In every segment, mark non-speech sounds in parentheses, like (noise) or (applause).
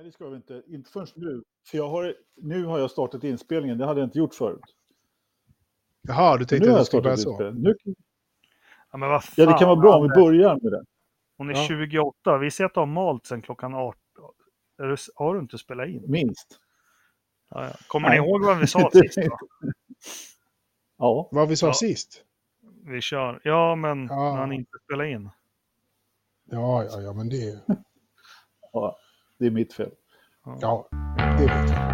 Nej, det ska vi inte. Inte först nu. För jag har, nu har jag startat inspelningen. Det hade jag inte gjort förut. Jaha, du tänkte nu att det skulle börja så? inspelningen. Nu, Ja, men vad fan, ja, det kan vara bra om vi börjar med det. Hon är Ja. 28. Vi ser att du har malt sen klockan 18. Är du, har du inte spelat in? Minst. Ja, ja. Kommer Nej. ni ihåg vad vi sa (laughs) sist? Då? Ja, Vad vi sa Ja. sist? Vi kör. Ja, men Ja. när han inte spelar in. Ja, ja, ja, men det... (laughs) ja, det är mitt fel. Ja, det vet jag.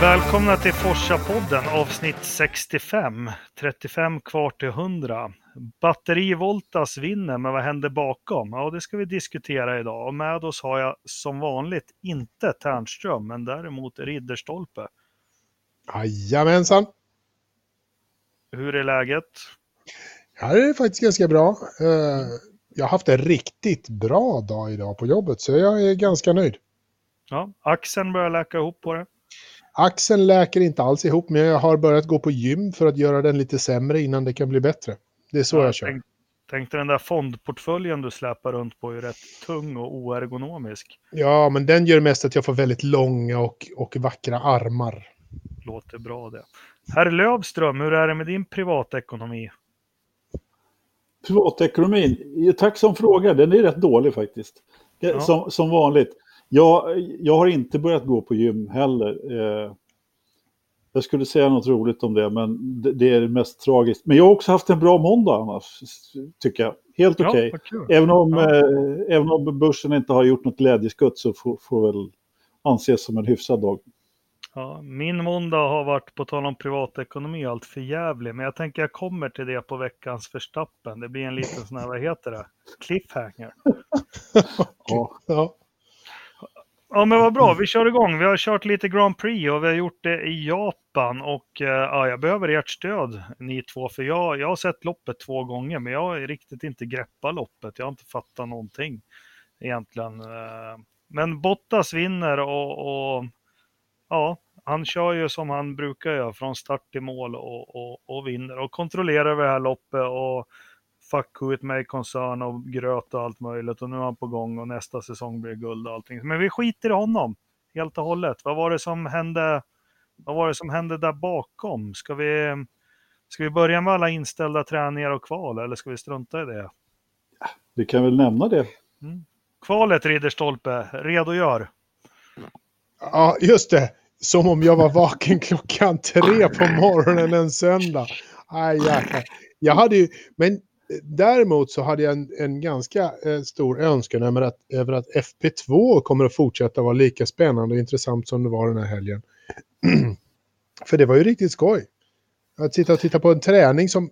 Välkomna till Forsa-podden avsnitt 65. 35 kvar till 100. Batteri Voltas vinner, men vad händer bakom? Ja, det ska vi diskutera idag. Och med oss har jag som vanligt inte Ternström, men däremot Ridderstolpe. Jajamensan. Hur är läget? Ja, det är faktiskt ganska bra. Eh, Jag har haft en riktigt bra dag idag på jobbet, så jag är ganska nöjd. Ja, axeln börjar läka ihop på det. Axeln läker inte alls ihop, men jag har börjat gå på gym för att göra den lite sämre innan det kan bli bättre. Det är så jag kör. Tänk, tänkte den där fondportföljen du släpar runt på är rätt tung och oergonomisk. Ja, men den gör mest att jag får väldigt långa och, och vackra armar. Låter bra det. Herr Lövström, hur är det med din privatekonomi? Privatekonomin, ja, tack som fråga. Den är rätt dålig faktiskt. Ja. Som, som vanligt. Jag, jag har inte börjat gå på gym heller. Eh, jag skulle säga något roligt om det, men det, är det mest tragiskt. Men jag har också haft en bra måndag annars, tycker jag. Helt okej. vad kul. Även, om, Ja. eh, även om börsen inte har gjort något glädjeskutt så får, får väl anses som en hyfsad dag. Ja, min måndag har varit, på tal om privatekonomi, allt för jävlig. Men jag tänker jag kommer till det på veckans förstappen. Det blir en liten sån här, vad heter det? Cliffhanger. (laughs) Ja. Ja, Ja men vad bra, vi kör igång. Vi har kört lite Grand Prix och vi har gjort det i Japan. Och eh, ja, jag behöver ert stöd ni två. För jag, jag har sett loppet två gånger men jag har riktigt inte greppat loppet. Jag har inte fattat någonting egentligen. Eh, Men Bottas vinner och, och ja, han kör ju som han brukar göra från start till mål och, och, och vinner. Och kontrollerar det här loppet och fuck who it may concern och gröt och allt möjligt. Och nu är han på gång och nästa säsong blir guld och allting. Men vi skiter i honom helt och hållet. Vad var det som hände? Vad var det som hände där bakom? Ska vi, ska vi börja med alla inställda träningar och kval eller ska vi strunta i det? Du kan väl nämna det. Kvalet Ridderstolpe, redogör. ja, just det. Som om jag var vaken klockan tre på morgonen en söndag. Aj, jäklar. Jag hade ju, men däremot så hade jag en, en ganska eh, stor önskan över att, över att FP2 kommer att fortsätta vara lika spännande och intressant som det var den här helgen. (clears throat) För det var ju riktigt skoj. Att sitta och titta på en träning som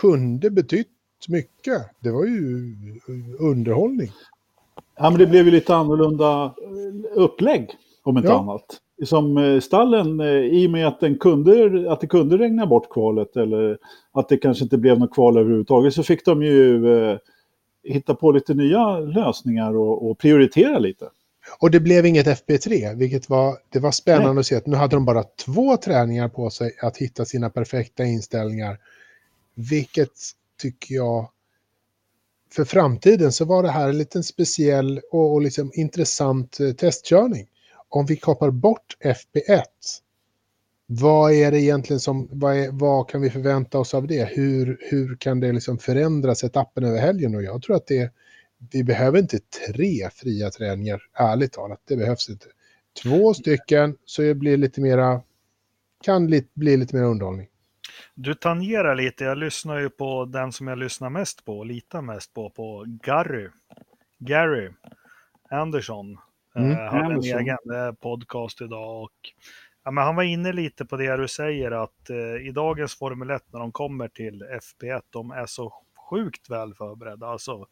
kunde betytt mycket. Det var ju eh, underhållning. Ja, men det blev ju lite annorlunda eh, upplägg, om inte Ja. annat. Som eh, stallen, eh, i och med att, den kunde, att det kunde regna bort kvalet eller att det kanske inte blev något kval överhuvudtaget så fick de ju eh, hitta på lite nya lösningar och, och prioritera lite. Och det blev inget FP3, vilket var, det var spännande att se att nu hade de bara två träningar på sig att hitta sina perfekta inställningar. Vilket tycker jag, för framtiden så var det här en liten speciell och, och liksom intressant eh, testkörning. Om vi kapar bort FP1, vad är det egentligen som, vad, är, vad kan vi förvänta oss av det? Hur, hur kan det liksom förändra setupen över helgen? Och jag tror att det, vi behöver inte tre fria träningar, ärligt talat. Det behövs inte. Två stycken så det blir lite mera, kan li, bli lite mer underhållning. Du tangerar lite, jag lyssnar ju på den som jag lyssnar mest på och litar mest på, på Gary. Gary Andersson Mm, Eh, han har en egen eh, podcast idag och ja, men han var inne lite på det du säger att eh, i dagens Formel 1 när de kommer till FP1, de är så sjukt väl förberedda. Alltså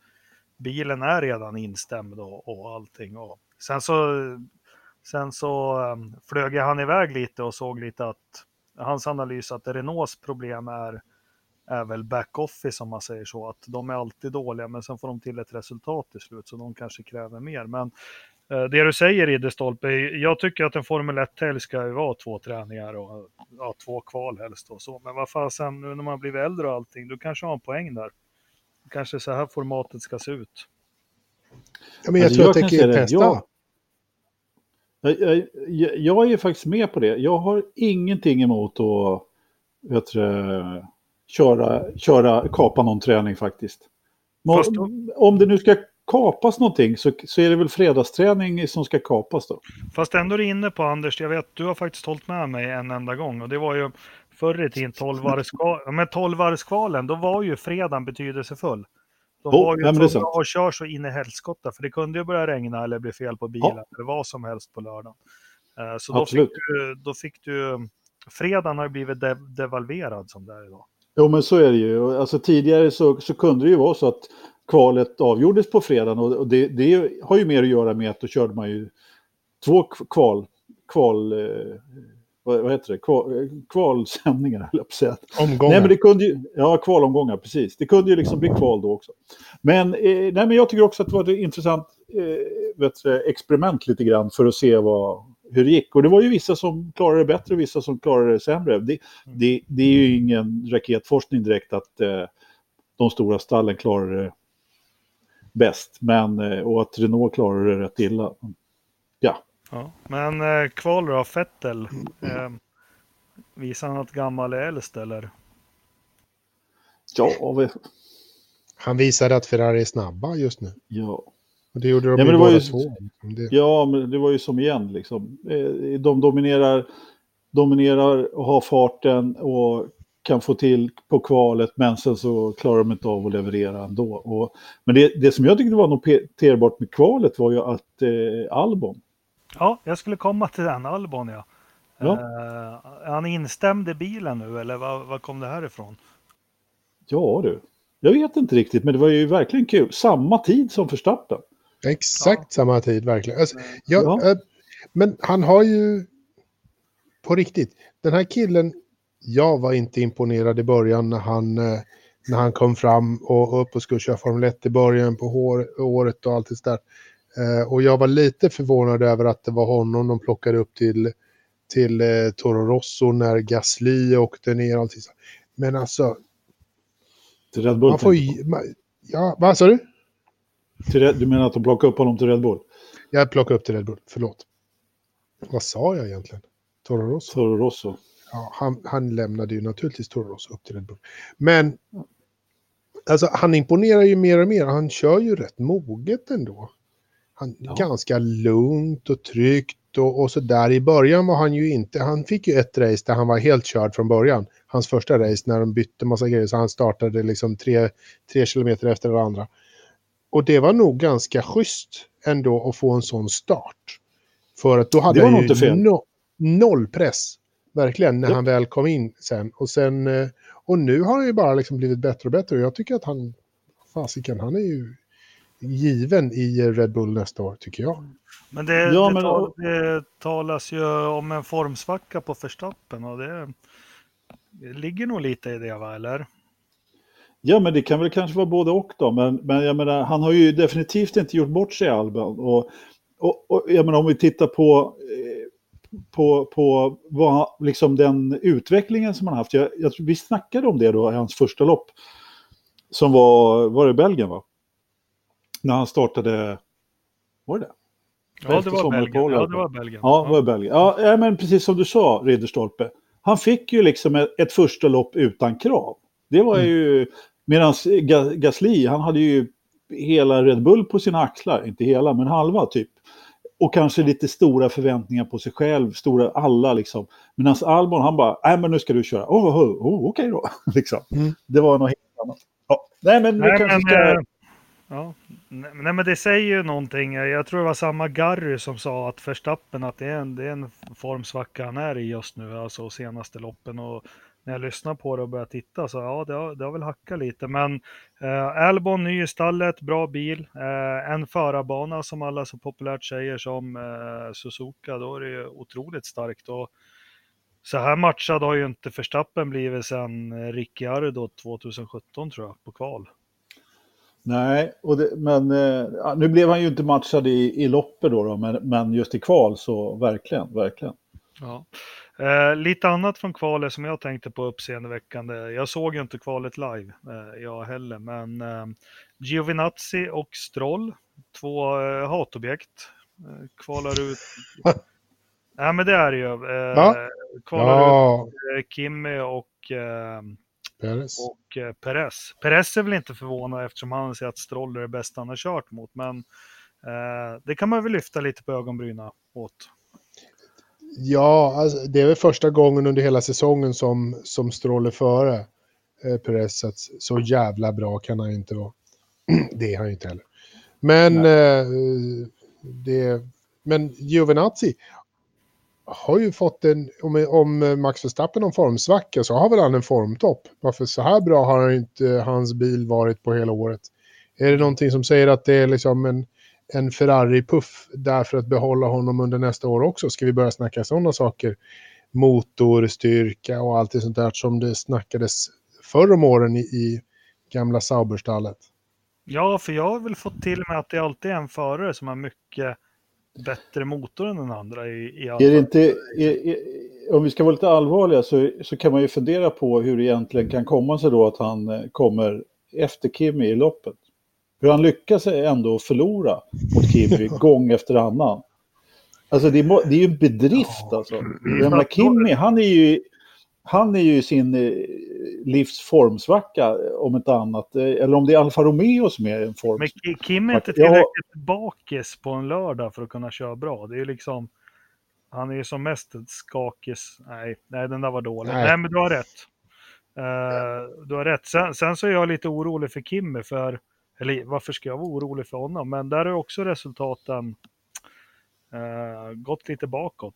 bilen är redan instämd och, och allting. Och sen så, sen så um, flög han iväg lite och såg lite att hans analys att Renaults problem är, är väl back-office om man säger så. Att de är alltid dåliga men sen får de till ett resultat till slut så de kanske kräver mer. Men Det du säger Ridderstolpe, jag tycker att en Formel 1-helg ska ju vara två träningar och ja, två kval helst och så. Men vad fasen, nu när man blir äldre och allting, du kanske har en poäng där. Kanske så här formatet ska se ut. Ja, men jag Alltså, tror att kan det kan testa. jag- Jag, jag, jag- jag är ju faktiskt med på det. Jag har ingenting emot att vet du, köra, köra, kapa någon träning faktiskt. Om det nu ska kapas någonting så, så är det väl fredagsträning som ska kapas då. Fast ändå är du inne på Anders, jag vet du har faktiskt hållit med mig en enda gång och det var ju förr i tiden 12-varvskvalen. Men 12-varvskvalen, då var ju fredagen betydelsefull. De Oh, var ju ja, är tvungna sant. att köra så in i helskotta för det kunde ju börja regna eller bli fel på bilen eller vad som helst på lördagen. Eh, Så då fick, du, då fick du, fredagen har ju blivit de, devalverad som det är idag. Jo men så är det ju. Alltså, tidigare så, så kunde det ju vara så att kvalet avgjordes på fredagen och, det, det har ju mer att göra med att då körde man ju två kval, kval eh, vad, heter det, kval, kvalsändningar (laughs) höll jag på att säga. Omgångar. Nej men det kunde ju, ja kvalomgångar precis. Det kunde ju liksom bli kval då också. Men, eh, nej, men jag tycker också att det var ett intressant eh, du, experiment lite grann för att se vad, hur det gick. Och det var ju vissa som klarade det bättre och vissa som klarade det sämre. Det, det, det är ju ingen raketforskning direkt att eh, de stora stallen klarade det bäst. Men, eh, och att Renault klarade det rätt illa. Ja, Ja. Men eh, kval då, Fettel, eh, visar han att gammal är äldst eller? ja, vi- Han visade att Ferrari är snabba just nu. ja. Och det gjorde de Ja, men det var ju- två. Det, Ja, men det var ju som igen liksom. Eh, De dominerar, dominerar och har farten och kan få till på kvalet men sen så klarar de inte av att leverera ändå. Och, men det, det som jag tyckte var noterbart med kvalet var ju att eh, Albon, Ja, jag skulle komma till den, Albon ja. Ja. Eh, han instämd i bilen nu eller var, var kom det här ifrån? ja du, jag vet inte riktigt men det var ju verkligen kul. Samma tid som Verstappen. exakt samma tid verkligen. Alltså, ja, Ja. eh, men han har ju... På riktigt, den här killen, jag var inte imponerad i början när han, eh, när han kom fram och upp och skulle köra Formel 1 i början på året och allt det där. Eh, och jag var lite förvånad över att det var honom de plockade upp till, till eh, Toro Rosso när Gasly åkte ner och allt. Men alltså, Till Red Bull. man får ju... man- Ja, vad sa du? till du menar att de plockade upp honom till Red Bull? Jag plockade upp till Red Bull, förlåt. Vad sa jag egentligen? Toro Rosso? Toro Rosso. Ja, han, han lämnade ju naturligtvis Toro Rosso upp till Red Bull. Men alltså, han imponerar ju mer och mer. Han kör ju rätt moget ändå. Han, Ja. Ganska lugnt och tryggt och, och så där. I början var han ju inte... Han fick ju ett race där han var helt körd från början. Hans första race när de bytte massa grejer så han startade liksom tre, tre kilometer efter det andra. Och det var nog ganska schysst ändå att få en sån start. För att då hade han ju no, noll press. Verkligen, när Ja. han väl kom in sen. Och, sen. eh, och nu har han ju bara liksom blivit bättre och bättre. Och jag tycker att han, fasiken, han är ju given i Red Bull nästa år, tycker jag. Men det, Ja, det, men- tal, det talas ju om en formsvacka på Verstappen och det, det ligger nog lite i det va, eller? Ja, men det kan väl kanske vara både och då. Men, men jag menar, han har ju definitivt inte gjort bort sig i Albon. Och, och, och jag menar, om vi tittar på, på, på vad, liksom den utvecklingen som han haft. Jag, jag, vi snackade om det då i hans första lopp. Som var, var det Belgien va? När han startade, var det? Ja, det var Belgien. Ja, det va? var Belgien. Ja, det var Belgien. Ja, men precis som du sa, Ridderstolpe. Han fick ju liksom ett, ett första lopp utan krav. Det var ju... Medan Ga- Gasly, han hade ju hela Red Bull på sina axlar. Inte hela, men halva typ. Och kanske lite stora förväntningar på sig själv. Stora, alla liksom. Medan Albon, han bara, nej men nu ska du köra. Oh, oh, oh, okej då. (laughs) liksom. Mm. Det var något helt annat. Ja. Nej, men Nej, kanske men, ska... eh, ja. Nej, men det säger ju någonting. Jag tror det var samma Gary som sa att Verstappen, att det är en, det är en formsvacka han är i just nu, alltså senaste loppen. Och när jag lyssnar på det och börjar titta så ja, det har, det har väl hackat lite. Men eh, Albon, ny i stallet, bra bil. Eh, en förarbana som alla så populärt säger som eh, Suzuka, då är det ju otroligt starkt. Och så här matchad har ju inte Verstappen blivit sedan eh, Ricciardo 2017 tror jag, på kval. Nej, och det, men eh, nu blev han ju inte matchad i, i loppet då, då men, men just i kval så verkligen, verkligen. Ja. Eh, lite annat från kvalet som jag tänkte på uppseendeväckande. Jag såg ju inte kvalet live, eh, jag heller, men eh, Giovinazzi och Stroll, två eh, hatobjekt, eh, kvalar ut. (laughs) Nej, men det är det ju. Eh, Va? kvalar Ja, ut eh, Kimmy och, eh, Perez. och eh, Perez. Perez är väl inte förvånad eftersom han säger att Stroll är det bästa han har kört mot, men eh, det kan man väl lyfta lite på ögonbrynen åt. Ja, alltså, det är väl första gången under hela säsongen som, som Stroll är före eh, Perez. Så, jävla bra kan han ju inte vara. (clears throat) det är han ju inte heller. Men, eh, det, men Giovinazzi har ju fått en, om, om Max Verstappen en formsvacka så har väl han en formtopp. Varför så här bra har inte hans bil varit på hela året? Är det någonting som säger att det är liksom en, en Ferrari-puff där för att behålla honom under nästa år också? Ska vi börja snacka sådana saker? Motorstyrka och allt det sånt där som det snackades förr om åren i, i gamla Sauberstallet. Ja, för jag har väl fått till mig att det alltid är en förare som har mycket bättre motor än den andra i, i alla Är det inte, är, är, om vi ska vara lite allvarliga så, så kan man ju fundera på hur det egentligen kan komma sig då att han eh, kommer efter Kimi i loppet. Hur han lyckas ändå förlora mot Kimi (laughs) gång efter annan. Alltså det är, det är ju en bedrift alltså. Jag menar, Kimi, han är ju, han är ju i sin eh, livs formsvacka om inte annat. Eh, Eller om det är Alfa Romeo som är en form. Men Ki- Kim är inte Ja. tillräckligt bakis på en lördag för att kunna köra bra. Det är ju liksom, han är ju som mest skakis. Nej, nej den där var dålig. Nej. Nej, men du har rätt. Eh, du har rätt. Sen, sen så är jag lite orolig för Kimmy för, eller varför ska jag vara orolig för honom? Men där är också resultaten eh, gått lite bakåt.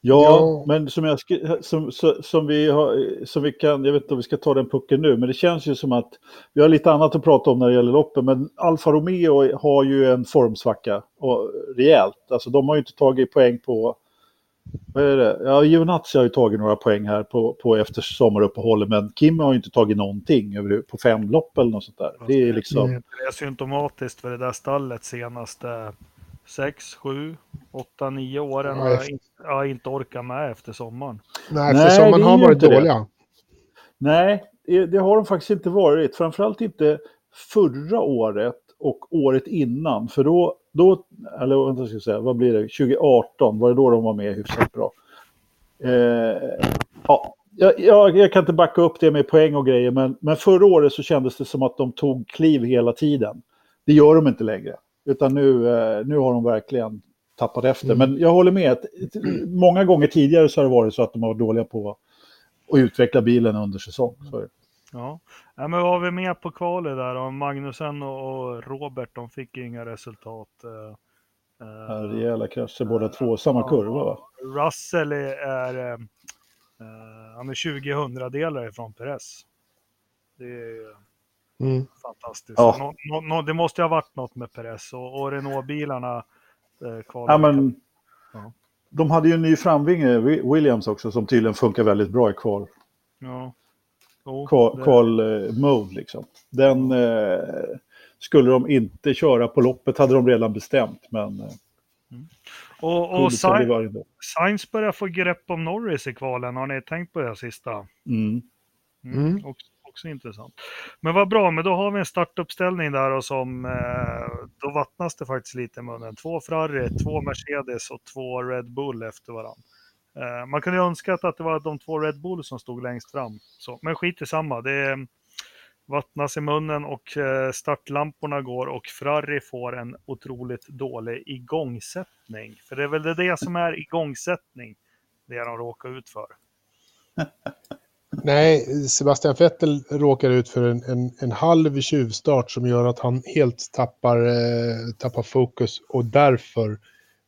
Ja, Ja. men som, jag som, som, vi har, som vi kan, jag vet inte om vi ska ta den pucken nu, men det känns ju som att vi har lite annat att prata om när det gäller loppen, men Alfa Romeo har ju en formsvacka, och rejält. Alltså de har ju inte tagit poäng på, vad är det? Ja, Giovinazzi har ju tagit några poäng här på, på efter sommaruppehållet, men Kim har ju inte tagit någonting över, på fem lopp eller något sånt där. Det är liksom. Det är symptomatiskt för det där stallet senaste 6, 7, 8, 9 åren har jag, efter- in, jag har inte orkat med efter sommaren. Nej, Nej, för sommaren har varit inte det. dåliga. Nej, det har de faktiskt inte varit. Framförallt inte förra året och året innan. För då, då eller vänta ska jag säga, vad blir det, 2018 var det då de var med hyfsat bra. Eh, ja, jag, jag, kan inte backa upp det med poäng och grejer, men, men förra året så kändes det som att de tog kliv hela tiden. Det gör de inte längre, utan nu, eh, nu har de verkligen tappat efter. Mm. Men jag håller med, att många gånger tidigare så har det varit så att de har varit dåliga på att utveckla bilen under säsong. Så. Ja. ja, men vad har vi med på kvalet där? Och Magnusen och Robert, de fick inga resultat. eh, Ja, eh, Rejäla krascher båda två, samma kurva va? Russell är, är eh, eh, han är 20 hundradelar ifrån Perez. Det är Mm. fantastiskt. Ja. Nå, nå, nå, det måste ju ha varit något med Perez och, och Renault-bilarna eh, kvalade. Ja, men, Ja. de hade ju en ny framvinge, Wi- Williams också, som tydligen funkar väldigt bra i kval, Ja. Jo, kval, eh, mode liksom. Den eh, skulle de inte köra på loppet hade de redan bestämt, men eh, och, och Sainz, ändå. Sainz börjar få grepp om Norris i kvalen. Har ni tänkt på det sista? Mm. Mm. Mm. Också, också intressant. Men vad bra, men då har vi en startuppställning där och som eh, då vattnas det faktiskt lite i munnen. Två Ferrari, två Mercedes och två Red Bull efter varandra. Eh, man kunde ju önska att det var de två Red Bull som stod längst fram. Så, men skit i samma, det vattnas i munnen och eh, startlamporna går och Ferrari får en otroligt dålig igångsättning. För det är väl det, det som är igångsättning, det de råkar ut för. (laughs) Nej, Sebastian Vettel råkar ut för en, en, en halv tjuvstart som gör att han helt tappar, eh, tappar fokus och därför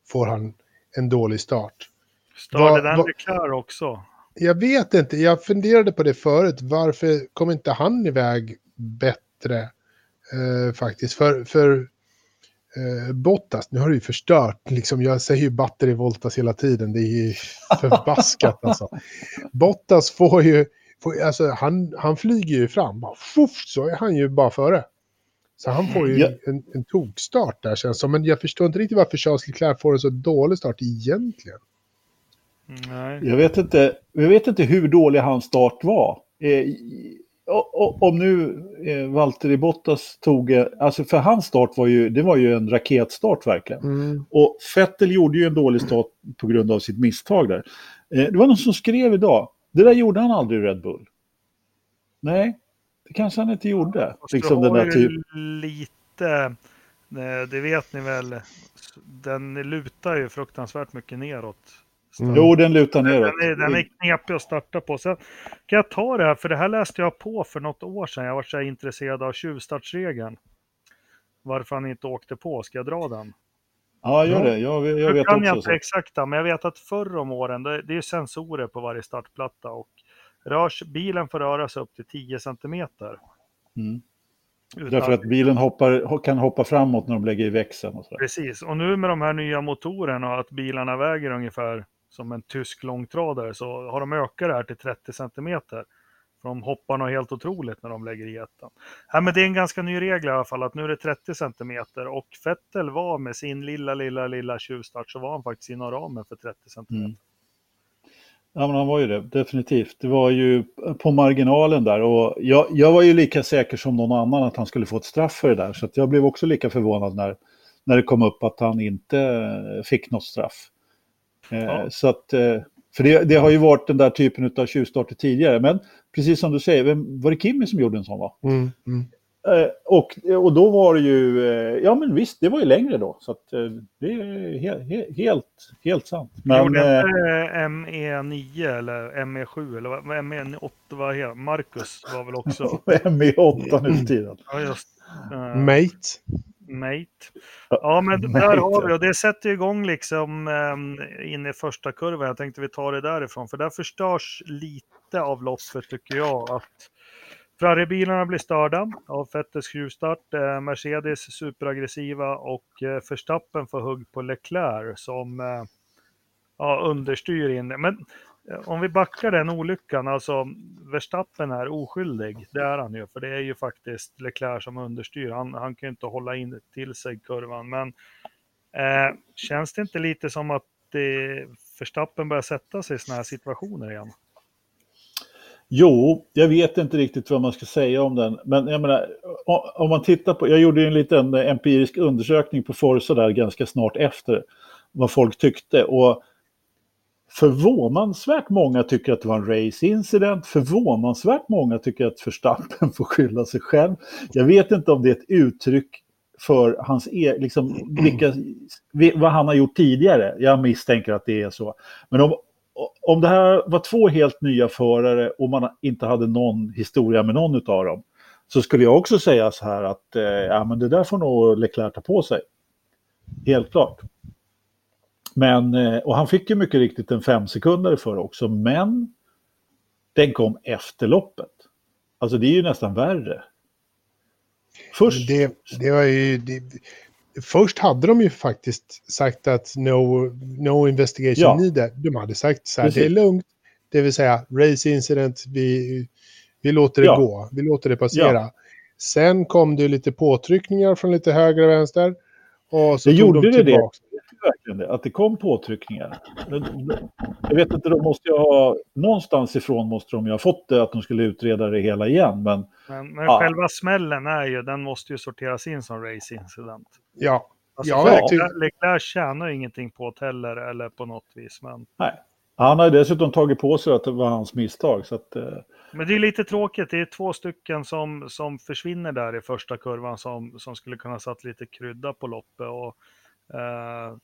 får han en dålig start. Störde den Leclerc också? Jag vet inte, jag funderade på det förut. Varför kom inte han iväg bättre eh, faktiskt? För, för eh, Bottas, nu har du ju förstört, liksom, jag säger ju batteri voltas hela tiden, det är ju (laughs) förbaskat alltså. Bottas får ju, får, alltså, han, han flyger ju fram, bara, fuff, så är han ju bara före. Så han får ju Ja. en, en tokstart där känns som. Men jag förstår inte riktigt varför Charles Leclerc får en så dålig start egentligen. Nej. Jag vet inte, jag vet inte hur dålig hans start var. Eh, om nu eh, Valtteri Bottas tog, eh, alltså för hans start var ju, det var ju en raketstart verkligen. Mm. Och Vettel gjorde ju en dålig start på grund av sitt misstag där. Eh, det var någon som skrev idag, det där gjorde han aldrig i Red Bull. Nej, det kanske han inte gjorde. Liksom den där ju typ. lite, eh, det vet ni väl, den lutar ju fruktansvärt mycket neråt. Mm. Jo, den lutar neråt. Den är, den är knepig att starta på. Sen kan jag ta det här, för det här läste jag på för något år sedan. Jag var så intresserad av tjuvstartsregeln. Varför han inte åkte på. Ska jag dra den? Ja, gör det. Jag, jag vet kan jag också. inte Så. exakta, men jag vet att förr om åren, det, är sensorer på varje startplatta och rörs, bilen får röra sig upp till 10 centimeter. Mm. Utan- Därför att bilen hoppar, kan hoppa framåt när de lägger i växeln. Och så. Precis, och nu med de här nya motorerna och att bilarna väger ungefär som en tysk långtradare så har de ökat det här till 30 centimeter. För de hoppar nog helt otroligt när de lägger i ettan. Ja, men det är en ganska ny regel i alla fall att nu är det 30 centimeter och Vettel var med sin lilla, lilla, lilla tjuvstart så var han faktiskt inom ramen för 30 centimeter. Mm. Ja, men han var ju det, definitivt. Det var ju på marginalen där och jag, jag var ju lika säker som någon annan att han skulle få ett straff för det där. Så att jag blev också lika förvånad när, när det kom upp att han inte fick något straff. Eh, Ja. Så att, eh, för det, det har ju varit den där typen av tjuvstarter tidigare. Men precis som du säger, vem, var det Kimmy som gjorde en sån va? Mm. Mm. Eh, och, och då var det ju, ja men visst, det var ju längre då. Så att, det är he, he, helt, helt sant. Men, Gjorde inte ME9 eller ME7 eller vad- ME8, vad heter? Marcus var väl också... (laughs) ME8 nu för tiden. Ja, just. eh, Mate. Mate. Ja, men (laughs) där har vi och det sätter igång liksom eh, in i första kurvan. Jag tänkte vi tar det därifrån, för där förstörs lite av loppet tycker jag. Att Ferrari-bilarna blir störda av Vettels tjuvstart. Eh, Mercedes superaggressiva och eh, Verstappen får hugg på Leclerc som eh, ja, understyr in. Men Eh, om vi backar den olyckan, alltså Verstappen är oskyldig. Det är han ju, för det är ju faktiskt Leclerc som understyr. Han, han kan ju inte hålla in till sig kurvan. Men eh, känns det inte lite som att det, Verstappen börjar sätta sig i sådana här situationer igen? Jo, jag vet inte riktigt vad man ska säga om den. Men jag menar, om man tittar på, jag gjorde ju en liten eh, empirisk undersökning på Forza där ganska snart efter vad folk tyckte. Och förvånansvärt många tycker att det var en race incident. Förvånansvärt många tycker att Verstappen (laughs) får skylla sig själv. Jag vet inte om det är ett uttryck för hans e liksom, vilka, vad han har gjort tidigare. Jag misstänker att det är så. Men om, om det här var två helt nya förare och man inte hade någon historia med någon av dem så skulle jag också säga så här att eh, ja, men det där får nog Leclerc ta på sig. Helt klart. Men, eh, och han fick ju mycket riktigt en fem sekunder för också, men den kom efter loppet. Alltså det är ju nästan värre. Först, Det, det var ju... Det, först hade de ju faktiskt sagt att no, no investigation Ja. needed. De hade sagt så här, Precis. det är lugnt. Det vill säga, race incident, vi, vi låter det Ja. gå. Vi låter det passera. Sen kom det lite påtryckningar från lite höger och vänster. Och så Det gjorde de det. Verkligen det, att det kom påtryckningar. Jag vet inte, de måste ju ha, någonstans ifrån måste de ju ha fått det att de skulle utreda det hela igen. Men Men, men Ja. själva smällen är ju, den måste ju sorteras in som race incident. Ja, Alltså, Ja. Leclerc- Leclerc tjänar ju ingenting på det heller, eller på något vis. Men, nej. Han har ju dessutom tagit på sig att det var hans misstag. Så att, eh, men det är lite tråkigt, det är två stycken som, som försvinner där i första kurvan som, som skulle kunna satt lite krydda på loppet. Och, eh,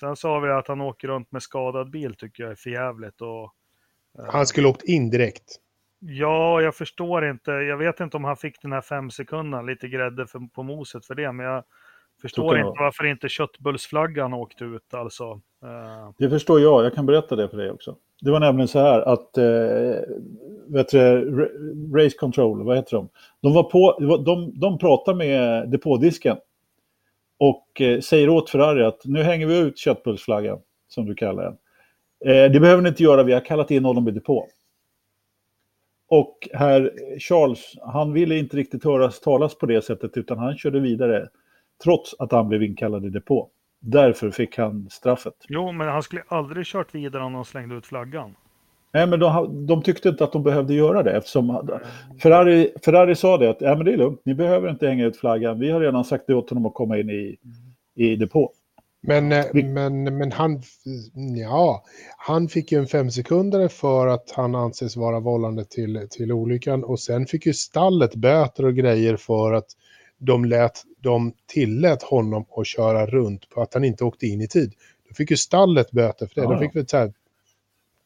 sen sa vi att han åker runt med skadad bil tycker jag är för jävligt. Och, eh, han skulle åkt in direkt. Ja, jag förstår inte. Jag vet inte om han fick den här fem sekunderna, lite grädde för, på moset för det, men jag förstår det inte varför inte köttbullsflaggan åkte ut alltså. Eh, det förstår jag, jag kan berätta det för dig också. Det var nämligen så här att, eh, vet du, Ra- Race Control, vad heter de? De, var på, de, de, de pratade med depådisken och eh, säger åt Ferrari att nu hänger vi ut köttbullsflaggan, som du kallar den. Eh, det behöver ni inte göra, vi har kallat in honom i depå. och herr Charles, han ville inte riktigt höras talas på det sättet utan han körde vidare trots att han blev inkallad i depå. Därför fick han straffet. Jo, men han skulle aldrig kört vidare om de slängde ut flaggan. Nej, men de, de tyckte inte att de behövde göra det eftersom Ferrari, Ferrari sa det att ja, men det är lugnt, ni behöver inte hänga ut flaggan. Vi har redan sagt det åt honom att komma in i, i depå. Men, eh, men, men han, ja, han fick ju en femsekundare för att han anses vara vållande till, till olyckan och sen fick ju stallet böter och grejer för att de, lät, de tillät honom att köra runt på att han inte åkte in i tid. Då fick ju stallet böter för det. Ja, de fick väl så här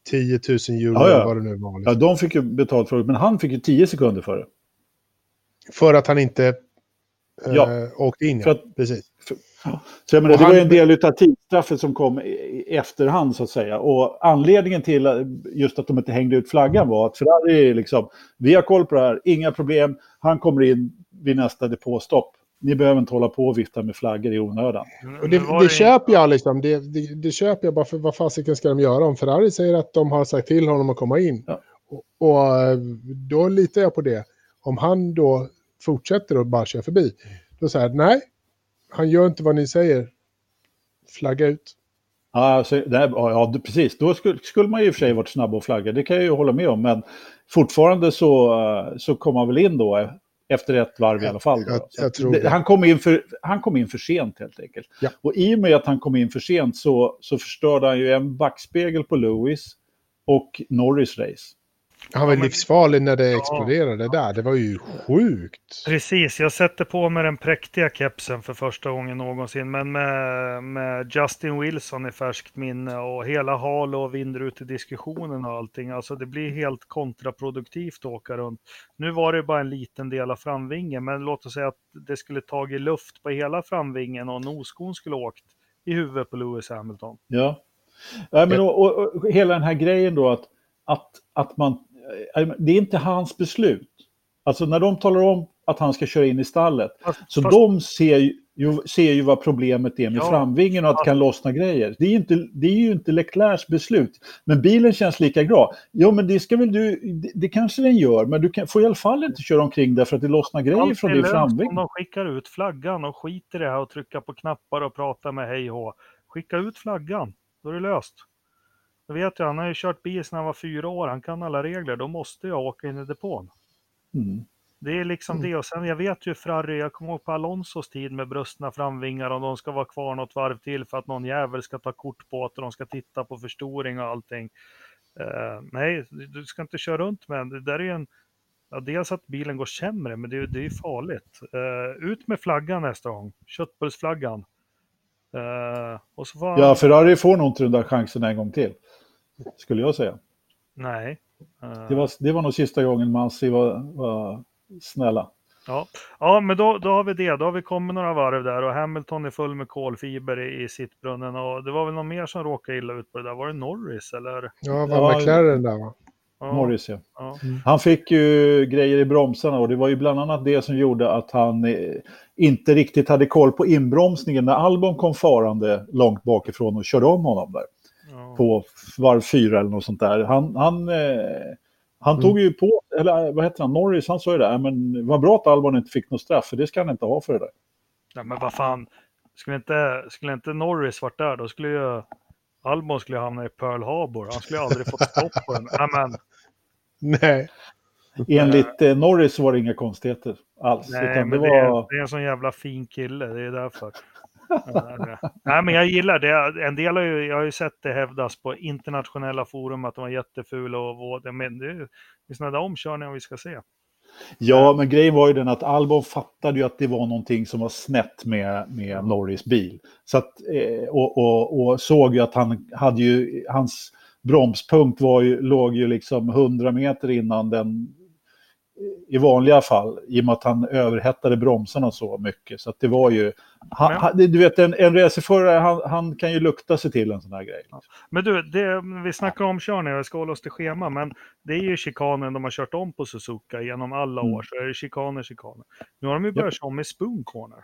10 000 euro Ja, ja. vad det nu var. Ja, Liksom. de fick ju betalt för det, men han fick ju 10 sekunder för det. För att han inte eh, Ja. åkte in. För Ja. att- Precis. Så jag menar, det var ju han- en del av tidsstraffet som kom i i efterhand så att säga. Och anledningen till eh, just att de inte hängde ut flaggan var att Ferrari liksom, vi har koll på det här, inga problem, han kommer in vid nästa depåstopp. Ni behöver inte hålla på och vifta med flaggor i onödan. Och det, det ju- köper jag liksom. Det, det, det köper jag bara för vad fasiken ska de göra? Om Ferrari säger att de har sagt till honom att komma in. Ja. Och, och eh, då litar jag på det. Om han då fortsätter och bara kör förbi. Då säger jag nej, han gör inte vad ni säger. Flagga ut. Ja, alltså, det här, ja, det- precis. Då skulle, skulle man ju i och för sig varit snabb och flagga, det kan jag ju hålla med om. Men fortfarande så, eh, så kom han väl in då eh, efter ett varv i alla fall. Då. Jag- Så jag han, kom in för, han kom in för sent helt enkelt. Ja. Och i och med att han kom in för sent så, så förstörde han ju en backspegel på Lewis och Norris race. Han var Ja, men- livsfarlig när det Ja. exploderade där. Det var ju sjukt. Precis, jag sätter på mig den präktiga kepsen för första gången någonsin. Men med, med Justin Wilson i färskt minne och hela Halo och vinner ut i diskussionen och allting. Alltså det blir helt kontraproduktivt att åka runt. Nu var det bara en liten del av framvingen, men låt oss säga att det skulle tagit luft på hela framvingen och noskon skulle åkt i huvudet på Lewis Hamilton. Ja. ja men, och, och, och hela den här grejen då att, att, att man... eh, Det är inte hans beslut. Alltså när de talar om att han ska köra in i stallet. Fast, Så fast- de ser ju, ser ju vad problemet är med Ja, framvingen och att det kan lossna grejer. Det är, inte, det är ju inte Leclercs beslut. Men bilen känns lika bra. Jo, men det ska väl du... Det, det kanske den gör, men du kan, får i alla fall inte köra omkring därför att det lossnar grejer Allt från din framving. om de skickar ut flaggan och skiter i det här och trycka på knappar och prata med hej och. Skicka ut flaggan, då är det löst. Jag vet ju, han har ju kört bil sedan han var fyra år, han kan alla regler, då måste jag åka in i depån. Mm. Det är liksom det och sen jag vet ju Ferrari, jag kommer ihåg på Alonsos tid med brustna framvingar och de ska vara kvar något varv till för att någon jävel ska ta kort på att de ska titta på förstoring och allting. Eh, nej, du ska inte köra runt med den. Det där är ju en, ja, dels att bilen går sämre, men det, det är ju farligt. Eh, ut med flaggan nästa gång, köttbullsflaggan. Eh, och så får han, Ja, Ferrari får nog inte den där chansen en gång till. Skulle jag säga. nej. Eh, Det var, det var nog sista gången Masi var, var snälla. Ja, ja men då, då har vi det. Då har vi kommit några varv där och Hamilton är full med kolfiber i, i sittbrunnen. Och det var väl någon mer som råkade illa ut på det där. Var det Norris eller? Ja, var Ja, McLaren där va? Ja, Norris, ja. Ja. Han fick ju grejer i bromsarna och det var ju bland annat det som gjorde att han eh, inte riktigt hade koll på inbromsningen när Albon kom farande långt bakifrån och körde om honom där. På varv fyra eller något sånt där. Han, han, eh, han Mm. tog ju på, eller vad heter han, Norris, han sa ju det, "Ja, men vad bra att Albon inte fick något straff för det ska han inte ha för det där. ja, men vad fan. Skulle inte, skulle inte Norris varit där, då skulle ju Albon skulle hamna i Pearl Harbor. Han skulle aldrig fått stopp på den. Ja, men, (laughs) Nej. Enligt eh, Norris var det inga konstigheter alls. nej, men det det, var... är, det är en sån jävla fin kille. Det är därför. Nej, men jag gillar det. En del har ju, jag har ju sett det hävdas på internationella forum att de var jättefula och våta. Men det är sådana där omkörningar vi ska se. Ja, men grejen var ju den att Albon fattade ju att det var någonting som var snett med, med Norris bil. Så att, eh, och, och, och såg ju att han hade ju, hans bromspunkt var ju, låg ju liksom 100 meter innan den i vanliga fall, i och med att han överhettade bromsarna så mycket. Så att det var ju, han, han, du vet en, en racerförare, han, han kan ju lukta sig till en sån här grej. Men du, det, vi snackar om körningar, jag ska hålla oss till schema, men det är ju chikanen de har kört om på Suzuka genom alla Mm. år, så är det chikaner, chikaner. Nu har de ju börjat köra om med spoon corner.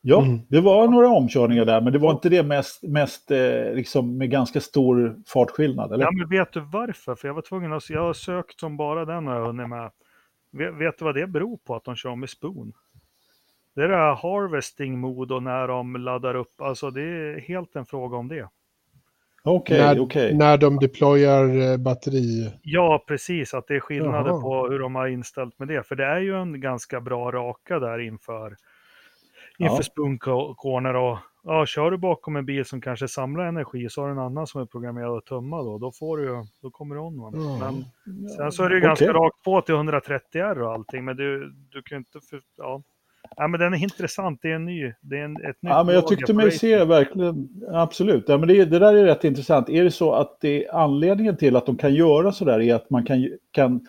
Ja, Mm. det var några omkörningar där, men det var inte det mest, mest eh, liksom med ganska stor fartskillnad, eller? Ja, men vet du varför? För jag var tvungen att, jag har sökt som bara den har jag hunnit med. Vet, vet du vad det beror på att de kör med spoon? Det är det här harvesting mode och när de laddar upp, alltså det är helt en fråga om det. Okej, när, okej. när de deployar eh, batteri. Ja, precis, att det är skillnader Jaha. på hur de har inställt med det. För det är ju en ganska bra raka där inför, inför Ja. corner och ja, kör du bakom en bil som kanske samlar energi så har du en annan som är programmerad att tömma då, då får du då kommer du on. Ja. Men sen så är det ju ganska Okej. rakt på till 130 R och allting, men du, du kan ju inte, för, ja. Ja, men den är intressant, det är en ny, det är en, ett nytt Ja, men jag tyckte mig se verkligen, absolut. Ja, men det, det där är rätt intressant. Är det så att det anledningen till att de kan göra så där är att man kan, kan,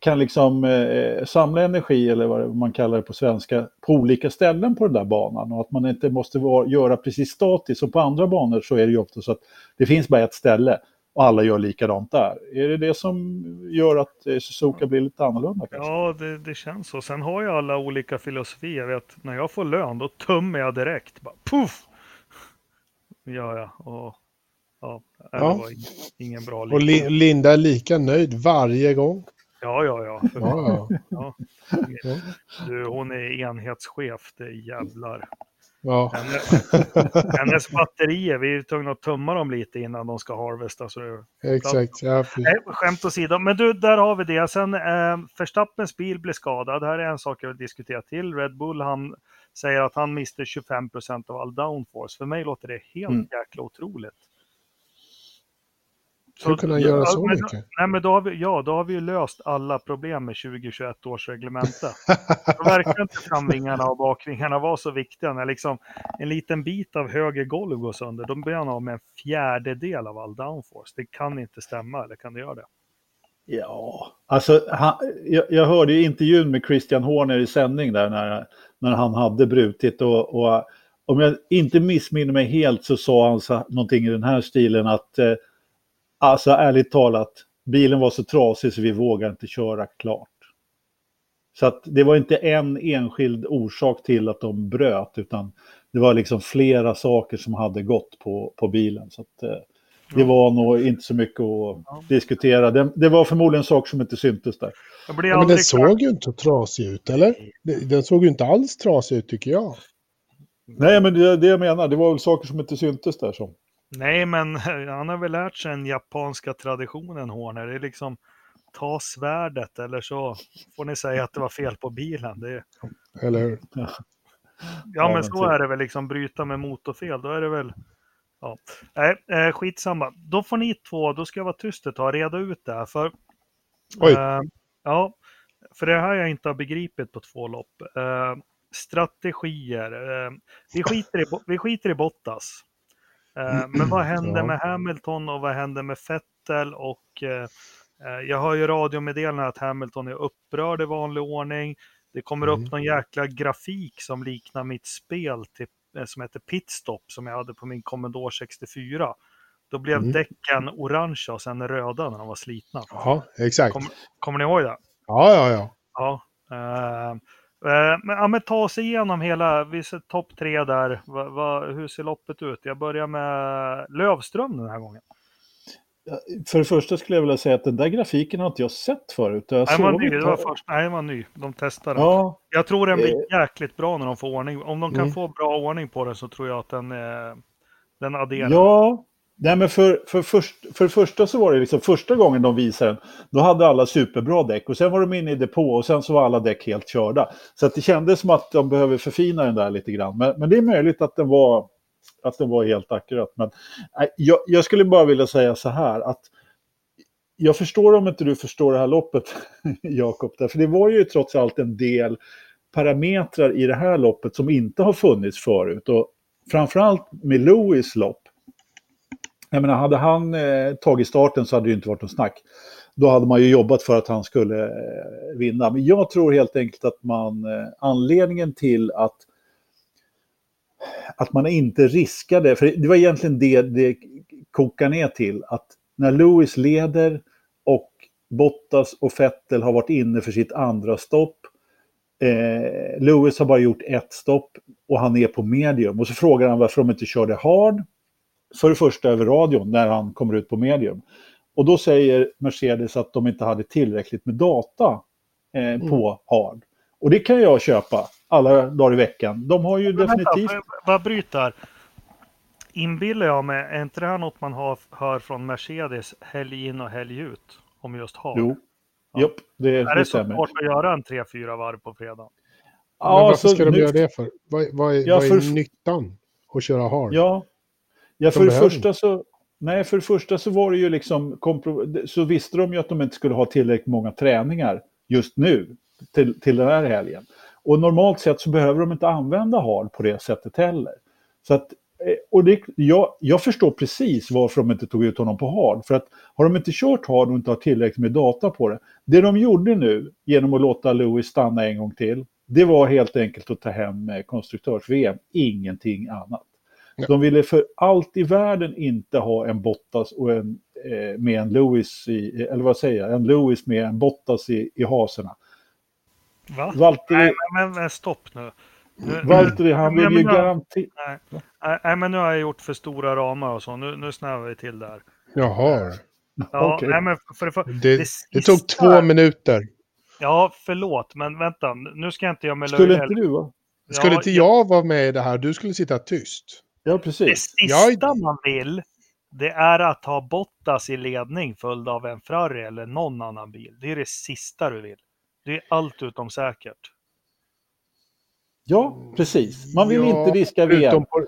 kan liksom eh, samla energi, eller vad man kallar det på svenska, på olika ställen på den där banan och att man inte måste vara, göra precis statiskt. Som på andra banor så är det ju ofta så att det finns bara ett ställe och alla gör likadant där. Är det det som gör att eh, Suzuka blir lite annorlunda? kanske? Ja, det, det känns så. Sen har ju alla olika filosofier. Jag vet, när jag får lön, då tömmer jag direkt. Bara, puff! Ja, ja. Och, ja, det Ja. var ing- ingen bra Och liknelse. Li- Linda är lika nöjd varje gång. Ja, ja, Ja, ja. Ja. Ja. Du, hon är enhetschef, det är jävlar. Ja. Henne, hennes (laughs) batterier, vi är tvungna att tömma dem lite innan de ska harvesta. Så det, Exakt. Ja. Nej, skämt åsido. Men du, där har vi det. Sen eh, Verstappens bil blev skadad. Här är en sak jag vill diskutera till. Red Bull, han säger att han miste 25% av all downforce. För mig låter det helt Mm. jäkla otroligt. Hur kan han göra så men, mycket? Nej, men då har vi, ja, då har vi ju löst alla problem med 2021 års reglemente. Då verkar inte framvingarna och bakvingarna vara så viktiga. När liksom en liten bit av höger golv går sönder, då blir han av med en fjärdedel av all downforce. Det kan inte stämma, eller kan det göra det? Ja, alltså han, jag, jag hörde ju intervjun med Christian Horner i sändning där när, när han hade brutit och, och om jag inte missminner mig helt så sa han så, någonting i den här stilen att eh, alltså ärligt talat, bilen var så trasig så vi vågar inte köra klart. Så att det var inte en enskild orsak till att de bröt utan det var liksom flera saker som hade gått på, på bilen. Så att, eh, det Ja. var nog inte så mycket att Ja. diskutera. Det, det var förmodligen saker som inte syntes där. Ja, men den såg ju inte så trasig ut, eller? Den den såg ju inte alls trasig ut, tycker jag. Nej, men det, det jag menar, det var väl saker som inte syntes där. Som. Nej, men (laughs) han har väl lärt sig den japanska traditionen, Horner. Det är liksom ta svärdet eller så får ni säga att det var fel på bilen. Det är, Eller hur? ja, Ja, men så typ. är det väl liksom bryta med motorfel. Då är det väl... Ja. Nej, eh, skitsamma. Då får ni två, då ska jag vara tyst ett tag, reda ut det här. För, Oj. eh, ja, för det här jag inte har begripit på två lopp. Eh, strategier. Eh, vi, skiter i, vi skiter i Bottas. Eh, men vad händer med Hamilton och vad händer med Vettel? Och eh, eh, jag hör ju radiomeddelanden att Hamilton är upprörd i vanlig ordning. Det kommer Mm. upp någon jäkla grafik som liknar mitt spel till, som heter Pitstop som jag hade på min Commodore 64. Då blev Mm. däcken orangea och sen röda när de var slitna. Ja, exakt. Kom- Kommer ni ihåg det? Ja, ja, ja. Ja. eh, men, ja, men ta oss igenom hela, vi ser topp tre där. Va, va, hur ser loppet ut? Jag börjar med Lövström den här gången. För det första skulle jag vilja säga att den där grafiken har inte jag sett förut. Jag Nej, såg ny, det var först, nej, var ny. De testade den. Ja, Jag tror den blir jäkligt bra när de får ordning. Om de kan Mm. få bra ordning på den så tror jag att den, eh, den adderar. ja. Nej, men för, för, först, för det första så var det liksom första gången de visade den, då hade alla superbra däck och sen var de inne i depå och sen så var alla däck helt körda. Så att det kändes som att de behöver förfina den där lite grann. Men, men det är möjligt att den var, att den var helt akkurat. Men jag, jag skulle bara vilja säga så här att jag förstår om inte du förstår det här loppet, (laughs) Jakob. För det var ju trots allt en del parametrar i det här loppet som inte har funnits förut. Och framförallt med Lewis lopp. Jag menar, hade han eh, tagit starten så hade det ju inte varit något snack. Då hade man ju jobbat för att han skulle eh, vinna. Men jag tror helt enkelt att man, eh, anledningen till att att man inte riskade, för det var egentligen det det kokar ner till, att när Lewis leder och Bottas och Vettel har varit inne för sitt andra stopp, Eh, Lewis har bara gjort ett stopp och han är på medium. Och så frågar han varför de inte körde hard. För det första över radion när han kommer ut på medium. Och då säger Mercedes att de inte hade tillräckligt med data eh, mm. på hard. Och det kan jag köpa alla dagar i veckan. De har ju Men definitivt... Vänta, bara bryta Inbillar jag mig, är inte det här något man har, hör från Mercedes helg in och helg ut? Om just hard? Jo, ja. Jopp, det, är det, det så svårt att göra en 3-4 varv på fredag? Ja, Men varför ska de nu... göra det för? Vad, vad, är, ja, vad är för... nyttan att köra hard? Ja, ja för det första så... Nej, för det första så var det ju liksom... Så visste de ju att de inte skulle ha tillräckligt många träningar just nu till, till den här helgen. Och normalt sett så behöver de inte använda hard på det sättet heller. Så att, eh, och det, jag, jag förstår precis varför de inte tog ut honom på hard. För att har de inte kört hard och inte har tillräckligt med data på det. Det de gjorde nu genom att låta Lewis stanna en gång till. Det var helt enkelt att ta hem eh, konstruktörs-VM, ingenting annat. De ville för allt i världen inte ha en Bottas och en, eh, med en Lewis i, eller vad säger jag, en Lewis med en Bottas i, i haserna. Va? Valtteri... Nej, men, men stopp nu. nu Valtteri, han vill ju garantera... Nej. nej, men nu har jag gjort för stora ramar och så. Nu, nu snävar vi till där. Jaha. Ja, okay. nej, men för, för, det, det, det tog två minuter. Ja, förlåt, men vänta. Nu ska jag inte jag med Skulle inte du va? Skulle ja, inte jag vara med i det här? Du skulle sitta tyst. Ja, precis. Det sista jag... man vill, det är att ha Bottas i ledning följd av en Ferrari eller någon annan bil. Det är det sista du vill. Det är allt utom säkert. Ja, precis. Man vill ja, inte riska VM. På,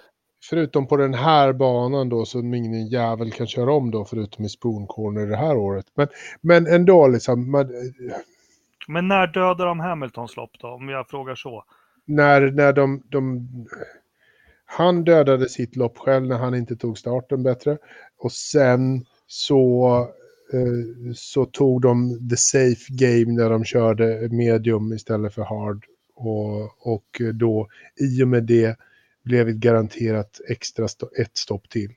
förutom på den här banan då som ingen jävel kan köra om då förutom i Spoon Corner det här året. Men, men ändå liksom. Man, men när dödar de Hamiltons lopp då, om jag frågar så? När, när de, de... Han dödade sitt lopp själv när han inte tog starten bättre. Och sen så Eh, så tog de the safe game när de körde medium istället för hard. Och, och då i och med det blev ett garanterat extra sto ett stopp till.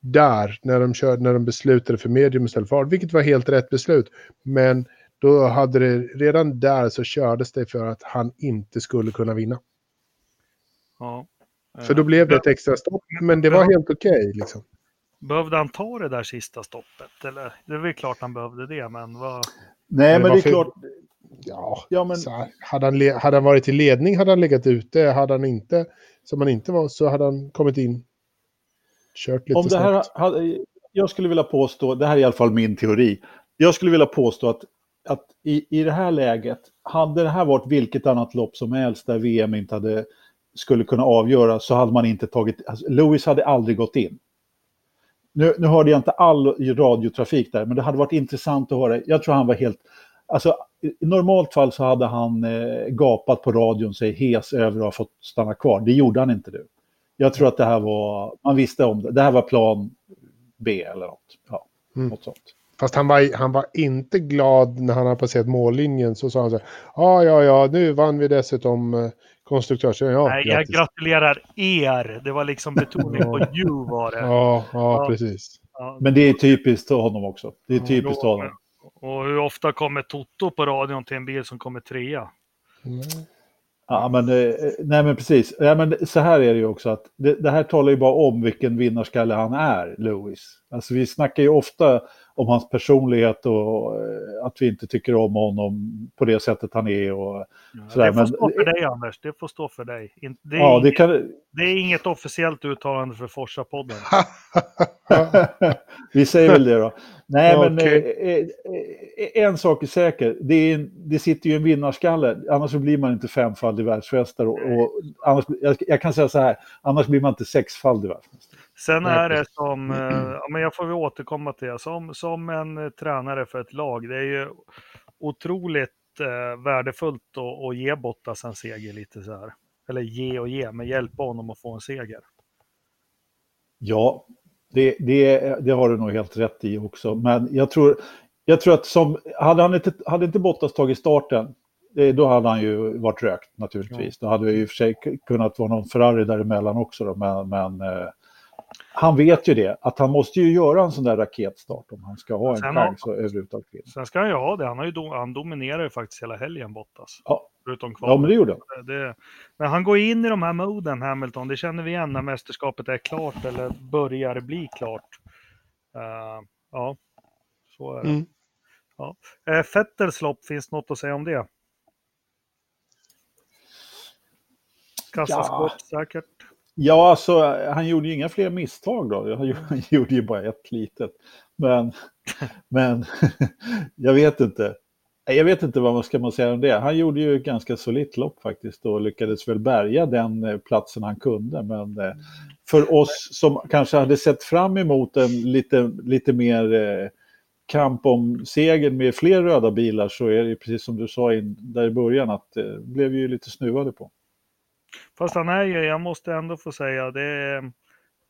Där, när de, körde, när de beslutade för medium istället för hard, vilket var helt rätt beslut. Men då hade det, redan där så kördes det för att han inte skulle kunna vinna. Ja. För då blev det ett extra stopp, men det var helt okej. Okay, liksom. Behövde han ta det där sista stoppet? Eller, det är väl klart han behövde det, men vad... Nej, men det är klart... Ja, ja men... Här, hade, han hade han varit i ledning hade han legat ute. Hade han inte, som han inte var, så hade han kommit in. Kört lite Om det här hade, Jag skulle vilja påstå, det här är i alla fall min teori. Jag skulle vilja påstå att, att i, i det här läget, hade det här varit vilket annat lopp som helst där VM inte hade, skulle kunna avgöra så hade man inte tagit... Alltså, Lewis hade aldrig gått in. Nu, nu hörde jag inte all radiotrafik där, men det hade varit intressant att höra. Jag tror han var helt... Alltså, I normalt fall så hade han eh, gapat på radion sig hes över att ha fått stanna kvar. Det gjorde han inte nu. Jag tror att det här var... Man visste om det. Det här var plan B eller något. Ja, mm. något sånt. Fast han var, han var inte glad när han hade passerat mållinjen. Så sa han så här, ja, ja, ja, nu vann vi dessutom eh, konstruktörs... Ja, Nej, jag gratulerar er. Det var liksom betoning på you var det. Ja, ja, ja. precis. Ja. Men det är typiskt honom också. Det är typiskt ja, honom. Och hur ofta kommer Toto på radion till en bil som kommer trea? Mm. Ja, men, eh, nej, men precis. Ja, men så här är det ju också att det, det här talar ju bara om vilken vinnarskalle han är, Lewis. Alltså vi snackar ju ofta om hans personlighet och eh, att vi inte tycker om honom på det sättet han är. Och sådär. Det får stå för dig Anders, det får stå för dig. Det är, ja, inget, kan... det är inget officiellt uttalande för Forsa-podden. (laughs) (laughs) vi säger väl det då. Nej, men okay. eh, eh, en sak är säker, det, är, det sitter ju en vinnarskalle, annars så blir man inte femfaldig världsmästare. Och, och annars, jag, jag, kan säga så här, annars blir man inte sexfaldig världsmästare. Sen är det som, eh, ja, men jag får väl återkomma till det, som, som en eh, tränare för ett lag, det är ju otroligt eh, värdefullt att, att ge Bottas en seger lite så här. Eller ge och ge, men hjälpa honom att få en seger. Ja, det, det, det har du nog helt rätt i också. Men jag tror, jag tror att som, hade, han inte, hade inte Bottas tagit starten, då hade han ju varit rökt naturligtvis. Ja. Då hade det i och för sig kunnat vara någon Ferrari däremellan också. Då, men, men han vet ju det, att han måste ju göra en sån där raketstart om han ska ha en chans att överhuvudtaget vinna. Sen ska han ju ha det. Han, har ju do, han dominerar ju faktiskt hela helgen, Bottas. Ja. Förutom Ja, men det gjorde han. det, men han går in i de här moden, Hamilton. Det känner vi igen när mästerskapet är klart eller börjar bli klart. Eh, ja, så är det. Mm. Ja. Uh, Fettels lopp, finns något att säga om det? Kassaskåp säkert. Ja, alltså han gjorde ju inga fler misstag då. Han (laughs) gjorde, ju bara ett litet. Men, men (laughs) jag vet inte. Jag vet inte vad man ska man säga om det. Han gjorde ju ett ganska solitt lopp faktiskt och lyckades väl bärga den eh, platsen han kunde. Men eh, för oss som kanske hade sett fram emot en lite, lite mer eh, kamp om segern med fler röda bilar så är det ju precis som du sa in, där i början att det blev ju lite snuvade på. Fast han är ju, jag måste ändå få säga, det är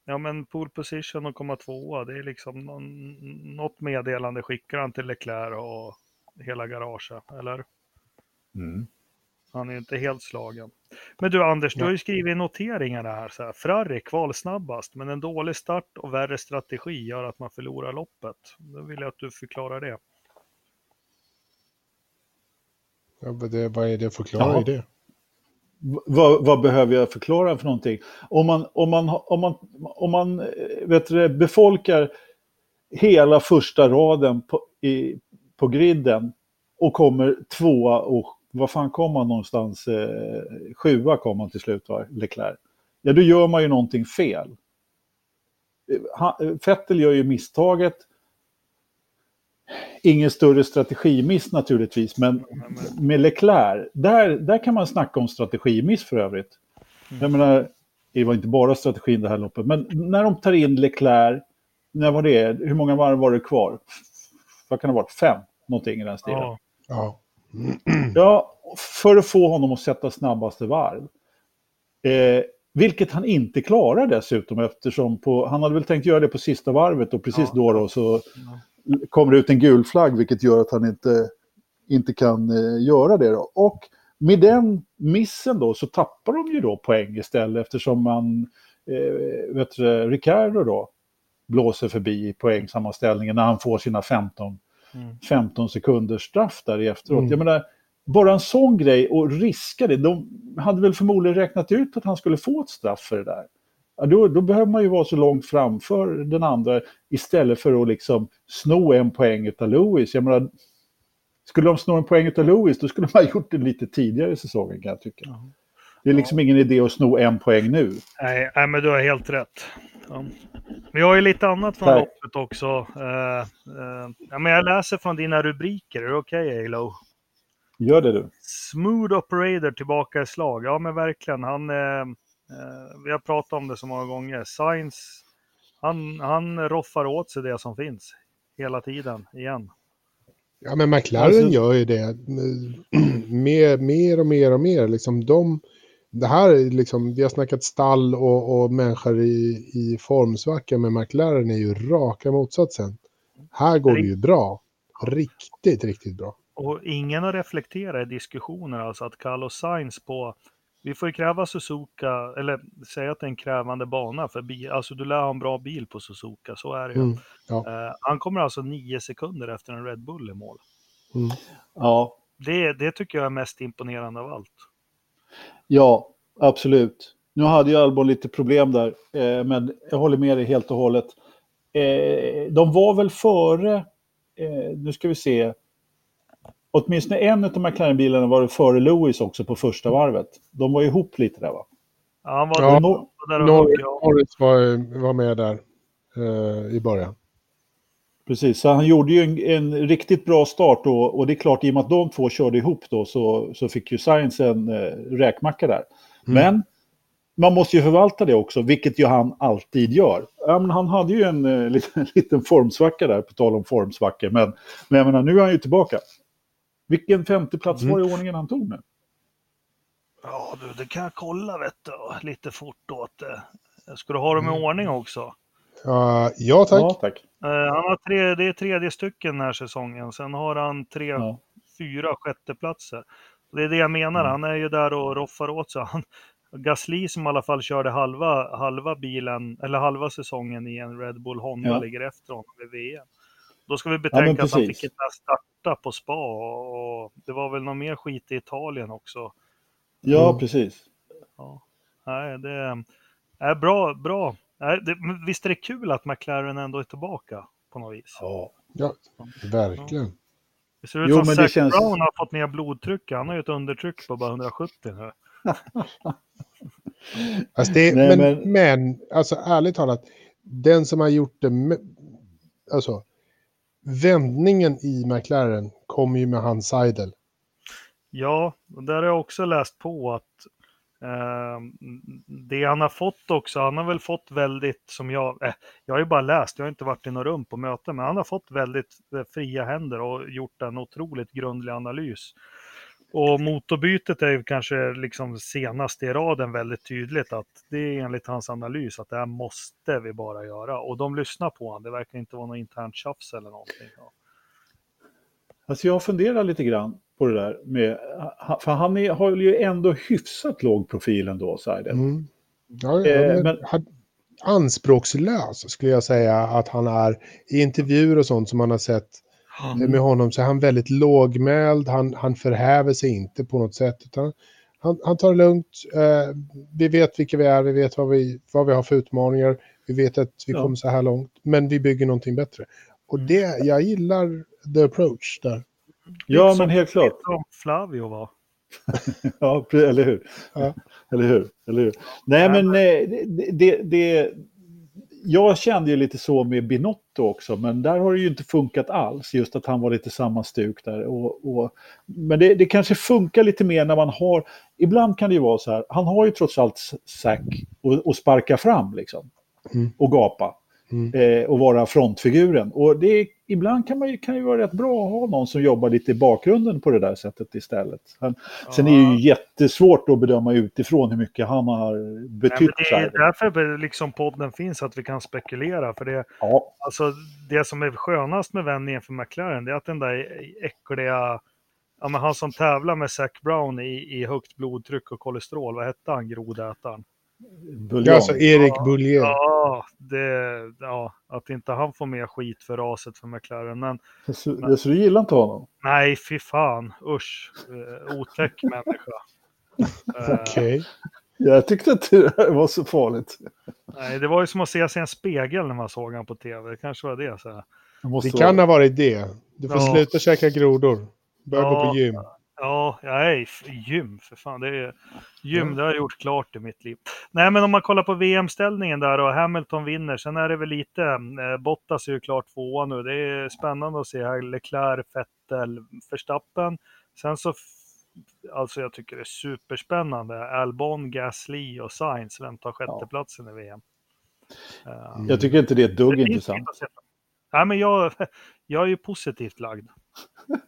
ja men pole position och komma tvåa, det är liksom någon, något meddelande skickar han till Leclerc och hela garaget, eller? Han är ju inte helt slagen. Men du Anders, du har ju skrivit noteringar här. Så här. Ferrari kval snabbast, men en dålig start och värre strategi gör att man förlorar loppet. Då vill jag att du förklarar det. Ja, men det, vad är det att förklara Jaha. i det? Vad, vad behöver jag förklara för någonting? Om man, om man, om man, om man eh, vet du, befolkar hela första raden på, i, på griden och kommer tvåa och vad fan kom man någonstans? Eh, sjua kom man till slut, va? Leclerc. Ja, då gör man ju någonting fel. Eh, Han- Fettel eh, Vettel gör ju misstaget. Ingen större strategimiss naturligtvis, men med Leclerc, där, där kan man snacka om strategimiss för övrigt. Jag menar, det var inte bara strategin det här loppet, men när de tar in Leclerc, när var det, hur många varv var det kvar? Vad kan det ha varit? Fem? Någonting i den stilen. Ja, Ja. (clears throat) Ja, för att få honom att sätta snabbaste varv. Eh, vilket han inte klarar dessutom eftersom på, han hade väl tänkt göra det på sista varvet och precis Ja. då, då så kommer ut en gul flagg vilket gör att han inte, inte kan eh, göra det. Då. Och med den missen då så tappar de ju då poäng istället eftersom man, eh, vet du, Ricardo då blåser förbi i poängsammanställningen när han får sina 15 Mm. 15 sekunders straff där efteråt. Mm. Jag menar, bara en sån grej och riska det. De hade väl förmodligen räknat ut att han skulle få ett straff för det där. Ja, då, då behöver man ju vara så långt framför den andra istället för att liksom sno en poäng av Lewis. Jag menar, skulle de sno en poäng av Lewis då skulle (laughs) man ha gjort det lite tidigare i säsongen kan jag tycka. Ja. Det är liksom ingen idé att sno en poäng nu. Nej, nej, men du har helt rätt. Ja. Vi har ju lite annat från Tack. loppet också. Eh, eh, ja, men jag läser från dina rubriker. Är det okej, Alo? Gör det du. Smooth operator tillbaka i slag. Ja, men verkligen. Han, eh, vi har pratat om det så många gånger. Science, han, han roffar åt sig det som finns hela tiden igen. Ja, men McLaren Alltså- gör ju det (clears throat) mer, mer och mer och mer. Liksom de, det här är liksom, vi har snackat stall och, och människor i, i formsvacka, men McLaren är ju raka motsatsen. Här går det ju bra. Riktigt, riktigt bra. Och ingen har reflekterat i diskussioner alltså att Carlos Sainz på vi får ju kräva Suzuka, eller säga att det är en krävande bana för bil. Alltså du lär ha en bra bil på Suzuka, så är det ju. Mm, ja. Eh, han kommer alltså nio sekunder efter en Red Bull i mål. Mm. Ja, Det, det tycker jag är mest imponerande av allt. Ja, absolut. Nu hade ju Albon lite problem där, eh, men jag håller med dig helt och hållet. Eh, de var väl före, eh, nu ska vi se, åtminstone en av McLaren-bilarna var före Lewis också på första varvet. De var ihop lite där va? Ja, han var Ja, och Norris, var, var med där eh, i början. Precis, så han gjorde ju en, en riktigt bra start då, och det är klart i och med att de två körde ihop då så, så fick ju Sainz en eh, räkmacka där. Men man måste ju förvalta det också, vilket ju han alltid gör. Ja, men han hade ju en eh, liten, (laughs) liten formsvacka där, på tal om formsvackor, men, men jag menar, nu är han ju tillbaka. Vilken femteplats Mm. var i ordningen han tog nu? ja, du, det kan jag kolla vet du, lite fort åt det. Ska du ha dem i Mm. ordning också? Ja, ja, tack. Ja, tack. Eh, han har tre, det är tredje stycken den här säsongen. Sen har han tre, Ja. fyra sjätteplatser. Det är det jag menar. Mm. Han är ju där och roffar åt sig. Han, Gasly som i alla fall körde halva, halva bilen, eller halva säsongen i en Red Bull Honda Ja. ligger efter honom vid VM. Då ska vi betänka att han fick inte starta på spa och, det var väl någon mer skit i Italien också. Ja, Mm. precis. Ja. Nej, det är bra. bra. Nej, det, visst är det kul att McLaren ändå är tillbaka på något vis? Ja. Ja, verkligen. Det ser ut Jo, som Zac känns- Brown har fått ner blodtrycket. Han har ju ett undertryck på bara 170 nu. (laughs) Alltså det, Nej, men, men- men... alltså ärligt talat, den som har gjort det, me- alltså vändningen i McLaren kommer ju med hans Seidel. Ja, och där har jag också läst på att eh, det han har fått också, han har väl fått väldigt, som jag, eh, jag har ju bara läst, jag har inte varit i något rum på möten, men han har fått väldigt eh, fria händer och gjort en otroligt grundlig analys. Och motorbytet är ju kanske liksom senast i raden väldigt tydligt att det är enligt hans analys att det här måste vi bara göra. Och de lyssnar på honom, det verkar inte vara något internt tjafs eller någonting. Ja. Alltså jag funderar lite grann på det där med, för han är, har ju ändå hyfsat låg profil ändå, Seidel. Mm. Ja, ja, Eh, men, men- anspråkslös skulle jag säga att han är. I intervjuer och sånt som man har sett Mm. med honom så är han väldigt lågmäld, han, han förhäver sig inte på något sätt. Utan han, han tar det lugnt, eh, vi vet vilka vi är, vi vet vad vi, vad vi har för utmaningar, vi vet att vi Ja. kommer så här långt, men vi bygger någonting bättre. Och det, jag gillar the approach där. Ja, men helt klart. Som Flavio var. (laughs) Ja, eller hur? Ja. Eller hur? Eller hur? Nej, men eh, det, det, det... Jag kände ju lite så med Binotto också, men där har det ju inte funkat alls. Just att han var lite samma stuk där. Och, och, men det, det kanske funkar lite mer när man har... Ibland kan det ju vara så här, han har ju trots allt Zack och, och sparka fram liksom. Mm. Och gapa. Mm. Eh, och vara frontfiguren. Och det, är- ibland kan, man, kan det ju vara rätt bra att ha någon som jobbar lite i bakgrunden på det där sättet istället. Han, Sen är det ju jättesvårt att bedöma utifrån hur mycket han har Nej, betytt. det så är därför liksom podden finns, att vi kan spekulera. För det, Ja, alltså, det som är skönast med vändningen för McLaren, det är att den där äckliga... Ja, men han som tävlar med Zac Brown i, i högt blodtryck och kolesterol, vad hette han, grodätaren? Buljong. Ja, alltså Erik Ja. Bullier. Ja, det, ja, att inte han får mer skit för raset för McLaren. Men så, så du gillar inte honom? nej, fy fan, usch, eh, otäck (laughs) människa. Eh, Okej. Jag tyckte inte det var så farligt. Nej, det var ju som att se sig i en spegel när man såg han på tv. Det kanske var det. Så. Det kan vara- ha varit det. Du får Ja. sluta käka grodor. Börja gå Ja. på gym. Ja, nej, f- gym för fan. Det är, gym, det har jag gjort klart i mitt liv. Nej, men om man kollar på VM-ställningen där och Hamilton vinner, sen är det väl lite, eh, Bottas är ju klart tvåa nu. Det är spännande att se här, Leclerc, Vettel, Verstappen. Sen så, alltså jag tycker det är superspännande, Albon, Gasly och Sainz, vem tar sjätteplatsen i VM? Jag tycker inte det är ett dugg det finns intressant. Nej, men jag, (laughs) jag är ju positivt lagd. (laughs)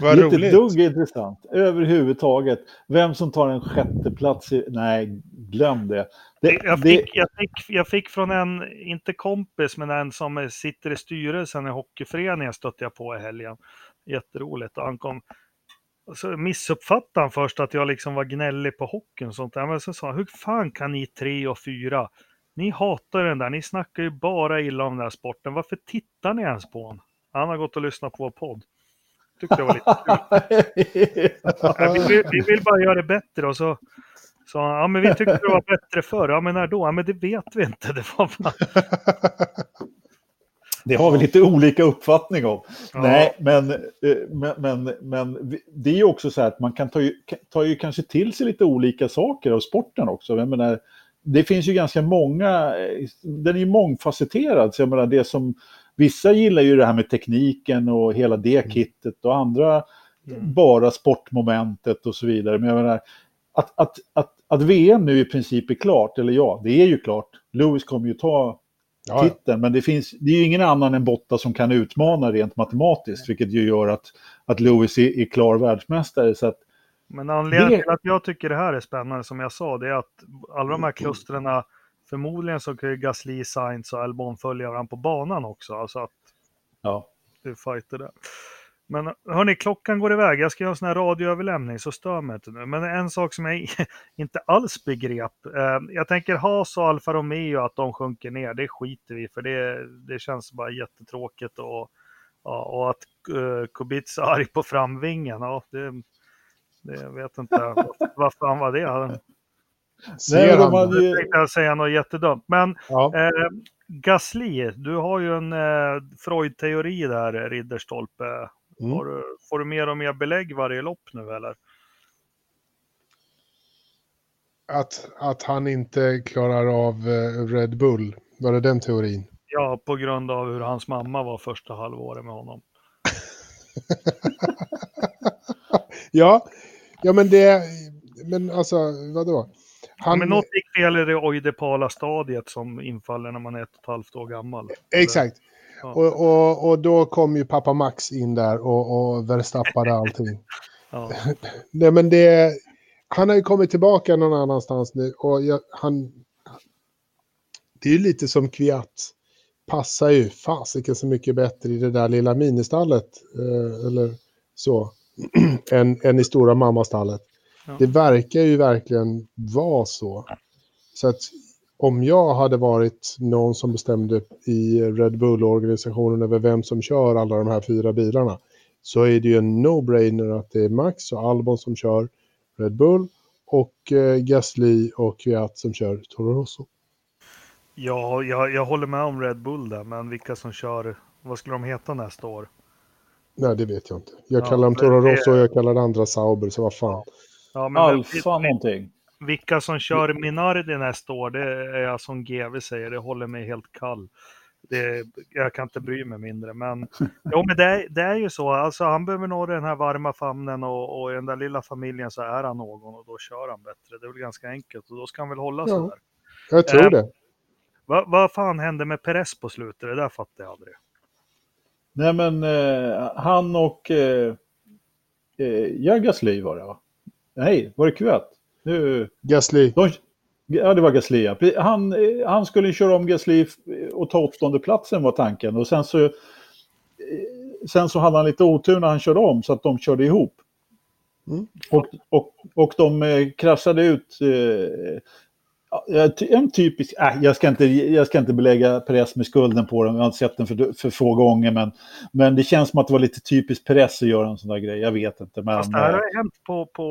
Vad det inte roligt. dugg intressant överhuvudtaget. Vem som tar en sjätte plats i... Nej, glöm det. det, Jag det fick, jag, fick, jag fick från en, inte kompis, men en som sitter i styrelsen i hockeyföreningen stötte jag på i helgen. Jätteroligt. Och han kom, så missuppfattade han först att jag liksom var gnällig på hockeyn och sånt där. Men så sa han, hur fan kan ni tre och fyra? Ni hatar den där, ni snackar ju bara illa om den där sporten. Varför tittar ni ens på den? Han har gått och lyssnat på vår podd. Tyckte det var lite kul. (laughs) Vi, vill, vi vill bara göra det bättre och så han, ja men vi tyckte det var bättre förr. Ja men när då? Ja men det vet vi inte. Det var bara... (laughs) Det har vi lite olika uppfattning om. Ja. Nej, men, eh, men, men, men det är ju också så här att man kan ta ju, ta ju kanske till sig lite olika saker av sporten också. Jag menar, det finns ju ganska många, eh, den är ju mångfacetterad. Så jag menar, det som, vissa gillar ju det här med tekniken och hela det kittet och andra Mm. bara sportmomentet och så vidare. Men jag menar, att, att, att, att VM nu i princip är klart, eller ja, det är ju klart. Lewis kommer ju ta Ja, titeln. Men det, finns, det är ju ingen annan än Botta som kan utmana rent matematiskt, vilket ju gör att, att Lewis är, är klar världsmästare. Så att, Men anledningen Det- till att jag tycker det här är spännande, som jag sa, det är att alla de här klustren, förmodligen så kan ju Gasly, Sainz och Albon följa varandra på banan också. Alltså att ja. är fighter där. Men hörni, klockan går iväg. Jag ska göra en sån här radioöverlämning så stör mig inte nu. Men en sak som jag (laughs) inte alls begrep. Eh, jag tänker Haas och Alfa Romeo att de sjunker ner. Det skiter vi för det, det känns bara jättetråkigt. Och, och att uh, Kubica är arg på framvingen. Ja, det, det jag vet inte. (laughs) vad fan var det? Ser de hade... Jag tänkte säga något jättedumt. Men Ja. eh, Gasly, du har ju en eh, Freud-teori där, Ridderstolpe. Mm. Har du, får du mer och mer belägg varje lopp nu eller? Att, att han inte klarar av eh, Red Bull, var det den teorin? Ja, på grund av hur hans mamma var första halvåret med honom. (laughs) Ja, ja men det, men alltså vadå? Han, Men något gick fel i det oidipala stadiet som infaller när man är ett och ett halvt år gammal. Exakt. Ja. Och, och, och då kom ju pappa Max in där och, och verstappade allting. (laughs) Ja. (laughs) Nej men det, han har ju kommit tillbaka någon annanstans nu och jag, han, det är ju lite som Kviat. Passar ju fasiken så mycket bättre i det där lilla ministallet, eh, eller så, (clears throat) än, än i stora mammastallet. Ja. Det verkar ju verkligen vara så. Så att om jag hade varit någon som bestämde i Red Bull-organisationen över vem som kör alla de här fyra bilarna så är det ju en no-brainer att det är Max och Albon som kör Red Bull och eh, Gasly och Kviat som kör Toro Rosso. Ja, jag, jag håller med om Red Bull där, men vilka som kör, vad skulle de heta nästa år? Nej, det vet jag inte. Jag Ja, kallar dem Toro Rosso och jag kallar det andra Sauber, så vad fan. Ja, men Alfa någonting. Vilka som kör Minardi nästa år, det är jag som GV säger, det håller mig helt kall. Det, jag kan inte bry mig mindre, men, (laughs) jo, men det, är- det är ju så. Alltså, han behöver nå den här varma famnen och, och i den där lilla familjen så är han någon och då kör han bättre. Det är väl ganska enkelt och då ska han väl hålla Ja. så där. Jag tror Eh, det. Va, vad fan hände med Perez på slutet? Det där fattar jag aldrig. Nej men eh, han och eh, eh, ja, Gasly var det va? Nej, var det Kvyat? Nu, Gasly. de, ja, det var Gasly ja. Han, eh, han skulle köra om Gasly och ta åttonde platsen var tanken. Och sen så, eh, sen så hade han lite otur när han körde om så att de körde ihop. Mm. Och, och, och de eh, kraschade ut. En typisk, äh, jag, ska inte, jag ska inte belägga Perez med skulden på dem, jag har inte sett den för, för få gånger, men, men det känns som att det var lite typiskt Perez att göra en sån där grej, jag vet inte. Men, Fast det här eh, har hänt på, på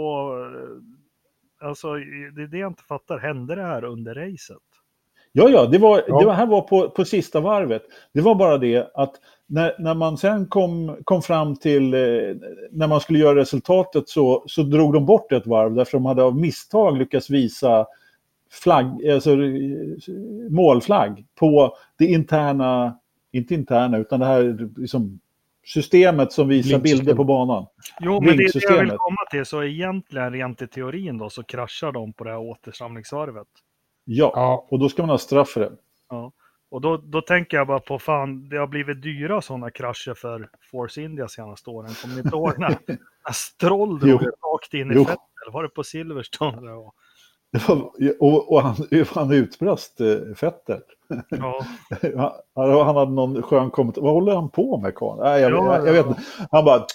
eh, alltså det är det jag inte fattar. Hände det här under racet? Ja, ja, det, var, Ja. det var, här var på, på sista varvet. Det var bara det att när, när man sen kom, kom fram till, eh, när man skulle göra resultatet så, så drog de bort ett varv därför de hade av misstag lyckats visa flagg, alltså, målflagg på det interna, inte interna, utan det här liksom, systemet som visar bilder på banan. Jo, men det är det jag vill komma till. Så egentligen, rent i teorin då, så kraschar de på det här återsamlingsvarvet. Ja, Ja, och då ska man ha straff för det. Ja. Och då, då tänker jag bara på, fan, det har blivit dyra sådana krascher för Force India senaste åren. Kommer ni inte ihåg när, (laughs) när Stroll drog rakt in i Jo. Vettel? Var det på Silverstone? Det var? Och, och han, han utbrast eh, Fetter. Ja. (laughs) Han, han hade någon skön kommentar. Vad håller han på med karln? Nej, jag, Ja, jag, jag vet inte. Han bara... (laughs)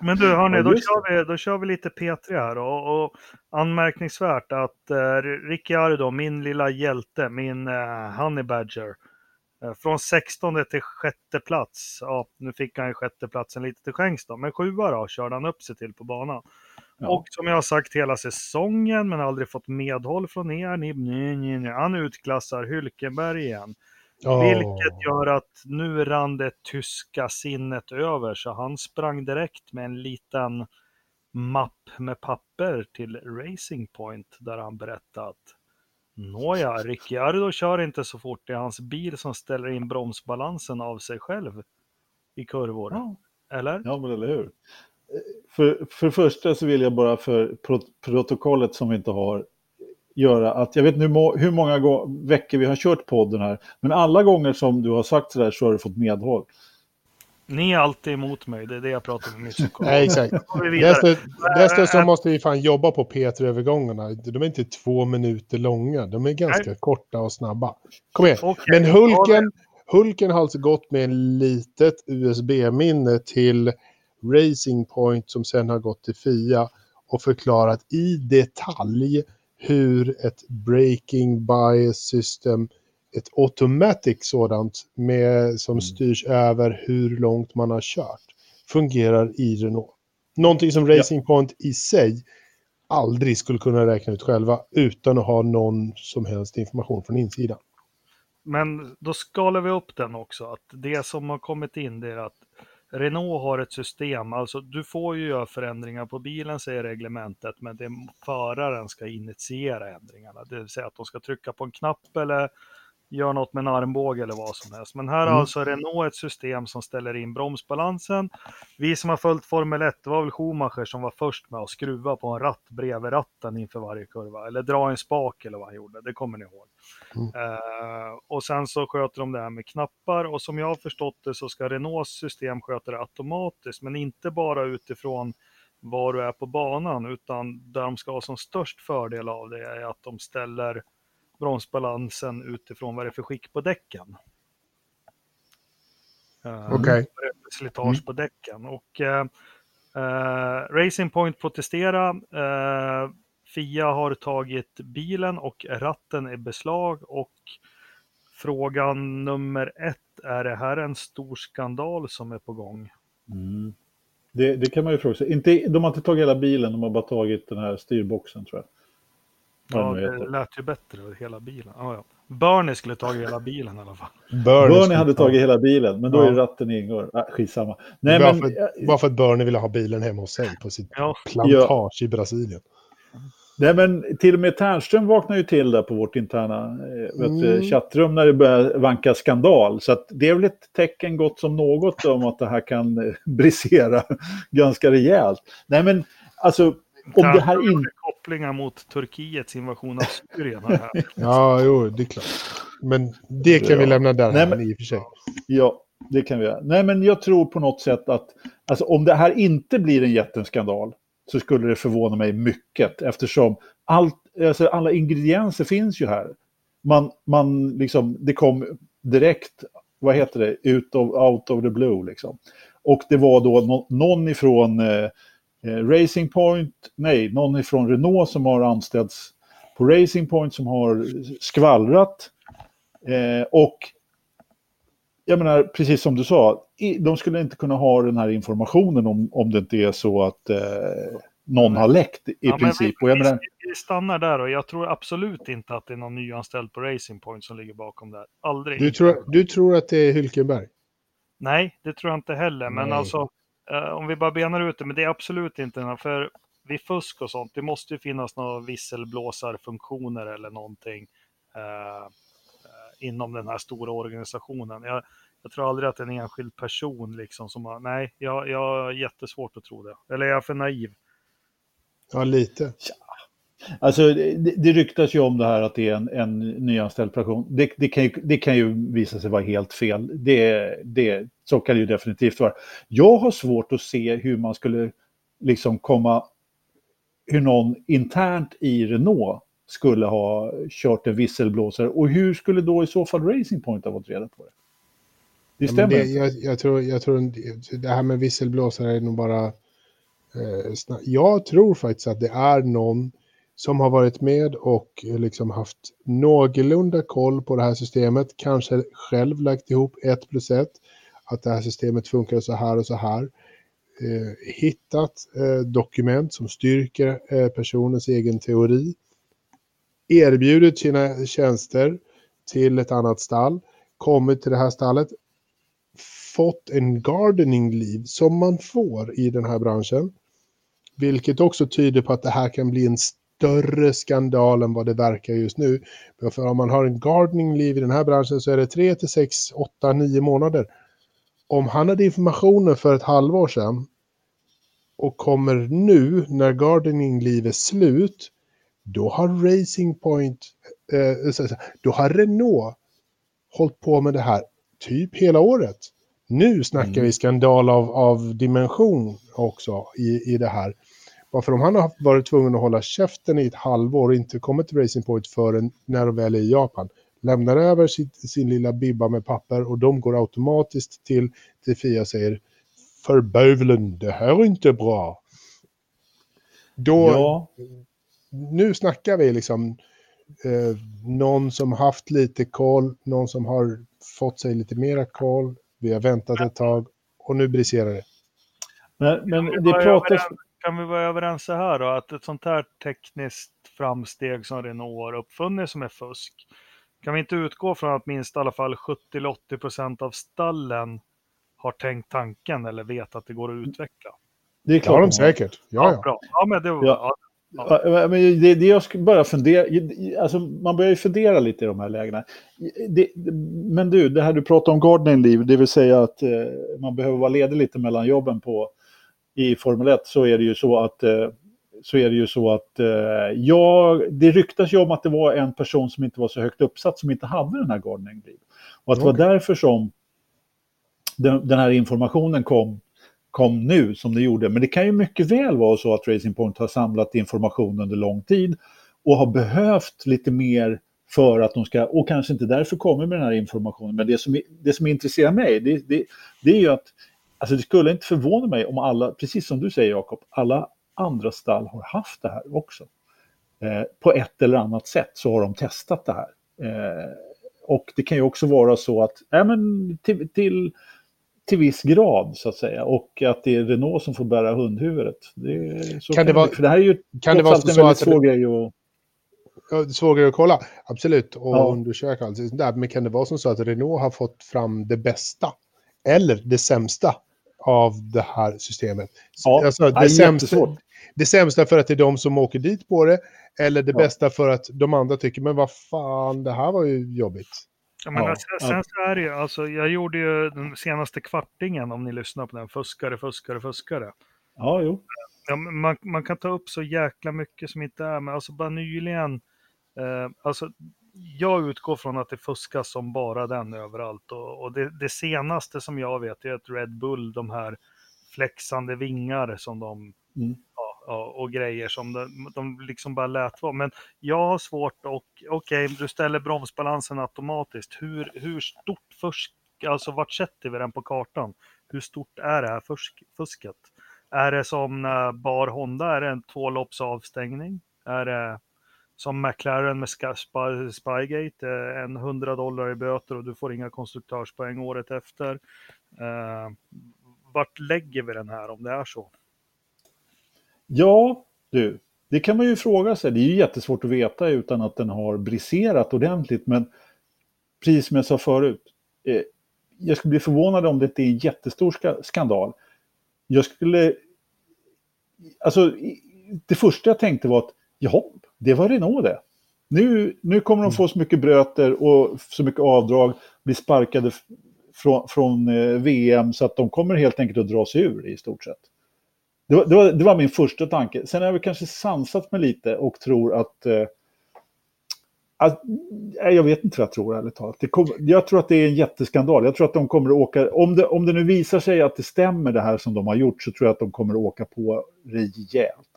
Men du, hörni, Ja, då, kör vi, då kör vi lite P3 här. Och, och anmärkningsvärt att eh, Ricciardo, min lilla hjälte, min eh, Honey Badger, eh, från 16 till sjätte plats. Ja, nu fick han ju sjätte platsen lite till skänks då, men sjua då körde han upp sig till på banan. Ja. Och som jag har sagt hela säsongen, men aldrig fått medhåll från er. Ni, ni, ni, ni. Han utklassar Hülkenberg igen. Ja. Vilket gör att nu rann det tyska sinnet över så han sprang direkt med en liten mapp med papper till Racing Point där han berättade att Nåja, Ricciardo kör inte så fort. Det är hans bil som ställer in bromsbalansen av sig själv i kurvor. Ja, Eller? ja, men eller hur. För, för första så vill jag bara för pro protokollet som vi inte har göra att jag vet inte hur, må hur många veckor vi har kört podden här, men alla gånger som du har sagt sådär så har du fått medhåll. Ni är alltid emot mig, det är det jag pratar med min psykolog. Nej, exakt. Dessutom, dessutom måste vi fan jobba på P3-övergångarna. De är inte två minuter långa, de är ganska korta och snabba. Kom igen. Okej, Men Hulken, Hulken har alltså gått med en litet USB-minne till Racing Point som sen har gått till FIA och förklarat i detalj hur ett breaking bias system, ett automatic sådant med, som styrs över hur långt man har kört, fungerar i Renault. Någonting som Racing Point i sig aldrig skulle kunna räkna ut själva utan att ha någon som helst information från insidan. Men då skalar vi upp den också. Att det som har kommit in det är att Renault har ett system, alltså du får ju göra förändringar på bilen säger reglementet, men det är föraren ska initiera ändringarna. Det vill säga att de ska trycka på en knapp eller gör något med en armbåge eller vad som helst. Men här har Mm. alltså Renault ett system som ställer in bromsbalansen. Vi som har följt Formel 1, det var väl Schumacher som var först med att skruva på en ratt bredvid ratten inför varje kurva. Eller dra en spak eller vad han gjorde, det kommer ni ihåg. Mm. Eh, och sen så sköter de det här med knappar och som jag har förstått det så ska Renaults system sköta det automatiskt, men inte bara utifrån var du är på banan, utan där de ska ha som störst fördel av det är att de ställer bromsbalansen utifrån vad det är för skick på däcken. Eh, Okej. för Slitage på däcken. Och eh, eh, Racing Point protesterar. Eh, Fia har tagit bilen och ratten i beslag och frågan nummer ett, är det här en stor skandal som är på gång? Mm. Det, det kan man ju fråga sig. Inte, de har inte tagit hela bilen, de har bara tagit den här styrboxen tror jag. Ja, det lät ju bättre, hela bilen. Ja, ja. Bernie skulle tagit hela bilen i alla fall. Bernie hade tagit hela bilen, men då Ja. är ratten ingår. Ah, skitsamma. Nej, bara, men, för, bara för att Bernie ville ha bilen hemma hos sig på sitt Ja. plantage i Brasilien. nej, men till och med Ternström vaknar ju till där på vårt interna eh, vet, du, Mm. chattrum när det börjar vanka skandal. Så att det är väl ett tecken gott som något om att det här kan eh, brisera (laughs) ganska rejält. Nej, men alltså om det här inte... kopplingar mot Turkiets invasion av Syrien. Här. (laughs) Ja, jo, det är klart. Men det kan vi Ja. lämna där Nej, men- i och för sig. Ja, det kan vi göra. Nej, men jag tror på något sätt att alltså, om det här inte blir en jätteskandal så skulle det förvåna mig mycket eftersom allt, alltså, alla ingredienser finns ju här. Man, man liksom, det kom direkt, vad heter det, ut of, out of the blue liksom. Och det var då nå- någon ifrån eh, Racing Point, nej, någon ifrån Renault som har anställts på Racing Point som har skvallrat. Eh, och jag menar, precis som du sa, de skulle inte kunna ha den här informationen om, om det inte är så att eh, någon har läckt i Ja, men princip. vi, Och menar, vi stannar där och jag tror absolut inte att det är någon nyanställd på Racing Point som ligger bakom det här. Aldrig. Du tror, du tror att det är Hylkenberg? Nej, det tror jag inte heller. Men Nej. alltså, eh, om vi bara benar ut det, men det är absolut inte den här, för vid fusk och sånt, det måste ju finnas några visselblåsarfunktioner eller någonting eh, eh, inom den här stora organisationen. Jag, jag tror aldrig att en enskild person liksom som har, nej, jag, jag har jättesvårt att tro det. Eller är jag för naiv? Ja, lite. Alltså, det, det ryktas ju om det här att det är en, en nyanställd person. Det, det, kan ju, det kan ju visa sig vara helt fel. Det, det, så kan det ju definitivt vara. Jag har svårt att se hur man skulle liksom komma, hur någon internt i Renault skulle ha kört en visselblåsare och hur skulle då i så fall Racing Point ha fått reda på det? Det Ja, stämmer det, inte. jag, jag, tror, jag tror det här med visselblåsare är nog bara... Eh, jag tror faktiskt att det är någon som har varit med och eh, liksom haft någorlunda koll på det här systemet, kanske själv lagt ihop ett plus ett, att det här systemet funkar så här och så här. Eh, hittat eh, dokument som styrker eh, personens egen teori, erbjudit sina tjänster till ett annat stall, kommit till det här stallet, fått en gardening leave som man får i den här branschen. Vilket också tyder på att det här kan bli en större skandal än vad det verkar just nu. För om man har en gardening leave i den här branschen så är det 3 till 6, 8, 9 månader. Om han hade informationen för ett halvår sedan och kommer nu när gardening leave är slut, då har Racing Point, eh, då har Renault hållit på med det här typ hela året. Nu snackar Mm. vi skandal av, av dimension också i, i det här. Varför om han har varit tvungen att hålla käften i ett halvår och inte kommit till Racing Point förrän när de väl är i Japan. lämnar över sin, sin lilla bibba med papper och de går automatiskt till, till Fia och säger för bövelen, det här är inte bra. Då, Ja, nu snackar vi liksom eh, någon som haft lite koll, någon som har fått sig lite mera koll, vi har väntat ett tag och nu briserar det. men, men det pratas... Kan vi vara överens så här då, att ett sånt här tekniskt framsteg som Renault har uppfunnit som är fusk, kan vi inte utgå från att minst i alla fall 70-80 procent av stallen har tänkt tanken eller vet att det går att utveckla? Det är klart de har. säkert. Ja, ja. bra. Ja, men det var... Ja. Ja. Ja, men det, det jag bara fundera, alltså man börjar ju fundera lite i de här lägena. Det, men du, det här du pratar om gardening liv, det vill säga att eh, man behöver vara ledig lite mellan jobben på, i Formel 1, så är det ju så att eh, så är det ju så att eh, jag, det ryktas ju om att det var en person som inte var så högt uppsatt som inte hade den här gardening liv. Och att det var därför som den, den här informationen kom kom nu som det gjorde. Men det kan ju mycket väl vara så att Racing Point har samlat information under lång tid och har behövt lite mer för att de ska, och kanske inte därför kommer med den här informationen. Men det som, det som intresserar mig, det, det, det är ju att alltså det skulle inte förvåna mig om alla, precis som du säger Jakob, alla andra stall har haft det här också. Eh, på ett eller annat sätt så har de testat det här. Eh, och det kan ju också vara så att, ja men till, till till viss grad så att säga. Och att det är Renault som får bära hundhuvudet. Det, så Kan det vara- För det här är ju Kan det vara en väldigt att svår grej att... Svårare att kolla, absolut, och Ja. undersöka allt sånt där. Men kan det vara som så att Renault har fått fram det bästa eller det sämsta av det här systemet? Ja, alltså, det det, är sämsta, det sämsta för att det är de som åker dit på det, eller det Ja. bästa för att de andra tycker, men vad fan, det här var ju jobbigt. Jag menar, Ja, sen, sen så är det ju, alltså, jag gjorde ju den senaste kvartingen, om ni lyssnar på den, fuskare, fuskare, fuskare. Ja, jo. Ja, men man, man kan ta upp så jäkla mycket som inte är, men alltså bara nyligen, eh, alltså jag utgår från att det fuskas som bara den överallt och, och det, det senaste som jag vet är att Red Bull, de här flexande vingar som de Mm. ja, och grejer som de, de liksom bara lät vara. Men jag har svårt och okej, du ställer bromsbalansen automatiskt. Hur, hur stort fusk, alltså vart sätter vi den på kartan? Hur stort är det här fusk, fusket? Är det som när Bar Honda, är det en tvålopps avstängning? Är det som McLaren med Spygate, eh, en 100 dollar i böter och du får inga konstruktörspoäng året efter? Eh, vart lägger vi den här om det är så? Ja, du. Det kan man ju fråga sig. Det är ju jättesvårt att veta utan att den har briserat ordentligt. Men precis som jag sa förut. Eh, jag skulle bli förvånad om det inte är en jättestor ska- skandal. Jag skulle... Alltså, det första jag tänkte var att jaha, det var Renault det. Nu, nu kommer de få så mycket bröter och så mycket avdrag, bli sparkade från, från eh, VM så att de kommer helt enkelt att dra sig ur i stort sett. Det var, det, var, det var min första tanke. Sen har jag väl kanske sansat mig lite och tror att... Eh, att jag vet inte vad jag tror ärligt talat. Kom, jag tror att det är en jätteskandal. Jag tror att de kommer att åka... Om det, om det nu visar sig att det stämmer det här som de har gjort så tror jag att de kommer att åka på rejält.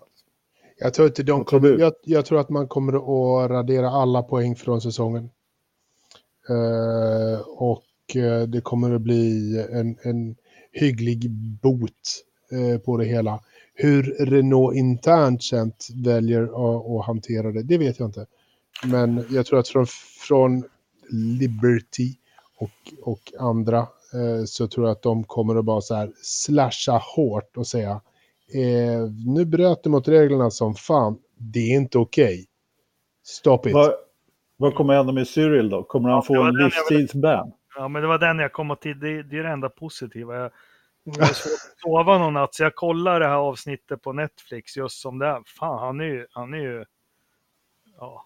Jag tror, inte de du? jag, jag tror att man kommer att radera alla poäng från säsongen. Eh, och eh, det kommer att bli en, en hygglig bot eh, på det hela. Hur Renault internt sett väljer att, att hantera det, det vet jag inte. Men jag tror att från, från Liberty och, och andra så tror jag att de kommer att bara så här slasha hårt och säga eh, nu bröt du mot reglerna som fan. Det är inte okej. Stop it. Vad, vad kommer hända med Cyril då? Kommer han Ja, få var en livstidsban? Ja, men det var den jag kom till. Det, det är det enda positiva. Jag, jag (laughs) sova någon natt, så jag kollar det här avsnittet på Netflix just som det är. Fan, han är ju... Han är ju ja.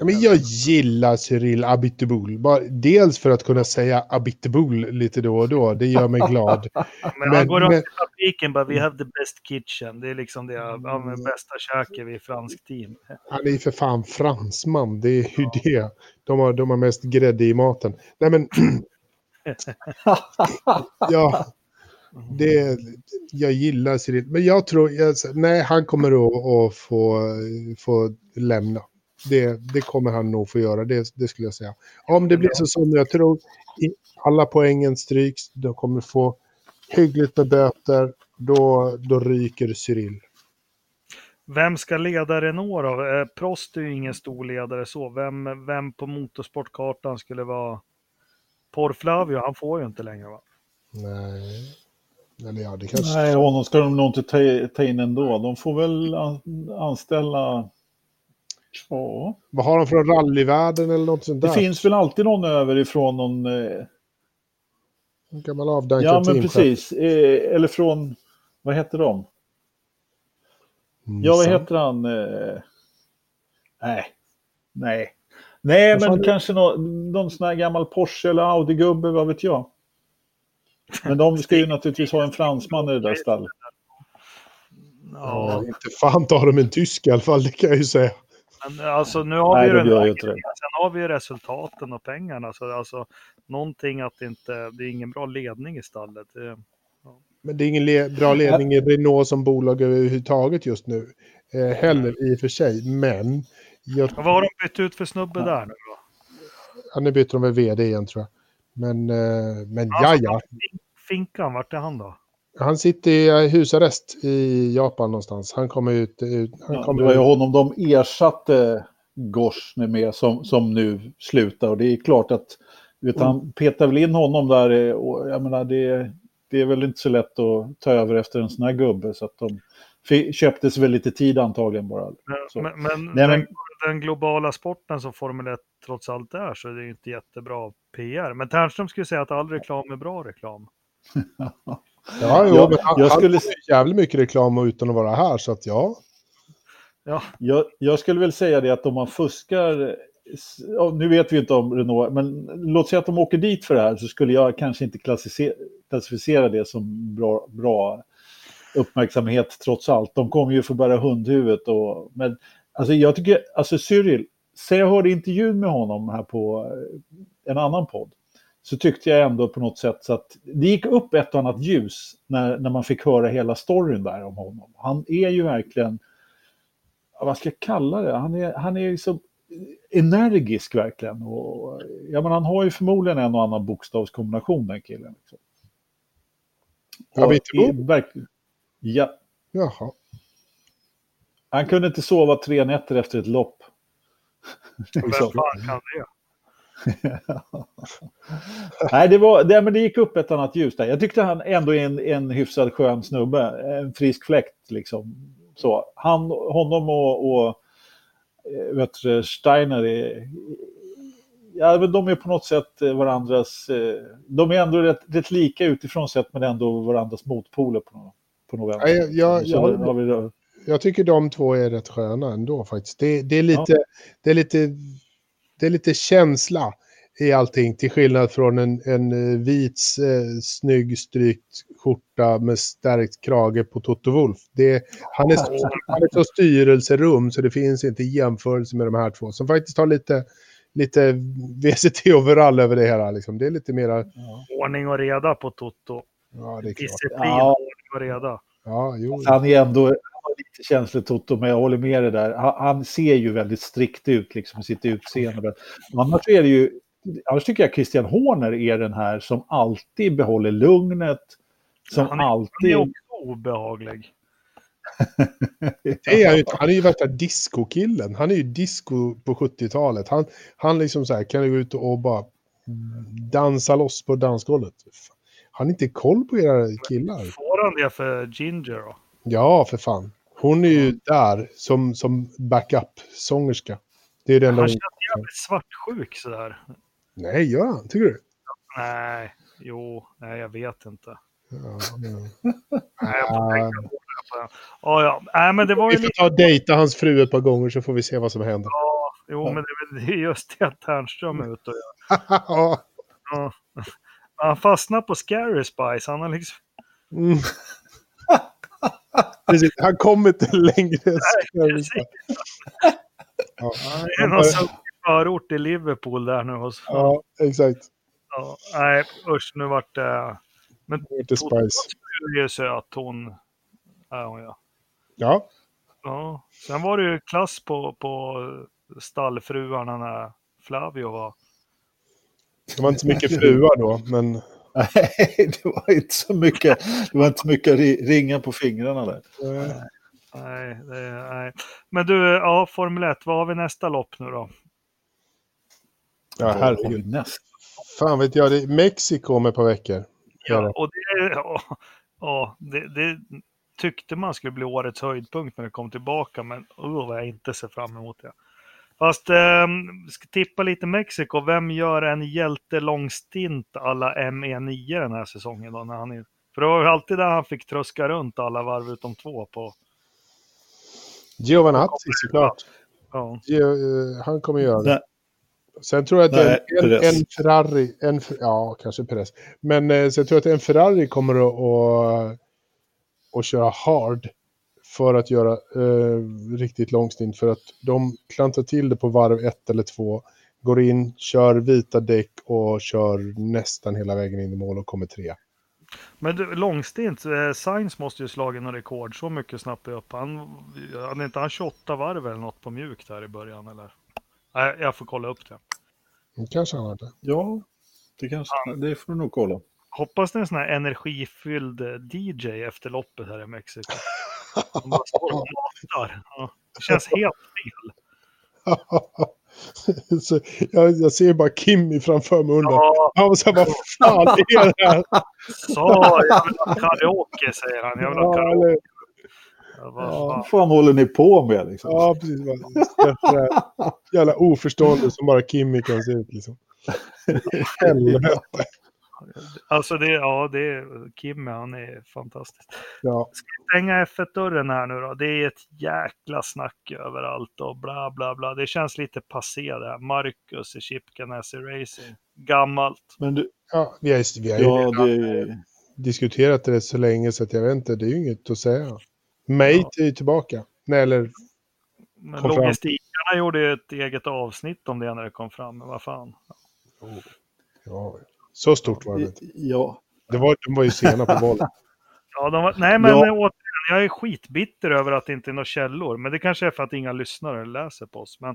Ja, men jag gillar Cyril Abiteboul. Bara, dels för att kunna säga Abiteboul lite då och då. Det gör mig glad. (laughs) Men, han går runt men- i fabriken bara, we have the best kitchen. Det är liksom det, ja, men bästa köket, vi är franskt team. Han är ju för fan fransman. Det är ju det. De har, de har mest grädde i maten. Nej men... (laughs) ja. Det, jag gillar Cyril. Men jag tror... Jag, nej, han kommer att, att få, få lämna. Det, det kommer han nog få göra, det, det skulle jag säga. Om det blir så som jag tror, alla poängen stryks, de kommer få hyggligt med böter, då, då ryker Cyril. Vem ska leda Renault då? Eh, Prost är ju ingen stor ledare så. Vem, vem på motorsportkartan skulle vara... Porflavio, han får ju inte längre va? Nej. Eller ja, det kanske... Nej, honom ska de nog inte ta, ta in ändå. De får väl an, anställa... Ja. Vad har de från rallyvärlden eller något sånt där? Det finns väl alltid någon över ifrån någon... Eh... En gammal avdankad Ja, men precis. Eh, eller från... Vad heter de? Ja, vad Nissan. heter han? Eh... Nej. Nej. Nej, Vad men kanske någon, någon sån här gammal Porsche eller Audi-gubbe, vad vet jag. Men de ska ju naturligtvis ha en fransman i det där stallet. Ja, inte fan tar de en tysk i alla fall, det kan jag ju säga. Men alltså nu har Nej, vi ju de den här. Sen har vi ju resultaten och pengarna. Så alltså någonting att det inte... Det är ingen bra ledning i stallet. Det, Men det är ingen le bra ledning i Renault som bolag överhuvudtaget just nu. Eh, heller i och för sig, men... Jag, vad har de bytt ut för snubbe där nu då? ja, nu byter de väl vd igen tror jag. Men, eh, men ja, Alltså, ja. Finkan, vart är han då? Han sitter i eh, husarrest i Japan någonstans. Han kommer ut... ut han Ja, kommer det var ju honom de ersatte Gorsne med som, som nu slutar. Och det är klart att vet, Mm. han petar väl in honom där. eh, Och, jag menar, det, det är väl inte så lätt att ta över efter en sån här gubbe. Så att de köptes väl lite tid antagligen bara. Så. Men, men, Nej, men- den, den globala sporten som Formel 1 trots allt är så är det ju inte jättebra PR. Men Ternström skulle säga att all reklam är bra reklam. (laughs) Ja, jo, Jag- men han, jag han skulle- får ju jävligt mycket reklam utan att vara här, så att ja. Ja, Jag, jag skulle väl säga det att om man fuskar, nu vet vi inte om Renault, men låt säga att de åker dit för det här så skulle jag kanske inte klassificera, det som bra, bra uppmärksamhet trots allt. De kommer ju få bära hundhuvudet och, men alltså jag tycker, alltså Cyril, så jag hörde intervjun med honom här på en annan podd, så tyckte jag ändå på något sätt så att det gick upp ett och annat ljus när, när man fick höra hela storyn där om honom. Han är ju verkligen, vad ska jag kalla det? Han är, han är så energisk verkligen. Och, ja, men han har ju förmodligen en och annan bokstavskombination den killen. Liksom. Verkligen- Ja, Jaha. han kunde inte sova tre nätter efter ett lopp. (laughs) vem Liksom. fan kan det? (laughs) Nej, det, var, det, men det gick upp ett annat ljus där. Jag tyckte han ändå är en, en hyfsad skön snubbe. En frisk fläkt liksom. Så, han, honom och, och eh, vet du, Steiner är... Ja, men de är på något sätt eh, varandras... eh, De är ändå rätt, rätt lika utifrån sett men ändå varandras motpoler på, något- på något Ja, jag- jag- jag. Jag tycker de två är rätt sköna ändå faktiskt. Det, det, är, lite, det, är, lite, det är lite känsla i allting, till skillnad från en, en eh, vit, eh, snygg, strykt skjorta med stärkt krage på Toto Wolf. Det, han, är, så- han är så styrelserum så det finns inte jämförelse med de här två som faktiskt har lite, lite VCT-overall över det hela. Liksom. Det är lite mera... Ordning och reda på Toto. Ja, det är klart. Disciplin, Ja. ordning och reda. Ja, jo. Han är ändå har lite känsligt Toto, men jag håller med dig där. Han, han ser ju väldigt strikt ut liksom, med sitt utseende. Men Annars, är det ju, annars tycker jag Christian Horner är den här som alltid behåller lugnet. Som Han är- Han är alltid... också obehaglig. Det är han, ju inte. han är ju värsta disco-killen. Han är ju disco på 70-talet. Han, han liksom så här kan gå ut och bara dansa loss på dansgolvet. Han har inte koll på era killar. Får han det för Ginger då? Ja, för fan. Hon är ju där som, som backup-sångerska. Det är enda Han känns jävligt svartsjuk sådär. Nej, gör han? Tycker du? Nej, jo, nej jag vet inte. Ja, ja. (laughs) Nej, jag. Ja, ja. Nej, men det var Vi får lite... ta och dejta hans fru ett par gånger så får vi se vad som händer. Ja, jo, men det det är just det att Ternström är ute och gör. (laughs) Ja. Ja. Han fastnar på Scary Spice. Han har liksom... Mm. Precis, han kommer inte längre. Precis. Ja, Han är någon sån förort i Liverpool där nu. Och så. ja, exakt. Ja, nej, usch, nu vart det... Men Spice. Toto är ju söt, hon. Ja, hon ja. Ja, ja. Sen var det ju klass på, på stallfruarna när Flavio var. Det var inte så mycket fruar då, men... Nej, det var inte så mycket, det var inte så mycket ringa på fingrarna där. Nej, det, nej. Men du, ja, Formel 1, vad har vi nästa lopp nu då? Ja, herregud. Nästa. Fan vet jag, det är Mexiko om ett par veckor. Ja, och det, ja, ja det, det, tyckte man skulle bli årets höjdpunkt när det kom tillbaka, men oh, vad jag inte ser fram emot det. Fast eh, ska tippa lite Mexiko. Vem gör en hjältelång stint alla ME9 den här säsongen då? När han är... För det var ju alltid där han fick tröska runt alla varv utom två på. Giovanazzi såklart. Ja. Eh, han kommer göra det. Sen tror jag att Nej, en, en, en, Ferrari, en, ja kanske Perez, men eh, sen tror jag att en Ferrari kommer att, att, att köra hard för att göra eh, riktigt långstint. För att de klantar till det på varv ett eller två, går in, kör vita däck och kör nästan hela vägen in i mål och kommer tre. Men du, långstint, eh, Sainz måste ju slagit någon rekord, så mycket snabbt upp. Han hade inte han 28 varv eller något på mjukt här i början eller? Nej, jag får kolla upp det. det kanske han hade. Ja, det, kanske, han, det får du nog kolla. Hoppas det är en sån här energifylld DJ efter loppet här i Mexiko. (laughs) De bara står och matar. Ja, det känns helt fel. (laughs) så jag, jag, ser bara Kimmy framför mig under. Ja. Han var vad fan är det här? Så, jag vill ha karaoke, säger han. Jag vill ha karaoke. Ja, vad fan håller ni på med liksom? Ja, precis. Jävla oförstående som bara Kimmy kan se ut liksom. (laughs) Helvete. Alltså det, ja, det är Kim, han är fantastisk. Ja. Ska vi stänga F1-dörren här nu då? Det är ett jäkla snack överallt och bla bla bla. Det känns lite passé det här. Marcus i Chipkanäs Racing. Gammalt. Men du, ja, vi har, vi har ja, ju det... diskuterat det så länge så att jag vet inte, det är ju inget att säga. Mate ja. är tillbaka. Nej, eller... Men logistikerna gjorde ju ett eget avsnitt om det när det kom fram, men vad fan. Oh. Ja, så stort var det Ja. Det var, de var ju sena på bollen. (laughs) ja, de var, nej men ja. återigen, jag är skitbitter över att det inte är några källor. Men det kanske är för att inga lyssnare läser på oss. Men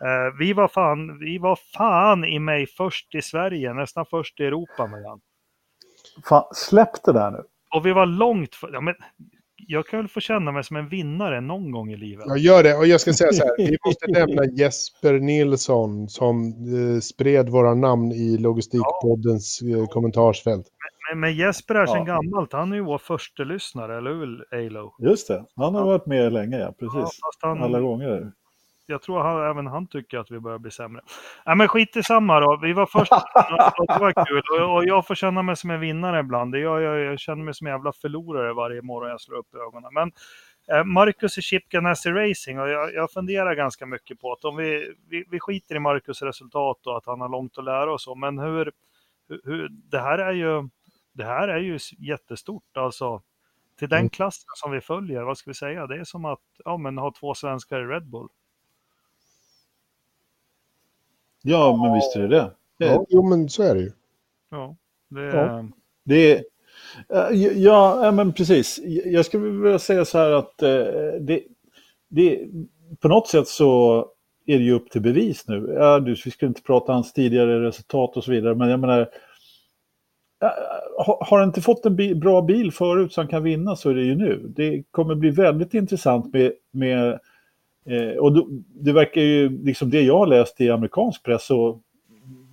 eh, vi, var fan, vi var fan i mig först i Sverige, nästan först i Europa med den. Fan, släpp det där nu. Och vi var långt för, ja, men jag kan väl få känna mig som en vinnare någon gång i livet. Ja, gör det. Och jag ska säga så här, (laughs) vi måste nämna Jesper Nilsson som eh, spred våra namn i Logistikpoddens ja. eh, kommentarsfält. Men, men Jesper är sedan gammalt, han är ju vår första lyssnare, eller hur Alo? Just det, han har varit med länge, ja, precis. Ja, han, Alla gånger jag tror han, även han tycker att vi börjar bli sämre. Nej, men skit i samma då. Vi var först. (laughs) det var kul. Och, och, jag får känna mig som en vinnare ibland. Jag, jag, jag känner mig som en jävla förlorare varje morgon jag slår upp ögonen. Men eh, Marcus i Chip Ganassi Racing och jag, jag funderar ganska mycket på att om vi, vi, vi skiter i Marcus resultat och att han har långt att lära och så. Men hur, hur, hur det här är ju det här är ju jättestort. Alltså, till den mm. klassen som vi följer, vad ska vi säga? Det är som att ja, men ha två svenskar i Red Bull. Ja, men visst är det det. Ja, jo, men så är det ju. Ja, det är... Ja. Det är... Ja, men precis. Jag skulle vilja säga så här att eh, det, det, på något sätt så är det ju upp till bevis nu. Ja, du, vi skulle inte prata hans tidigare resultat och så vidare, men jag menar, har han inte fått en bil, bra bil förut så han kan vinna så är det ju nu. Det kommer bli väldigt intressant med, med Eh, och då, det verkar ju, liksom det jag har läst i amerikansk press så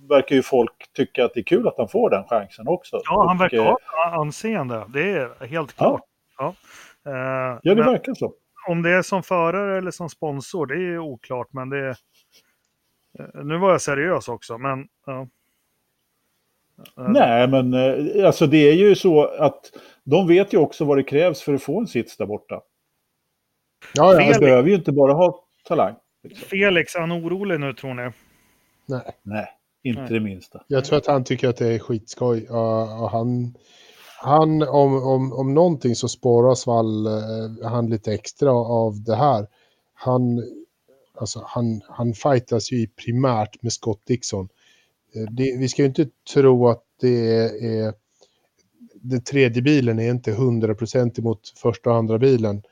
verkar ju folk tycka att det är kul att han får den chansen också. Ja, han verkar ha eh, anseende. Det är helt klart. Ja, ja. Eh, ja det verkar så. Om det är som förare eller som sponsor, det är oklart, men det är... Eh, nu var jag seriös också, men... Ja. Nej, men eh, alltså det är ju så att de vet ju också vad det krävs för att få en sits där borta. Ja, ja. Han behöver ju inte bara ha talang. Liksom. Felix, är han orolig nu tror ni? Nej. Nej, inte Nej. det minsta. Jag tror att han tycker att det är skitskoj. Och han, han om, om, om någonting så spåras väl uh, han lite extra av det här. Han, alltså, han, han fightas ju primärt med Scott Dixon. Uh, det, vi ska ju inte tro att det är... Den tredje bilen är inte 100% emot första och andra bilen.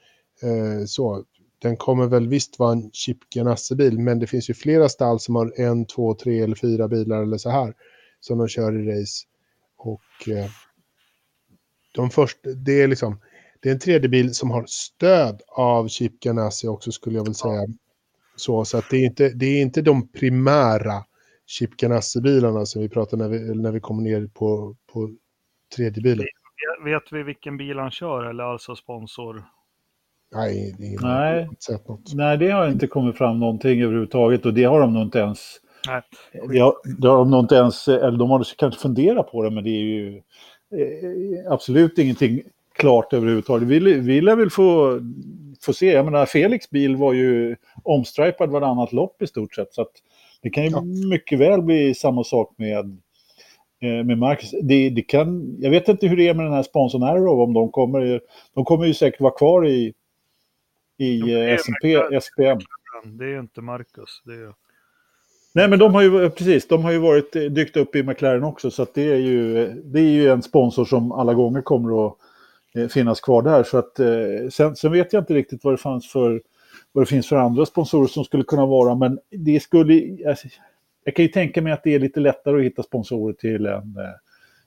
Eh, så. den kommer väl visst vara en Chip Ganassi-bil, men det finns ju flera stall som har en, två, tre eller fyra bilar eller så här som de kör i race. Och eh, de första, det är liksom, det är en tredje bil som har stöd av Chip Ganassi också skulle jag väl säga. Så, så att det är inte, det är inte de primära Chip Ganassi-bilarna som vi pratar när vi, när vi kommer ner på, på tredje bilen. Vet vi vilken bil han kör eller alltså sponsor? Nej, det Nej. inte sett något. Nej, det har inte kommit fram någonting överhuvudtaget och det har de nog inte ens... Nej. Det har, det har de nog inte ens, eller de har kanske funderat på det, men det är ju eh, absolut ingenting klart överhuvudtaget. Vi, vi lär väl få, få se, jag menar Felix bil var ju omstripad varannat lopp i stort sett, så att det kan ju Ja. mycket väl bli samma sak med, eh, med Marcus. Det, det kan, jag vet inte hur det är med den här sponsorn Arrow, om de kommer, de kommer ju säkert vara kvar i, i eh, SMP, SPM. Det är ju inte Marcus. Är. Nej, men de har ju, precis, de har ju varit, eh, dykt upp i McLaren också, så att det, är ju, det är ju en sponsor som alla gånger kommer att eh, finnas kvar där. Så att, eh, sen, sen vet jag inte riktigt vad det, fanns för, vad det finns för andra sponsorer som skulle kunna vara, men det skulle... Alltså, jag kan ju tänka mig att det är lite lättare att hitta sponsorer till en eh,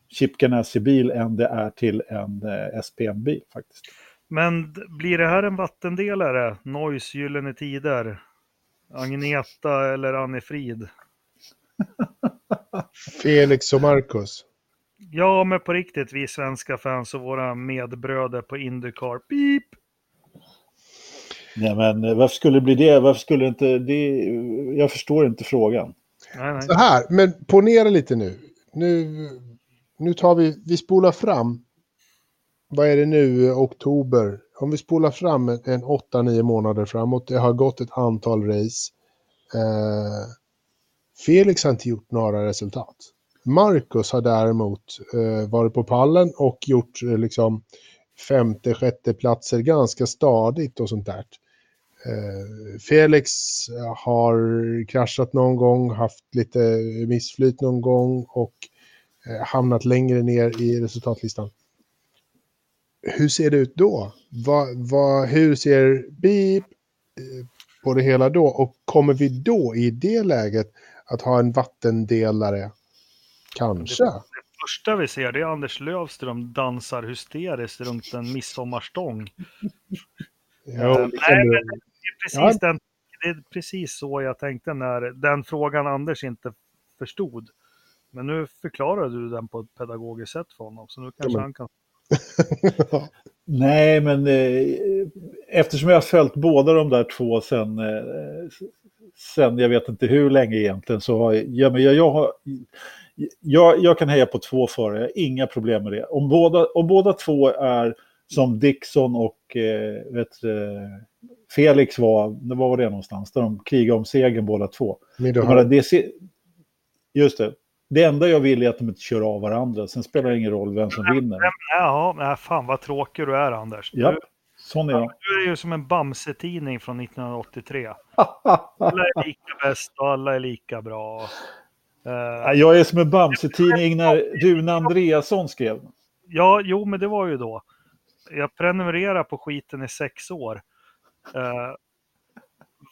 Chip Ganassi-bil än det är till en eh, SPM-bil faktiskt. Men blir det här en vattendelare? Noise, Gyllene Tider? Agneta eller Anne-Frid? (laughs) Felix och Marcus. Ja, men på riktigt, vi svenska fans och våra medbröder på Indycar. Pip! Nej, men varför skulle det bli det? Varför skulle det inte... Det, jag förstår inte frågan. Nej, nej. Så här, men ponera lite nu. Nu, nu tar vi, vi spolar fram. Vad är det nu, oktober? Om vi spolar fram en, 8-9 månader framåt. Det har gått ett antal race. Eh, Felix har inte gjort några resultat. Marcus har däremot eh, varit på pallen och gjort eh, liksom femte, sjätte platser ganska stadigt och sånt där. Eh, Felix har kraschat någon gång, haft lite missflyt någon gång och eh, hamnat längre ner i resultatlistan. Hur ser det ut då? Vad, vad, hur ser BIP eh, på det hela då? Och kommer vi då i det läget att ha en vattendelare? Kanske. Det första vi ser det är Anders Lövström dansar hysteriskt runt en midsommarstång. Jo, det nej, det är, precis den, det är precis så jag tänkte när den frågan Anders inte förstod. Men nu förklarade du den på ett pedagogiskt sätt för honom, så nu kanske men- han kan... (laughs) Nej, men eh, eftersom jag har följt båda de där två sen, eh, sen jag vet inte hur länge egentligen så har ja, men jag, jag, har, jag, jag kan heja på två förare, jag har inga problem med det. Om båda, om båda två är som Dixon och eh, vet, eh, Felix var, var var det någonstans, där de krigade om segern båda två. Jag har, menar, det just det. Det enda jag vill är att de inte kör av varandra. Sen spelar det ingen roll vem som vinner. Jaha, nej, fan vad tråkig du är Anders. Ja, Du, sån är jag. du är ju som en Bamse-tidning från 1983. (laughs) Alla är lika bäst och alla är lika bra. Eh, Jag är som en Bamse-tidning när Rune Andreasson skrev. Ja, jo, men det var ju då. Jag prenumererar på skiten i sex år. Eh,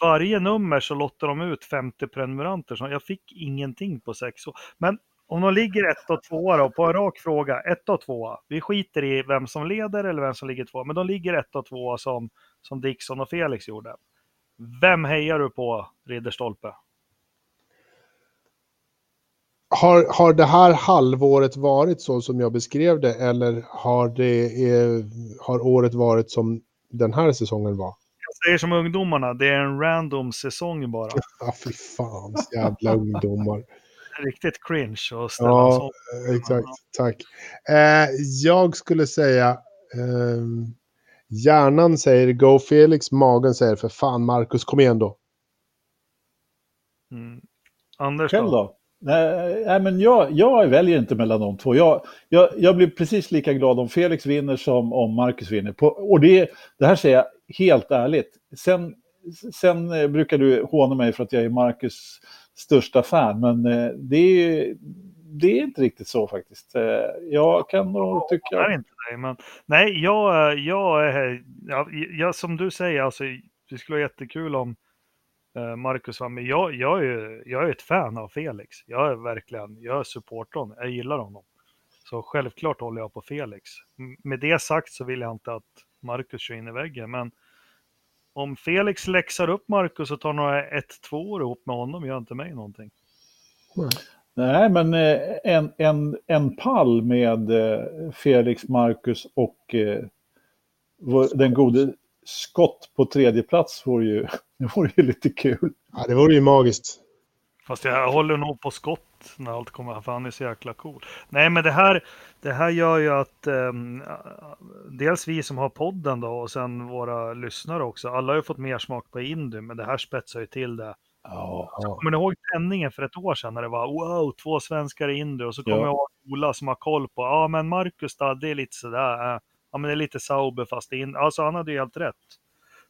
varje nummer så lottar de ut 50 prenumeranter. Så jag fick ingenting på sex år. Men om de ligger ett och två då, på en rak fråga, ett och två. Vi skiter i vem som leder eller vem som ligger två. Men de ligger ett och två som, som Dixon och Felix gjorde. Vem hejar du på, Ridderstolpe? har, har det här halvåret varit så som jag beskrev det eller har, det, eh, har året varit som den här säsongen var? Jag säger som ungdomarna, det är en random säsong bara. (laughs) Ja, fy fan, jävla ungdomar. Riktigt cringe och ställa Ja, exakt. Tack. Eh, jag skulle säga... Eh, hjärnan säger Go Felix, magen säger för fan Marcus, kom igen då. Mm. Anders Själv då? då? Nej, nej, men jag, jag väljer inte mellan de två. Jag, jag, jag blir precis lika glad om Felix vinner som om Marcus vinner. På, och det, det här säger jag helt ärligt. Sen, sen eh, brukar du håna mig för att jag är Marcus största fan, men eh, det, är- det är inte riktigt så faktiskt. Eh, Jag kan nog Jag tycka... inte dig, men nej, jag, jag jag, jag, som du säger, alltså det skulle vara jättekul om Marcus var med. Jag, jag, är, jag är ett fan av Felix. Jag är verkligen, jag supportar honom. Jag gillar honom. Så självklart håller jag på Felix. Med det sagt så vill jag inte att Marcus kör in i väggen, men om Felix läxar upp Marcus och tar några 1-2 år ihop med honom gör inte mig någonting. Nej, men eh, en, en, en pall med eh, Felix, Marcus och eh, den gode Skott på tredje plats vore ju, det (laughs) vore ju lite kul. Ja, det vore ju magiskt. Fast jag håller nog på skott när allt kommer, för han är så jäkla cool. Nej, men det här, det här gör ju att ehm, dels vi som har podden då och sen våra lyssnare också, alla har ju fått mer smak på Indy, men det här spetsar ju till det. Ja. Ja. Kommer ni ihåg tändningen för ett år sedan när det var wow, två svenskar i Indy och så kommer Ja. jag ihåg Ola som har koll på, ja men Marcus då, det är lite sådär, äh, ja men det är lite Sauber fast in, alltså han hade ju helt rätt.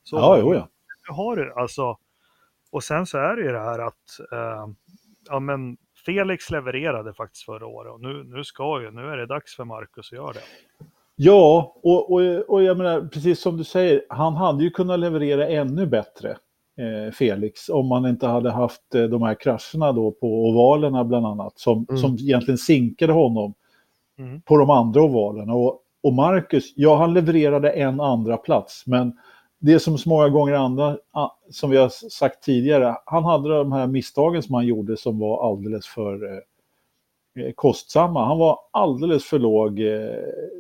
Så, Ja, jo, ja. nu har du alltså, och sen så är det ju det här att, eh, ja men Felix levererade faktiskt förra året och nu, nu ska ju, nu är det dags för Marcus att göra det. Ja, och, och, och jag menar, precis som du säger, han hade ju kunnat leverera ännu bättre, eh, Felix, om man inte hade haft eh, de här krascherna då på ovalerna bland annat, som, Mm. som egentligen sinkade honom Mm. på de andra ovalerna. Och, och Marcus, ja han levererade en andra plats, men det är som så många gånger andra, som vi har sagt tidigare, han hade de här misstagen som han gjorde som var alldeles för eh, eh, kostsamma. Han var alldeles för låg eh,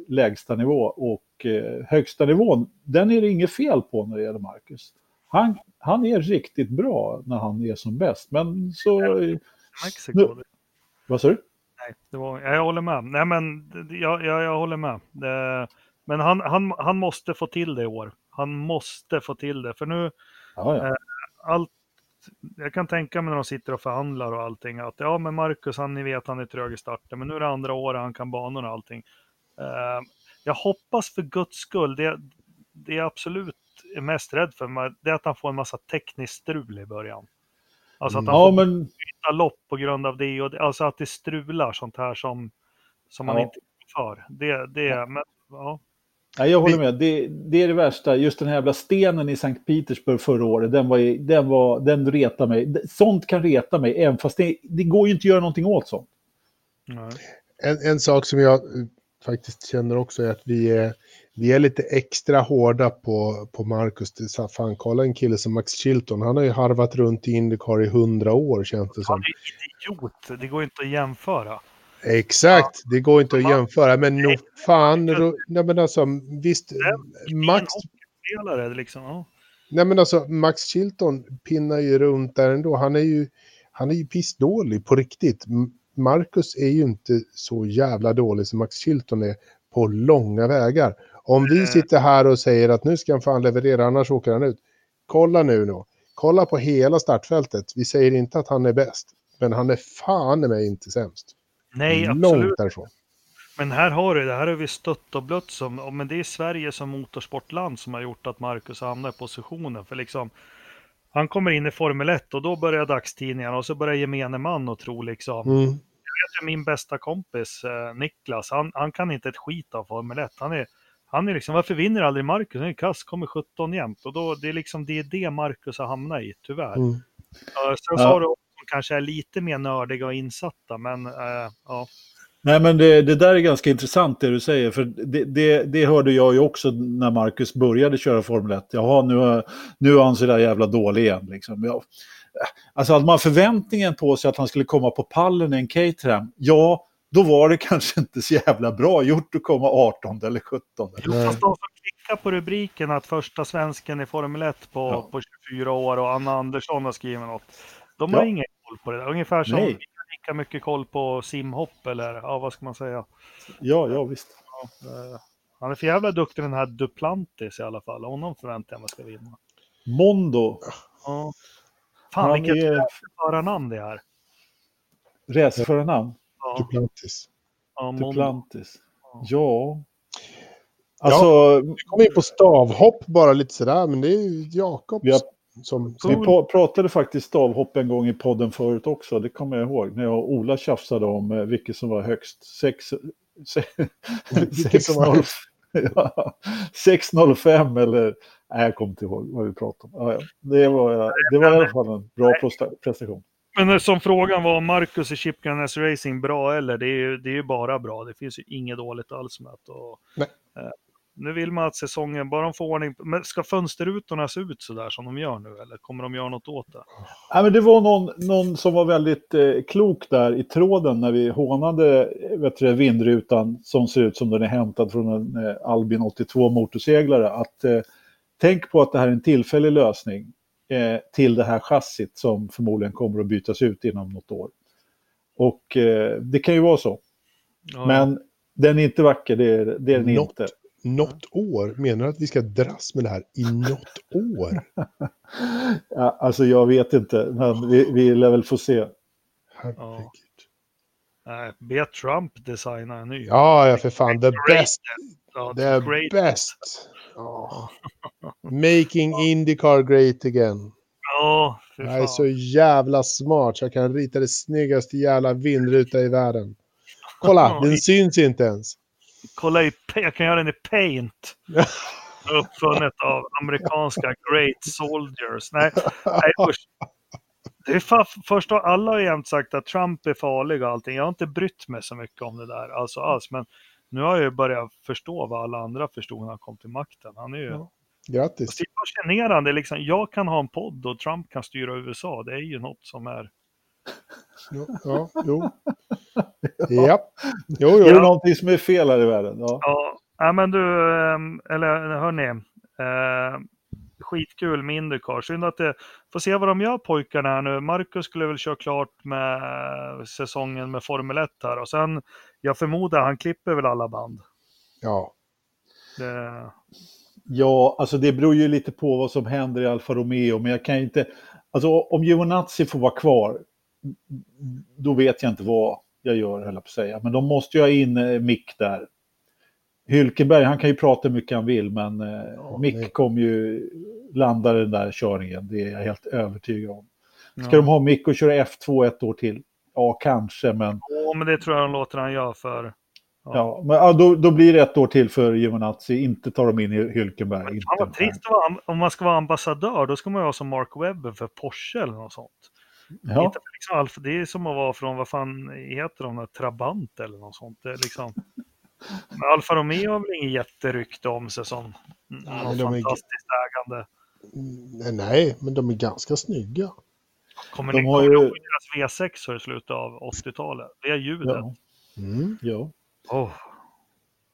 lägsta nivå och eh, högsta nivån, den är det inget fel på när det gäller Marcus. Han, han är riktigt bra när han är som bäst, men så... Mexiko. Nu- Vad sa du? Nej, det var, ja, jag håller med. Nej, men jag, jag, jag håller med. Det, men han, han, han måste få till det i år. Han måste få till det, för nu Ja, ja. allt. Jag kan tänka mig när de sitter och förhandlar och allting att ja, men Marcus, han ni vet, han är trög i starten, men nu är det andra året, han kan banorna och allting. Eh, jag hoppas för guds skull, det, det jag absolut är mest rädd för, det är att han får en massa tekniskt strul i början. Alltså att han ja, får men byta lopp på grund av det, och det alltså att det strular sånt här som, som man Ja. inte för. Det, det, men ja. Ja, jag håller med. Det, det är det värsta. Just den här jävla stenen i Sankt Petersburg förra året, den, var, den, var, den retar mig. Sånt kan reta mig, även fast det, det går ju inte att göra någonting åt sånt. Nej. En, en sak som jag eh, faktiskt känner också är att vi är, vi är lite extra hårda på, på Marcus. Det är Fan, kolla en kille som Max Chilton. Han har ju harvat runt i Indycar i hundra år känns det som. Han är idiot, det går inte att jämföra. Exakt, det går inte att jämföra. Men nog fan, nej men alltså visst, Max, Spelare, liksom. Ja. nej men alltså Max Chilton pinnar ju runt där ändå. Han är ju, han är ju pissdålig på riktigt. Marcus är ju inte så jävla dålig som Max Chilton är på långa vägar. Om vi sitter här och säger att nu ska han fan leverera, annars åker han ut. Kolla nu då. Kolla på hela startfältet. Vi säger inte att han är bäst, men han är fan i mig inte sämst. Nej, Långt absolut. därifrån. Men här har du det här har vi stött och blött som, men det är Sverige som motorsportland som har gjort att Marcus hamnar i positionen. För liksom, han kommer in i Formel 1 och då börjar dagstidningarna och så börjar gemene man och tro liksom, Mm. vet ju min bästa kompis eh, Niklas, han, han kan inte ett skit av Formel 1. Han är, han är liksom, varför vinner aldrig Marcus? Han är kass, kommer 17 jämt. Och då, det är liksom det, är det Marcus har hamnat i, tyvärr. Mm. Sen så Ja. har du kanske är lite mer nördiga och insatta, men eh, ja. Nej, men det, det där är ganska intressant det du säger, för det, det, det hörde jag ju också när Marcus började köra Formel 1. Jaha, nu, nu är han så där jävla dålig igen. Liksom. Ja. Alltså hade man förväntningen på sig att han skulle komma på pallen i en Caterham, ja, då var det (laughs) kanske inte så jävla bra gjort att komma 18 eller 17. Jo, fast de som klickar på rubriken att första svensken i Formel 1 på, Ja. på 24 år och Anna Andersson har skrivit något. De har Ja. ingen koll på det där. Ungefär som Nej. vi har lika mycket koll på simhopp eller ja, vad ska man säga. Ja, ja visst. Eh, Han är för jävla duktig den här Duplantis i alla fall. Honom förväntar jag mig ska vinna. Mondo, Ja. Fan han vilket är förarnamn det är. racerförarnamn. Ja, Duplantis. ja, Mondo. Duplantis. Ja. Alltså, Vi kom in på stavhopp bara lite sådär, men det är ju Jakob vi, har, som... vi pra- pratade faktiskt stavhopp en gång i podden förut också, det kommer jag ihåg, när jag och Ola tjafsade om eh, vilket som var högst. Sex, (laughs) se, Vilket som var 605 (laughs) ja, 605 eller Nej, jag kommer inte ihåg vad vi pratade om. Ja, ja. Det, var, det var i alla fall en bra presta- prestation. Men eh, som frågan var, Marcus i Chipguness Racing bra eller? Det är ju det är ju bara bra. Det finns ju inget dåligt alls med det. Och, Nej. Nu vill man att säsongen, bara de får ordning Men ska fönsterrutorna se ut så där som de gör nu? Eller kommer de göra något åt det? Ja, men det var någon, någon som var väldigt eh, klok där i tråden när vi hånade eh, vet du, vindrutan som ser ut som den är hämtad från en eh, Albin 82 motorseglare. Att, eh, tänk på att det här är en tillfällig lösning eh, till det här chassit som förmodligen kommer att bytas ut inom något år. Och eh, det kan ju vara så. Ja, Men den är inte vacker, det är, det är den Något. inte. Något år? Menar du att vi ska dras med det här i något år? (laughs) Ja, alltså jag vet inte, men vi, vi lär väl få se. Herregud. Nej, be Trump designa en ny. Ja, ja, för fan. The best. Ja, The great. best. Ja. (laughs) Making Indycar great again. Ja, för Jag är så jävla smart så jag kan rita det snyggaste jävla vindruta i världen. Kolla, den syns inte ens. Kolla i, jag kan göra den i Paint. Uppfunnet av amerikanska Great Soldiers. Nej, nej usch. Det är fan, först har alla jämt sagt att Trump är farlig och allting. Jag har inte brytt mig så mycket om det där alltså alls. Men nu har jag ju börjat förstå vad alla andra förstod när han kom till makten. Han är ju... Ja. Grattis. Det är fascinerande. Liksom, jag kan ha en podd och Trump kan styra USA. Det är ju något som är... Ja, ja jo. Ja. Jo, (laughs) Är det jo. någonting som är fel här i världen? Ja. Ja, ja men du, ehm, eller hörni. Eh, skitkul med Indycar. Synd att det... Får se vad de gör pojkarna här nu. Marcus skulle väl köra klart med säsongen med Formel 1 här. Och sen, jag förmodar, han klipper väl alla band. Ja. Det, Ja, alltså det beror ju lite på vad som händer i Alfa Romeo, men jag kan inte... Alltså om Giovinazzi får vara kvar, då vet jag inte vad jag gör, höll jag på att säga. Men de måste ju ha in eh, Mick där. Hylkenberg, han kan ju prata hur mycket han vill, men eh, Mick nej. kommer ju landa den där körningen, det är jag helt övertygad om. Ska ja. de ha Mick och köra F2 ett år till? Ja, kanske, men, Ja, men det tror jag de låter han göra för. ja, men ja, då, då blir det ett år till för Giovinazzi. Inte tar de in Hylkenberg. Fan Inte. vad trist om man ska vara ambassadör, då ska man ju vara som Mark Webber för Porsche eller något sånt. Ja. Liksom Alfa, det är som att vara från, vad fan heter de, där, Trabant eller något sånt. Det är liksom, men Alfa Romeo har väl ingen jätterykte om sig som något men de är- fantastiskt ägande. Mm, Nej, men de är ganska snygga. Kommer De ni har kommer ju- ihåg deras V6 i slutet av 80-talet? Det är ljudet. Ja, Mm. ja. Åh,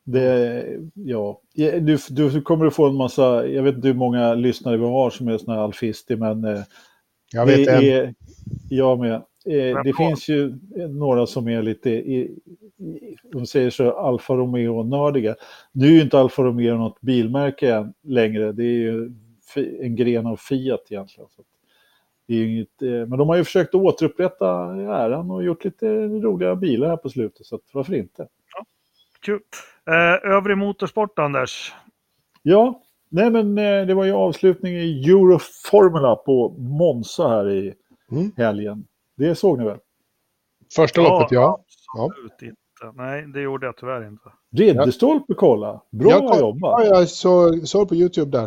Det, ja. Du, du kommer att få en massa, jag vet inte hur många lyssnare vi har som är såna här alfister, men eh, Jag vet det en. är, jag med. Eh, det finns ju några som är lite, i, i, de säger så, Alfa Romeo-nördiga. Nu är ju inte Alfa Romeo något bilmärke än längre, det är ju en gren av Fiat egentligen. Så det är inget, eh, men de har ju försökt återupprätta äran och gjort lite roliga bilar här på slutet, så att, varför inte? kul. Eh, övrig motorsport, Anders? Ja, nej men eh, det var ju avslutning i Euroformula på Monza här i Mm. helgen. Det såg ni väl? Första loppet, ja. Ja. Absolut inte. Nej, det gjorde jag tyvärr inte. Ridderstolpe kolla, bra Jag jobbat. Ja, jag såg, såg på YouTube där.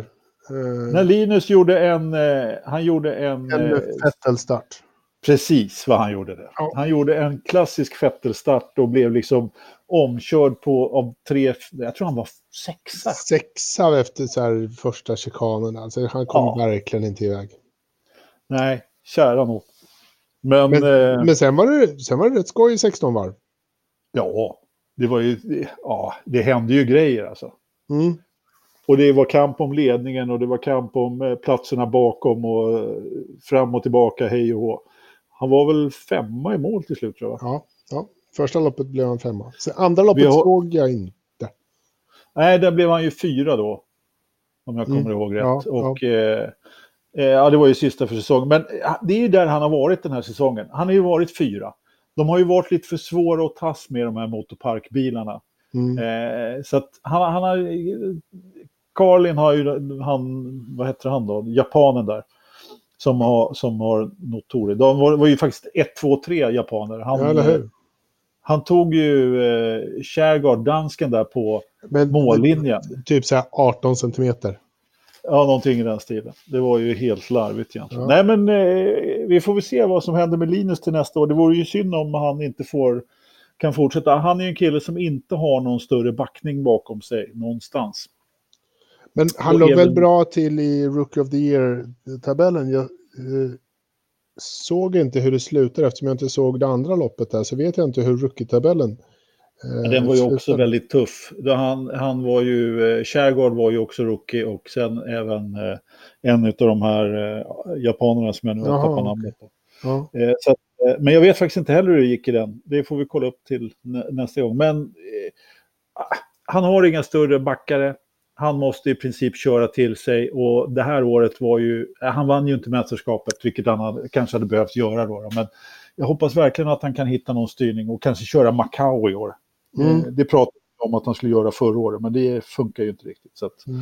Eh, När Linus gjorde en, eh, han gjorde en, en Vettel-start. Precis vad han gjorde det. Ja. Han gjorde en klassisk Vettel-start och blev liksom omkörd på av tre, jag tror han var sexa. Sexa efter så här första chikanen. Alltså, han kom Ja. verkligen inte iväg. Nej, kära nog. Men, Men, eh, men sen, var det, sen var det rätt skoj i 16 varv. ja, det var ju, ja, det hände ju grejer alltså. Mm. Och det var kamp om ledningen och det var kamp om eh, platserna bakom och eh, fram och tillbaka, hej och hå. Han var väl femma i mål till slut tror jag. Ja, ja. Första loppet blev han femma. Sen andra loppet har- såg jag inte. Nej, där blev han ju fyra då. Om jag kommer Mm, ihåg rätt. ja, och, eh, eh, ja, det var ju sista för säsongen. Men eh, det är ju där han har varit den här säsongen. Han har ju varit fyra. De har ju varit lite för svåra att tas med de här motorparkbilarna. Mm. Eh, så att han, han har... Carlin har ju, han, vad heter han då, japanen där. Som har, som har notorer. De var, var ju faktiskt ett, två, tre japaner. Han, Ja, eller hur? han tog ju eh, Kärgaard, dansken där på Men, mållinjen. Typ så här 18 centimeter. Ja, någonting i den stilen. Det var ju helt larvigt egentligen. Ja. Nej, men eh, vi får väl se vad som händer med Linus till nästa år. Det vore ju synd om han inte får, kan fortsätta. Han är ju en kille som inte har någon större backning bakom sig någonstans. Men han låg även- väl bra till i Rookie of the Year-tabellen. Jag eh, såg inte hur det slutade eftersom jag inte såg det andra loppet där. Så vet jag inte hur rookie-tabellen eh, Den var ju också slutade. väldigt tuff. Då Han, han var ju, eh, Shergard var ju också rookie och sen även eh, en av de här eh, japanerna som jag nu har tappat namnet på. Ja. Eh, så att, eh, men jag vet faktiskt inte heller hur det gick i den. Det får vi kolla upp till nä nästa gång. Men eh, han har inga större backare. Han måste i princip köra till sig och det här året var ju, eh, han vann ju inte mästerskapet, vilket han hade, kanske hade behövt göra då. Men jag hoppas verkligen att han kan hitta någon styrning och kanske köra Macau i år. Mm. Eh, Det pratade om att han skulle göra förra året, men det funkar ju inte riktigt. Så att, Mm.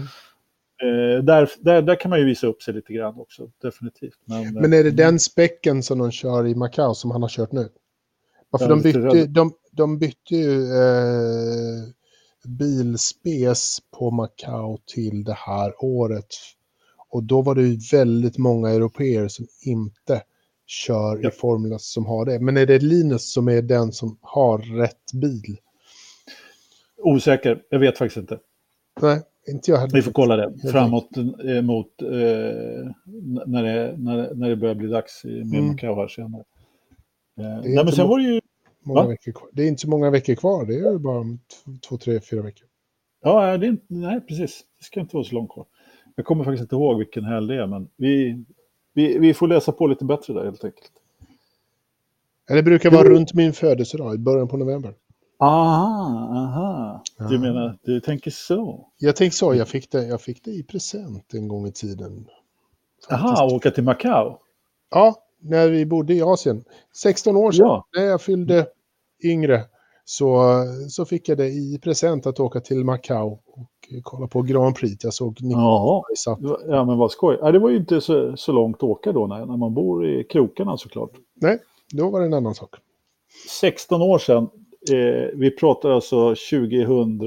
eh, där, där, där kan man ju visa upp sig lite grann också, definitivt. Men, eh, Men är det den späcken som de kör i Macau som han har kört nu? Ja, för Jag är de, bytte, de, de bytte ju eh, bilspes på Macau till det här året. Och då var det ju väldigt många europeer som inte kör Ja. i Formula som har det. Men är det Linus som är den som har rätt bil? Osäker, jag vet faktiskt inte. Nej, inte jag heller. Vi får kolla det framåt eh, mot eh, när, det, när, när det börjar bli dags i- med Mm. Macau här senare. Eh, nej, men sen var det ju, Många Va? veckor kvar. Det är inte så många veckor kvar. Det är bara två, tre, fyra veckor. ja, det är inte, nej precis, det ska inte vara så långt kvar. Jag kommer faktiskt inte ihåg vilken helg det är, men vi, vi, vi får läsa på lite bättre där helt enkelt. Ja, Det brukar vara var- runt min födelsedag, i början på november. Aha, aha. Du Ja. menar, du tänker så? Jag tänkte så, jag fick, det, jag fick det i present en gång i tiden. Aha, Faktiskt. åka till Macau? Ja, när vi bodde i Asien. 16 år sedan, Ja. när jag fyllde yngre, så, så fick jag det i present att åka till Macau och kolla på Grand Prix. Jag såg satt. Ja, men vad skoj. Ja, det var ju inte så, så långt att åka då när, när man bor i krokarna såklart. Nej, då var det en annan sak. 16 år sedan. Eh, vi pratar alltså 2000...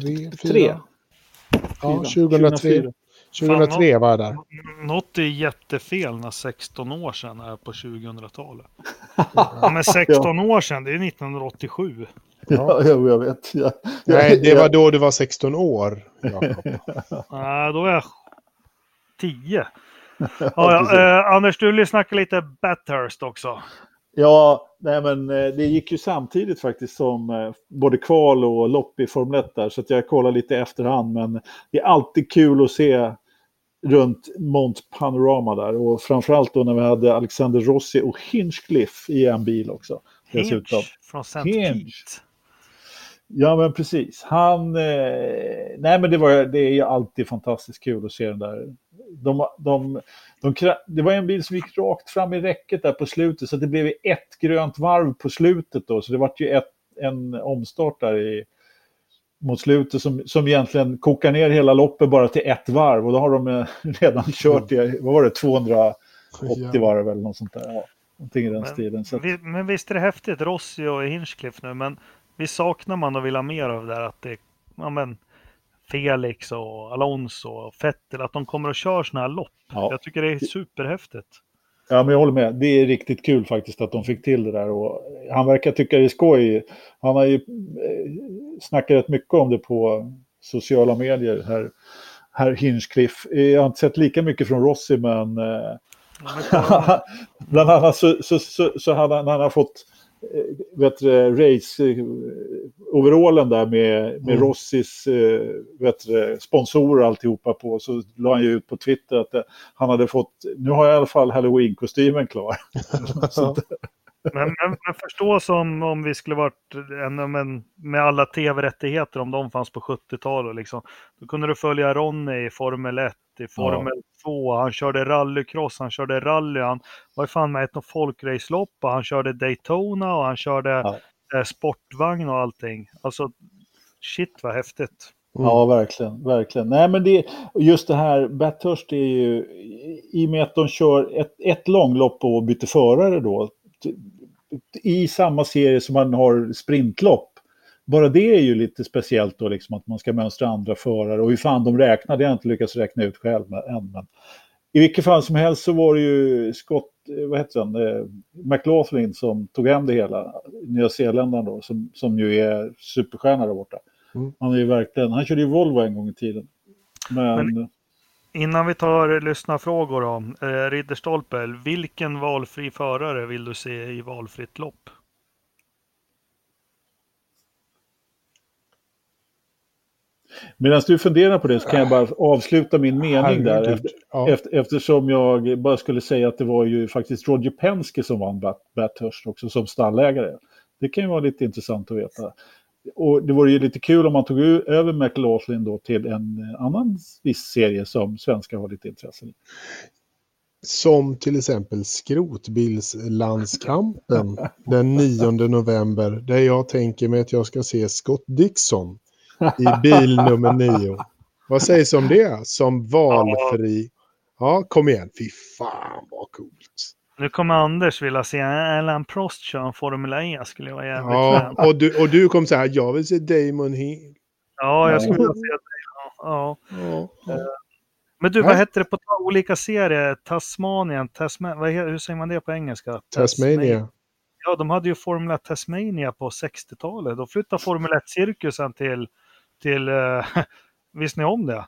Tre, fyra. Ja, 2003, 2003 var jag där. Något är jättefel när 16 år sedan är på 2000-talet. (laughs) Ja, men 16 år sedan, det är 1987. Ja, ja, (laughs) jag vet. Ja. Nej, det var då du var 16 år, Jakob. (laughs) Nej, då är jag 10. Ja, ja, eh, Anders, du vill ju snacka lite Bathurst också. Ja, nej men eh, det gick ju samtidigt faktiskt som eh, både kval och lopp i Formel 1 där, så att jag kollar lite i efterhand. Men det är alltid kul att se runt Mont Panorama där och framförallt då när vi hade Alexander Rossi och Hinchcliffe i en bil också. Dessutom. Hinch från St. Pete. Ja, men precis. Han... Eh, nej, men det, var, det är ju alltid fantastiskt kul att se den där. De, de, de, det var en bil som gick rakt fram i räcket där på slutet, så det blev ett grönt varv på slutet då. Så det var ju ett, en omstart där i, mot slutet som, som egentligen kokar ner hela loppet bara till ett varv. Och då har de eh, (laughs) redan kört i, vad var det, 280 Ja. varv eller något sånt där. Ja, någonting i den Men, stilen. Så att, vi, men visst är det häftigt, Rossi och Hinchcliffe nu, men vi saknar man och vill ha mer av det där att det ja, men Felix och Alonso och Vettel, att de kommer och kör sådana här lopp. ja. Jag tycker det är superhäftigt. Ja, men jag håller med. Det är riktigt kul faktiskt att de fick till det där. Och han verkar tycka det är skoj. Han har ju eh, snackat rätt mycket om det på sociala medier, här, här Hinchcliffe. Eh, Jag har inte sett lika mycket från Rossi, men eh, (laughs) bland annat så, så, så, så han, han har fått vet du, race eh, där med, med Mm. Rossis eh, vet du, sponsorer alltihopa på. Så la han ju ut på Twitter att eh, han hade fått, nu har jag i alla fall halloween-kostymen klar. (laughs) Men, men, men förstå som om vi skulle varit en, men, med alla tv-rättigheter, om de fanns på 70-talet. Liksom. Då kunde du följa Ronny i Formel 1, i Formel 2, han körde rallycross, han körde rally, han var ju fan med i ett folkracelopp och han körde Daytona och han körde Ja. eh, sportvagn och allting. Alltså, shit vad häftigt. Ja, verkligen. verkligen. Nej, men det, just det här, Bathurst är ju, i och med att de kör ett, ett långlopp och byter förare då, i samma serie som man har sprintlopp. bara det är ju lite speciellt då, liksom att man ska mönstra andra förare och hur fan de räknar, det har jag inte lyckats räkna ut själv än. Men I vilket fall som helst så var det ju Scott, eh, vad heter han, eh, McLaughlin som tog hem det hela, Nya Zeeländaren då, som, som ju är superstjärna där borta. Mm. Han är ju verkligen, han körde ju Volvo en gång i tiden. Men, Men Innan vi tar lyssnarfrågor då. Eh, Ridderstolpe, vilken valfri förare vill du se i valfritt lopp? Medan du funderar på det så kan jag bara avsluta min mening där. Efter, ja. efter, eftersom jag bara skulle säga att det var ju faktiskt Roger Penske som vann Bathurst också som stallägare. Det kan ju vara lite intressant att veta och det vore ju lite kul om man tog över McLaughlin då till en annan viss serie som svenskar har lite intresse i. Som till exempel skrotbilslandskampen (laughs) den 9 november där jag tänker mig att jag ska se Scott Dixon i (laughs) bil nummer 9. Vad sägs om det som valfri? Ja, kom igen. Fy fan vad coolt. Nu kommer Anders vilja se Alan Prost köra en Formel E, skulle vara jävligt Ja, och du, och du kommer säga jag vill se Damon Hill. Ja, jag skulle vilja se det. Ja. ja. ja. Eh, men du, vad hette det på olika serier? Tasmanien, Tasman, vad, hur säger man det på engelska? Tasmania. Ja, de hade ju Formel 1 Tasmania på 60-talet. Då flyttade Formel 1-cirkusen till, till uh, (laughs) visste ni om det?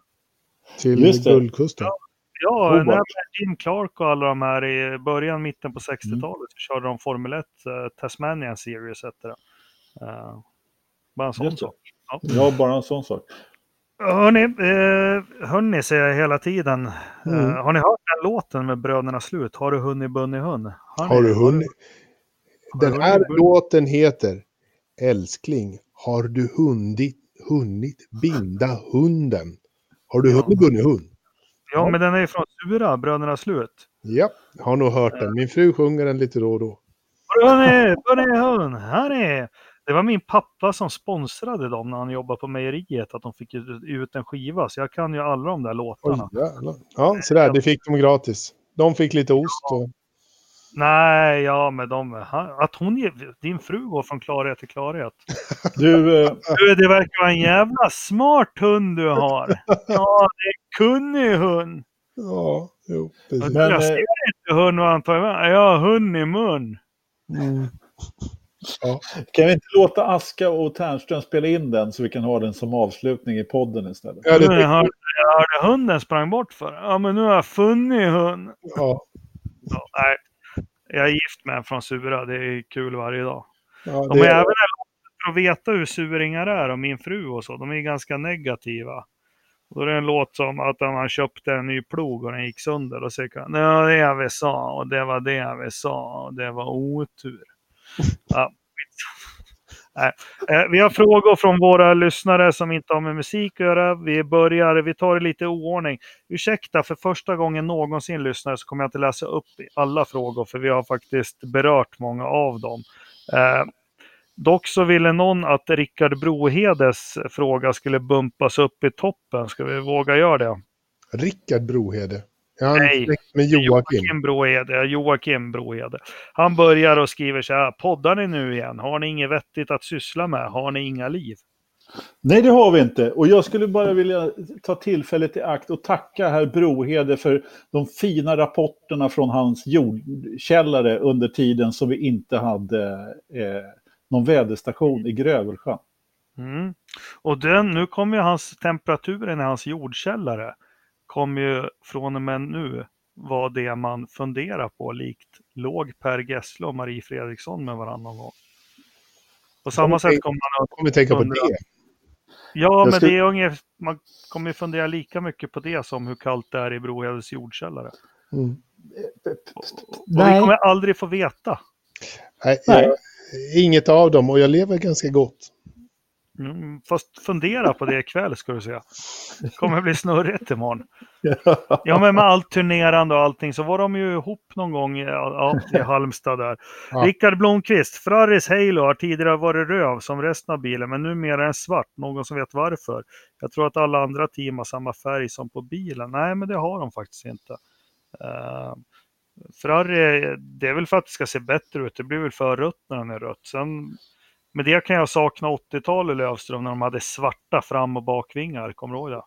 Till Guldkusten. Ja, Ja, när Jim Clark och alla de här i början, mitten på 60-talet mm. så körde de Formel 1, uh, eh, Tasmanian Series hette det. Uh, bara en sån sak. Ja. ja. bara en sån sak. Hörni, eh, hörni säger jag hela tiden. Eh, mm. Uh, har ni hört den låten med Bröderna Slut? Har du hunnit bunny hund? Har, har du hunnit? Den här låten heter Älskling, har du hunnit, hunnit binda hunden? Har du hunnit bunny hund? Ja, men den är ju från Sura, Bröderna Slut. Ja, har nog hört den. Min fru sjunger den lite då och då. Hörni, hörni, hörni. Det var min pappa som sponsrade dem när han jobbade på mejeriet, att de fick ut en skiva. Så jag kan ju alla de där låtarna. Oj, ja, sådär, det fick de gratis. De fick lite ost och... Nej, ja, men de, att hon, din fru går från klarhet till klarhet. Du, eh... du, det verkar vara en jävla smart hund du har. Ja, det är kunnig hund. Ja, jo. Precis. Men, jag ser eh... inte hund vad han tar med. Jag har hund i mun. Mm. Ja. Kan vi inte låta Aska och Ternström spela in den så vi kan ha den som avslutning i podden istället? Ja, det jag, hörde, jag hörde hunden sprang bort för. Ja, men nu har jag funnit hund. Ja. ja nej. Jag är gift med en från Sura, det är kul varje dag. Ja, det... De är även för att veta hur suringar är och min fru och så, de är ganska negativa. Då är det en låt som att han köpte en ny plog och den gick sönder och kan ja, det är vi sa och det var det vi sa och det var otur. (laughs) Ja, Eh, vi har frågor från våra lyssnare som inte har med musik att göra. Vi börjar, vi tar det lite i oordning. Ursäkta, för första gången någonsin lyssnare så kommer jag inte läsa upp alla frågor, för vi har faktiskt berört många av dem. Eh, dock så ville någon att Rickard Brohedes fråga skulle bumpas upp i toppen. Ska vi våga göra det? Rickard Brohede? Han Nej, med Joakim. Joakim Brohede. Joakim Brohede. Han börjar och skriver så här. Poddar ni nu igen? Har ni inget vettigt att syssla med? Har ni inga liv? Nej, det har vi inte. Och jag skulle bara vilja ta tillfället i akt och tacka herr Brohede för de fina rapporterna från hans jordkällare under tiden som vi inte hade eh, någon väderstation i Grövelsjön. Mm. Och den, nu kommer ju hans temperaturen i hans jordkällare kommer ju från och med nu vara det man funderar på, likt låg Per Gessle och Marie Fredriksson med varandra någon gång. På samma sätt kommer man att kommer tänka på det. Ja, men det är ungefär, man kommer fundera lika mycket på det som hur kallt det är i Brohedes jordkällare. Mm. Och, och vi kommer aldrig få veta. Nej, jag, inget av dem och jag lever ganska gott. Mm, fast fundera på det ikväll ska du se. Det kommer bli snurrigt imorgon. (laughs) Ja, men med allt turnerande och allting så var de ju ihop någon gång ja, i (laughs) Halmstad där. Ja. Rickard Blomqvist, Ferraris Halo har tidigare varit röv som resten av bilen, men numera är den svart. Någon som vet varför? Jag tror att alla andra team har samma färg som på bilen. Nej, men det har de faktiskt inte. Uh, Ferrari, det är väl för att det ska se bättre ut. Det blir väl för rött när den är rött. Sen Men det kan jag sakna 80-talet Lövström när de hade svarta fram och bakvingar. Kommer du ihåg det?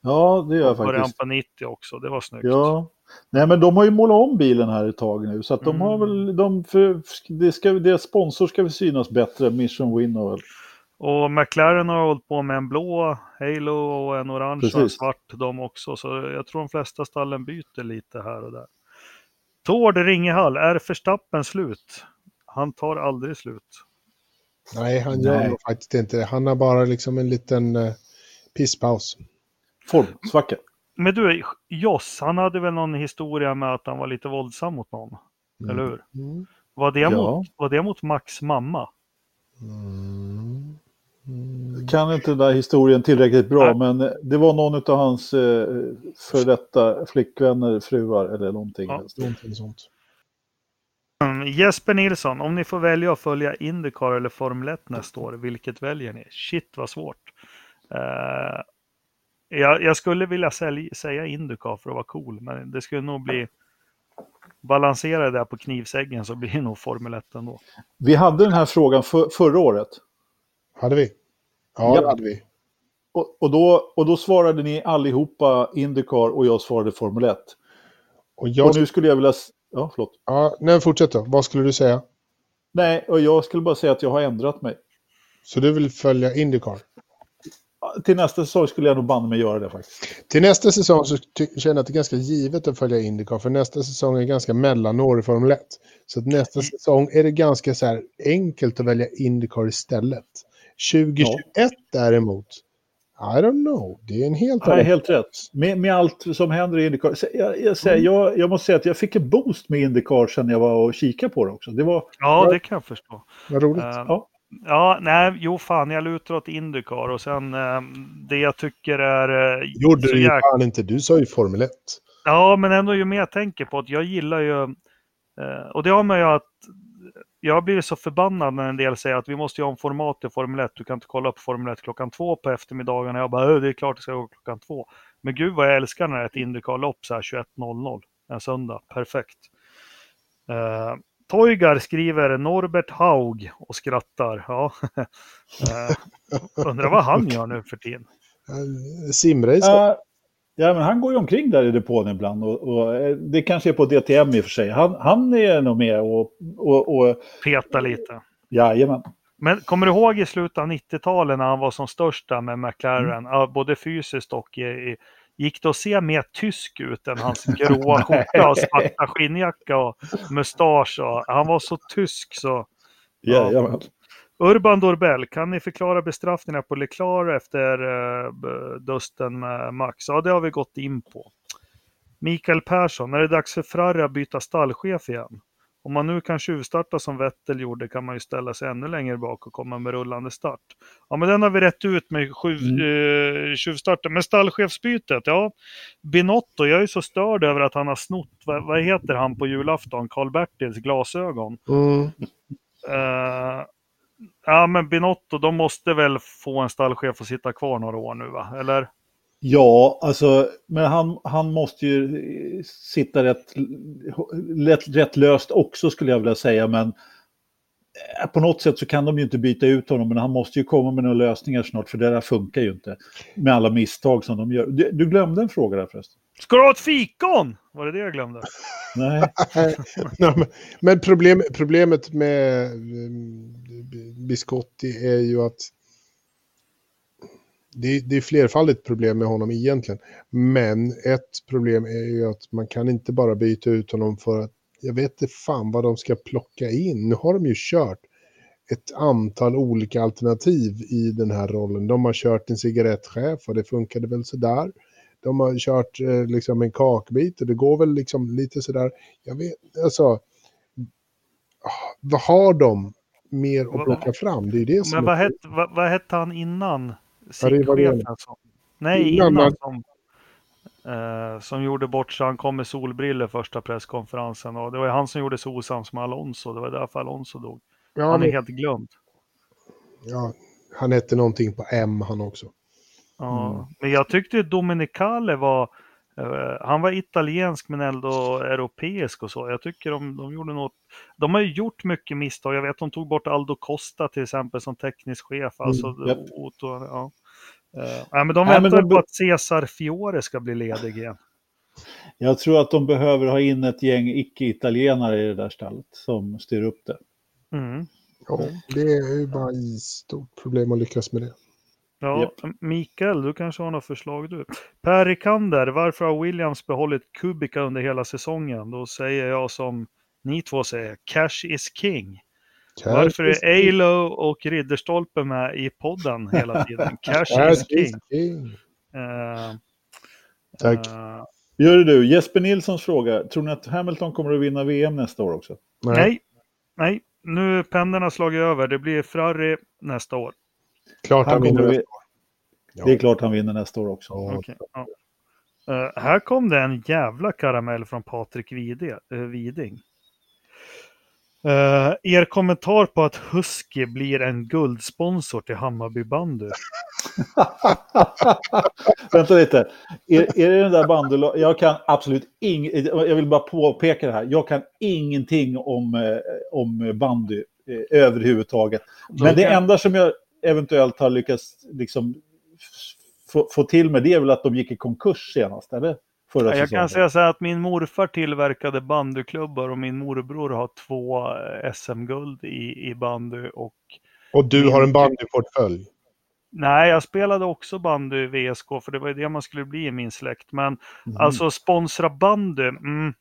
Ja, det gör jag Början faktiskt. på 90 också. Det var snyggt. Ja. Nej, men de har ju målat om bilen här ett tag nu. Så att de Mm. har väl, de för, det ska, deras sponsor ska väl synas bättre, Mission Winnow. Och McLaren har hållit på med en blå Halo och en orange och en Precis. svart de också. Så jag tror de flesta stallen byter lite här och där. Tord Ringehall, är Verstappen slut? Han tar aldrig slut. Nej, han gör Nej. nog faktiskt inte det. Han har bara liksom en liten eh, pisspaus. Formsvacka. Men du, Joss, han hade väl någon historia med att han var lite våldsam mot någon? Eller hur? Mm. Var det, Ja. mot, var det mot Max mamma? Mm. Mm. Kan inte den där historien tillräckligt bra, Nej. men det var någon av hans eh, för detta flickvänner, fruar eller någonting. Ja. Någonting sånt. Mm, Jesper Nilsson, om ni får välja att följa Indycar eller Formel 1 nästa år, vilket väljer ni? Shit vad svårt. Eh, jag, jag skulle vilja sälj, säga Indycar för att vara cool, men det skulle nog bli balansera det där på knivsäggen så blir det nog Formel 1 ändå. Vi hade den här frågan för, förra året. Hade vi? Ja, Ja. det hade vi. Och, och, då, och då svarade ni allihopa Indycar och jag svarade Formel 1. Och jag... Och nu skulle jag vilja... Ja, förlåt. Ja, nej, fortsätt då. Vad skulle du säga? Nej, och jag skulle bara säga att jag har ändrat mig. Så du vill följa Indycar? Till nästa säsong skulle jag nog banne mig göra det faktiskt. Till nästa säsong så känner jag att det är ganska givet att följa Indycar, för nästa säsong är ganska mellanår i Formel 1. Så att nästa säsong är det ganska så här enkelt att välja Indycar istället. 2021 däremot, I don't know, det är en helt Nej, annan... helt rätt. Med, med allt som händer i Indycar. Jag, jag, säger, jag, jag måste säga att jag fick en boost med Indycar sen jag var och kikade på det också. Det var... Ja, det kan jag förstå. Vad roligt. Eh, Ja. ja, nej, jo fan, jag lutar åt Indycar och sen eh, det jag tycker är... eh, Gjorde du jäk- fan inte, du sa ju Formel 1. Ja, men ändå ju mer jag tänker på att jag gillar ju, eh, och det har man ju att, jag blivit så förbannad när en del säger att vi måste göra om format i Formel 1, du kan inte kolla på Formel 1 klockan två på eftermiddagen. Jag bara, "Ö, det är klart det ska gå klockan två. Men gud vad jag älskar när det är ett Indycar-lopp så här 21.00 en söndag, perfekt. Uh, Toigar skriver Norbert Haug och skrattar. Ja. (laughs) Eh, undrar vad han gör nu för tiden. (laughs) Eh, Simrace. Äh, ja, men han går ju omkring där i depån ibland. Och, och, eh, det kanske är på DTM i och för sig. Han, han är nog med och... och, och Peta lite. jajamän. Men kommer du ihåg i slutet av 90-talet när han var som störst där med McLaren, Mm. ja, både fysiskt och i, gick det att se mer tysk ut än hans (laughs) gråa skjorta och svarta skinnjacka och mustasch? Och, han var så tysk så. Ja. Jajamän. Urban Dorbell, kan ni förklara bestraffningarna på Leclerc efter uh, dusten med Max? Ja, det har vi gått in på. Mikael Persson, är det dags för Ferrari att byta stallchef igen? Om man nu kan tjuvstarta som Vettel gjorde kan man ju ställa sig ännu längre bak och komma med rullande start. Ja, men den har vi rätt ut med sju, eh, tjuvstarten. Men stallchefsbytet, ja. Binotto, jag är så störd över att han har snott, vad, vad heter han på julafton? Karl-Bertils glasögon. Mm. Eh, ja, men Binotto, de måste väl få en stallchef att sitta kvar några år nu, va? Eller? Ja, alltså, men han, han måste ju sitta rätt, rätt, rätt löst också skulle jag vilja säga. Men eh, på något sätt så kan de ju inte byta ut honom, men han måste ju komma med några lösningar snart, för det där funkar ju inte. Med alla misstag som de gör. Du, du glömde en fråga där förresten. Ska du ha ett fikon? Var det det jag glömde? Nej. (laughs) Nej, men- Men problem, problemet med mm, Biscotti är ju att det, det är flerfaldigt problem med honom egentligen. Men ett problem är ju att man kan inte bara byta ut honom för att jag vet inte fan vad de ska plocka in. Nu har de ju kört ett antal olika alternativ i den här rollen. De har kört en cigarettchef och det funkade väl sådär. De har kört eh, liksom en kakbit och det går väl liksom lite sådär. Jag vet, alltså. ah, Vad har de mer att plocka fram? Det är det som Men är- vad hette, vad, vad hette han innan? SIG-chefen som- Nej, Innan innan, som, eh, som gjorde bort sig. Han kom med solbriller första presskonferensen. Och det var han som gjorde sig osams med Alonso. Det var därför Alonso dog. ja, Han är men, helt glömd. ja, han hette någonting på M han också. Ja. Mm. Men jag tyckte Dominicale var Eh, han var italiensk men ändå europeisk och så. Jag tycker de, de gjorde något. De har ju gjort mycket misstag. Jag vet de tog bort Aldo Costa till exempel som teknisk chef. Alltså, Mm, japp. Otto, ja. Nej, men de Nej, men väntar de- på att Cesar Fiore ska bli ledig igen. Jag tror att de behöver ha in ett gäng icke-italienare i det där stallet som styr upp det. Mm. Ja, det är ju bara ett stort problem att lyckas med det. Ja, Japp. Mikael, du kanske har något förslag du. Per Rikander, varför har Williams behållit Kubica under hela säsongen? Då säger jag som ni två säger, cash is king. Varför är Alo och Ridderstolpe med i podden hela tiden? (laughs) Cash is king. king. Eh, Tack. eh, Gör det du, Jesper Nilssons fråga. Tror ni att Hamilton kommer att vinna VM nästa år också? nej, nej, nu pendeln har slagit över. Det blir Ferrari nästa år. Klart han, Han vinner. nästa år. Ja. Det är klart han vinner nästa år också. Okej, ja. Eh, här kom det en jävla karamell från Patrik Vide, eh, Widing. Eh, er kommentar på att Husky blir en guldsponsor till Hammarby bandy. (laughs) Vänta lite. Är, är det den där bandelaget? Jag kan absolut inget. Jag vill bara påpeka det här. Jag kan ingenting om, om bandy eh, överhuvudtaget. Men det enda som jag eventuellt har lyckats liksom få, få till med det är väl att de gick i konkurs senast, eller? Förra Ja, Jag säsongen. kan säga så här att min morfar tillverkade bandyklubbar och min morbror har två eh, SM-guld i, i bandy och Och du har en bandyportfölj. Nej, jag spelade också bandy i VSK för det var ju det man skulle bli i min släkt. Men Mhm. alltså sponsra bandy, mm,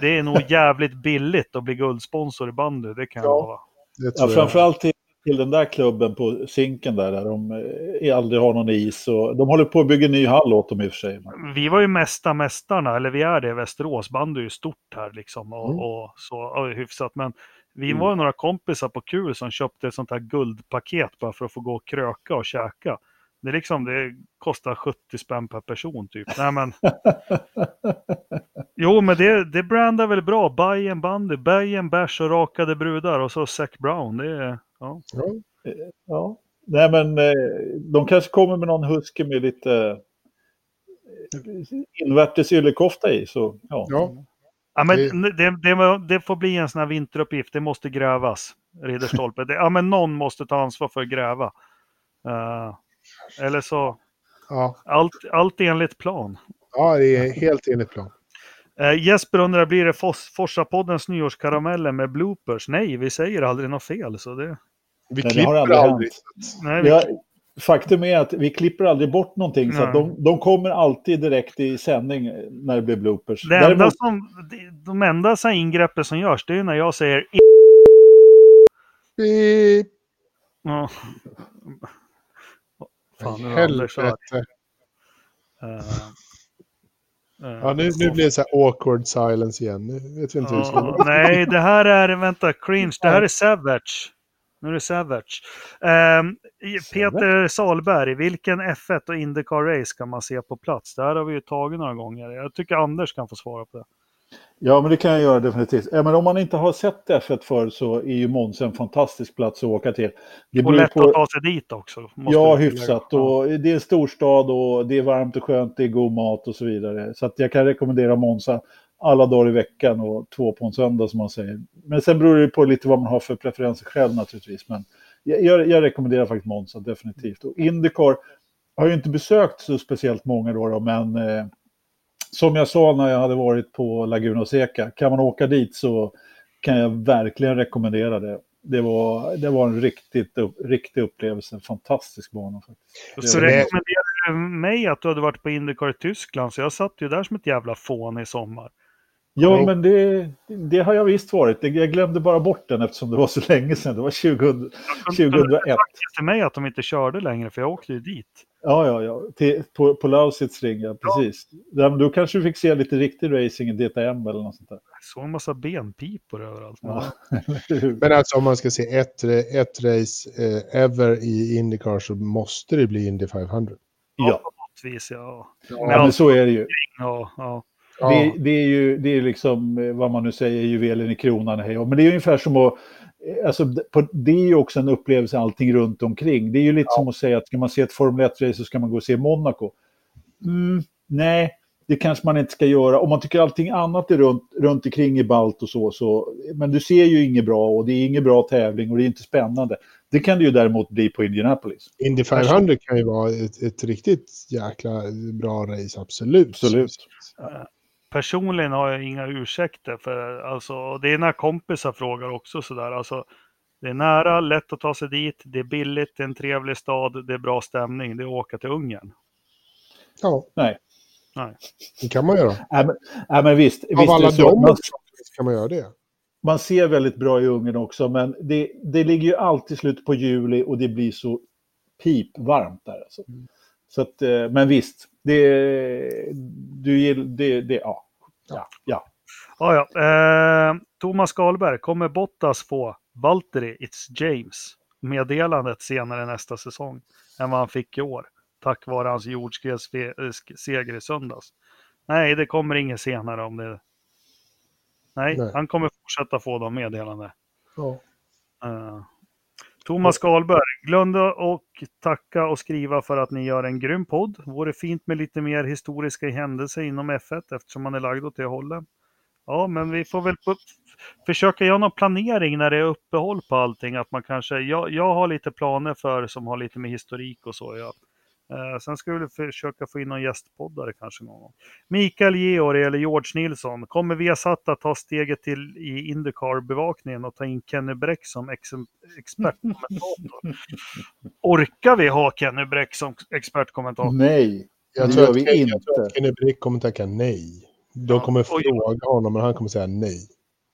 det är nog (laughs) jävligt billigt att bli guldsponsor i bandy, det kan jag Ja. lova. Det Ja, jag. framförallt till, till den där klubben på Zinken där, där de eh, aldrig har någon is. Och, de håller på att bygga en ny hall åt dem i och för sig. Vi var ju mesta mästarna, eller vi är det Västerås. Bandy är ju stort här liksom och, Mm. och så ja, hyfsat. Men vi Mm. var några kompisar på kul som köpte ett sånt här guldpaket bara för att få gå och kröka och käka. Det är liksom, det kostar 70 spänn per person typ. Nej men. (laughs) Jo men det, det brandar väl bra. Buy en bandy, buy en bärs och rakade brudar och så Zac Brown. Det är, ja. Ja. Ja. Nej, men eh, de kanske kommer med någon husky med lite eh, invärtes yllekofta i. Så, ja. Ja. Ja, men Det- det, det, får bli en sån här vinteruppgift. Det måste grävas. Ridderstolpe. Det, ja, men någon måste ta ansvar för att gräva. Eh, eller så, Ja. allt, allt enligt plan. ja, det är helt enligt plan. Uh, Jesper undrar, blir det Fos- Forsa-poddens nyårskarameller med bloopers? Nej, vi säger aldrig något fel. Så det, Vi det har klipper aldrig aldrig. hänt. nej, vi, Ja, faktum är att vi klipper aldrig bort någonting. Så att Nej. de, de kommer alltid direkt i sändning när det blir bloopers. det enda Däremot, som, de, enda så ingreppen som görs, det är när jag säger Beep. Ja. Fan, nu Helvete. Eh, Ja, nu, nu blir det så här awkward silence igen. Nu vet vi inte hur Ja, nej, det här är, vänta, cringe. Det här är Savage. Nu är det Savage. Ehm, Peter Salberg, vilken F1 och Indycar race kan man se på plats? Det här har vi ju tagit några gånger. Jag tycker Anders kan få svara på det. Ja, men det kan jag göra definitivt. Ja, men om man inte har sett F1 förr så är ju Monza en fantastisk plats att åka till. Det Och lätt på- att ta sig dit också. Ja, hyfsat. Ja. Och det är en storstad och det är varmt och skönt, det är god mat och så vidare. Så att jag kan rekommendera Monza alla dagar i veckan och två på en söndag som man säger. Men sen beror det på lite vad man har för preferenser själv naturligtvis. Men jag, jag, rekommenderar faktiskt Monza definitivt. Och Indycar har ju inte besökt så speciellt många då, då men eh, som jag sa när jag hade varit på Laguna Seca, kan man åka dit så kan jag verkligen rekommendera det. Det var, det var en riktigt, upp, riktig upplevelse, en fantastisk bana faktiskt. Så rekommenderar du mig att du hade varit på Indycar i Tyskland, så jag satt ju där som ett jävla fån i sommar. Ja, Ja. men det, det har jag visst varit. Det- Jag glömde bara bort den eftersom det var så länge sedan. Det var 2000, 2001. till mig att de inte körde längre, för jag åkte ju dit. Ja, ja, ja. Till, på, på Lausitz ring, ja, precis. Ja. då kanske du fick se lite riktig racing i DTM eller något sånt där. Jag såg en massa benpipor överallt. Men Ja. (laughs) Men alltså om man ska se ett, ett race eh, ever i Indycar så måste det bli Indy 500. ja. på något vis, ja. ja, men så är det ju. ja, ja. Ja, Det, det är ju det är liksom eh, vad man nu säger, juvelen i kronan. hej. Men det är ungefär som att, eh, alltså, det är ju också en upplevelse allting runt omkring. Det är ju lite som att säga att ska man se ett Formel 1-race så ska man gå och se Monaco. Mm, nej, det kanske man inte ska göra. Om man tycker allting annat är runt, runt omkring i balt och så, så, men du ser ju inget bra och det är ingen bra tävling och det är inte spännande. Det kan det ju däremot bli på Indianapolis. Indy 500 kan ju vara ett, ett riktigt jäkla bra race, absolut. Absolut. Personligen har jag inga ursäkter för alltså, det är när kompisar frågar också sådär. Alltså, det är nära, lätt att ta sig dit, det är billigt, det är en trevlig stad, det är bra stämning, det är att åka till Ungern. Ja, Nej. Nej. det kan man göra. Nej, men, nej, men visst. Av visst alla dem Man, kan man göra det. man ser väldigt bra i Ungern också, men det, det ligger ju alltid slut på juli och det blir så pipvarmt där. Alltså. Så att, eh, men visst, det, du gillar, det, det, ja. Ja, ja. Ja, ja. Eh, Thomas Skalberg, kommer Bottas få Valtteri, It's James meddelandet senare nästa säsong än vad han fick i år? Tack vare hans jordskredsseger i söndags. Nej, det kommer inget senare om det. Nej, Nej. han kommer fortsätta få de meddelanden. Ja. Eh, Thomas Skalberg, glömde och tacka och skriva för att ni gör en grym podd. Vore fint med lite mer historiska händelser inom F1 eftersom man är lagd åt det hållet. Ja, men vi får väl försöka göra någon planering när det är uppehåll på allting. Att man kanske, jag, jag har lite planer för som har lite med historik och så. Ja. Eh, sen ska vi försöka få in någon gästpoddare kanske någon gång. Mikael Georg eller George Nilsson, kommer Viasat att ta steget till i Indycar-bevakningen och ta in Kenny Bräck som ex expertkommentator? (laughs) Orkar vi ha Kenny Bräck som expertkommentator? Nej, Jag, tror att, vi jag inte. tror att Kenny Brick kommer tacka nej. De Ja, kommer oj. fråga honom, men han kommer säga nej.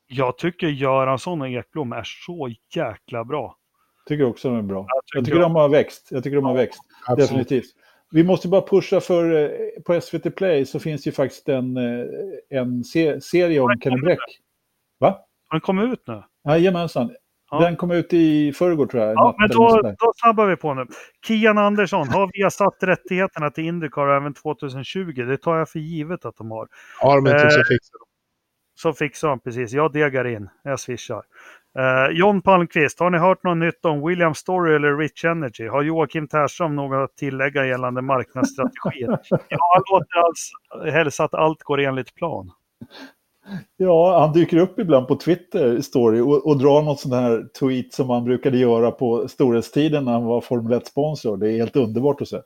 Jag tycker Göransson och Ekblom är så jäkla bra. Tycker också de är bra. Jag tycker jag- de har växt. Jag tycker de har växt. Absolut. Definitivt. Vi måste bara pusha för, eh, på SVT Play så finns ju faktiskt en, eh, en se serie om Kenny Bräck. Va? Har den kommit ut nu? Jajamensan. Ja. Den kom ut i förrgår tror jag. Ja, men då, då snabbar vi på nu. Kian Andersson, har vi satt rättigheterna till Indycar även 2020? Det tar jag för givet att de har. Har de inte så Eh, fixar de. Så fixar de precis. Jag degar in. Jag swishar. Eh, John Palmqvist, har ni hört något nytt om William Story eller Rich Energy? Har Joakim Tärström något att tillägga gällande marknadsstrategier? (laughs) ja, han låter alls hälsa att allt går enligt plan. Ja, han dyker upp ibland på Twitter story och, och drar något sån här tweet som han brukade göra på storhetstiden när han var Formel 1-sponsor. Det är helt underbart att se.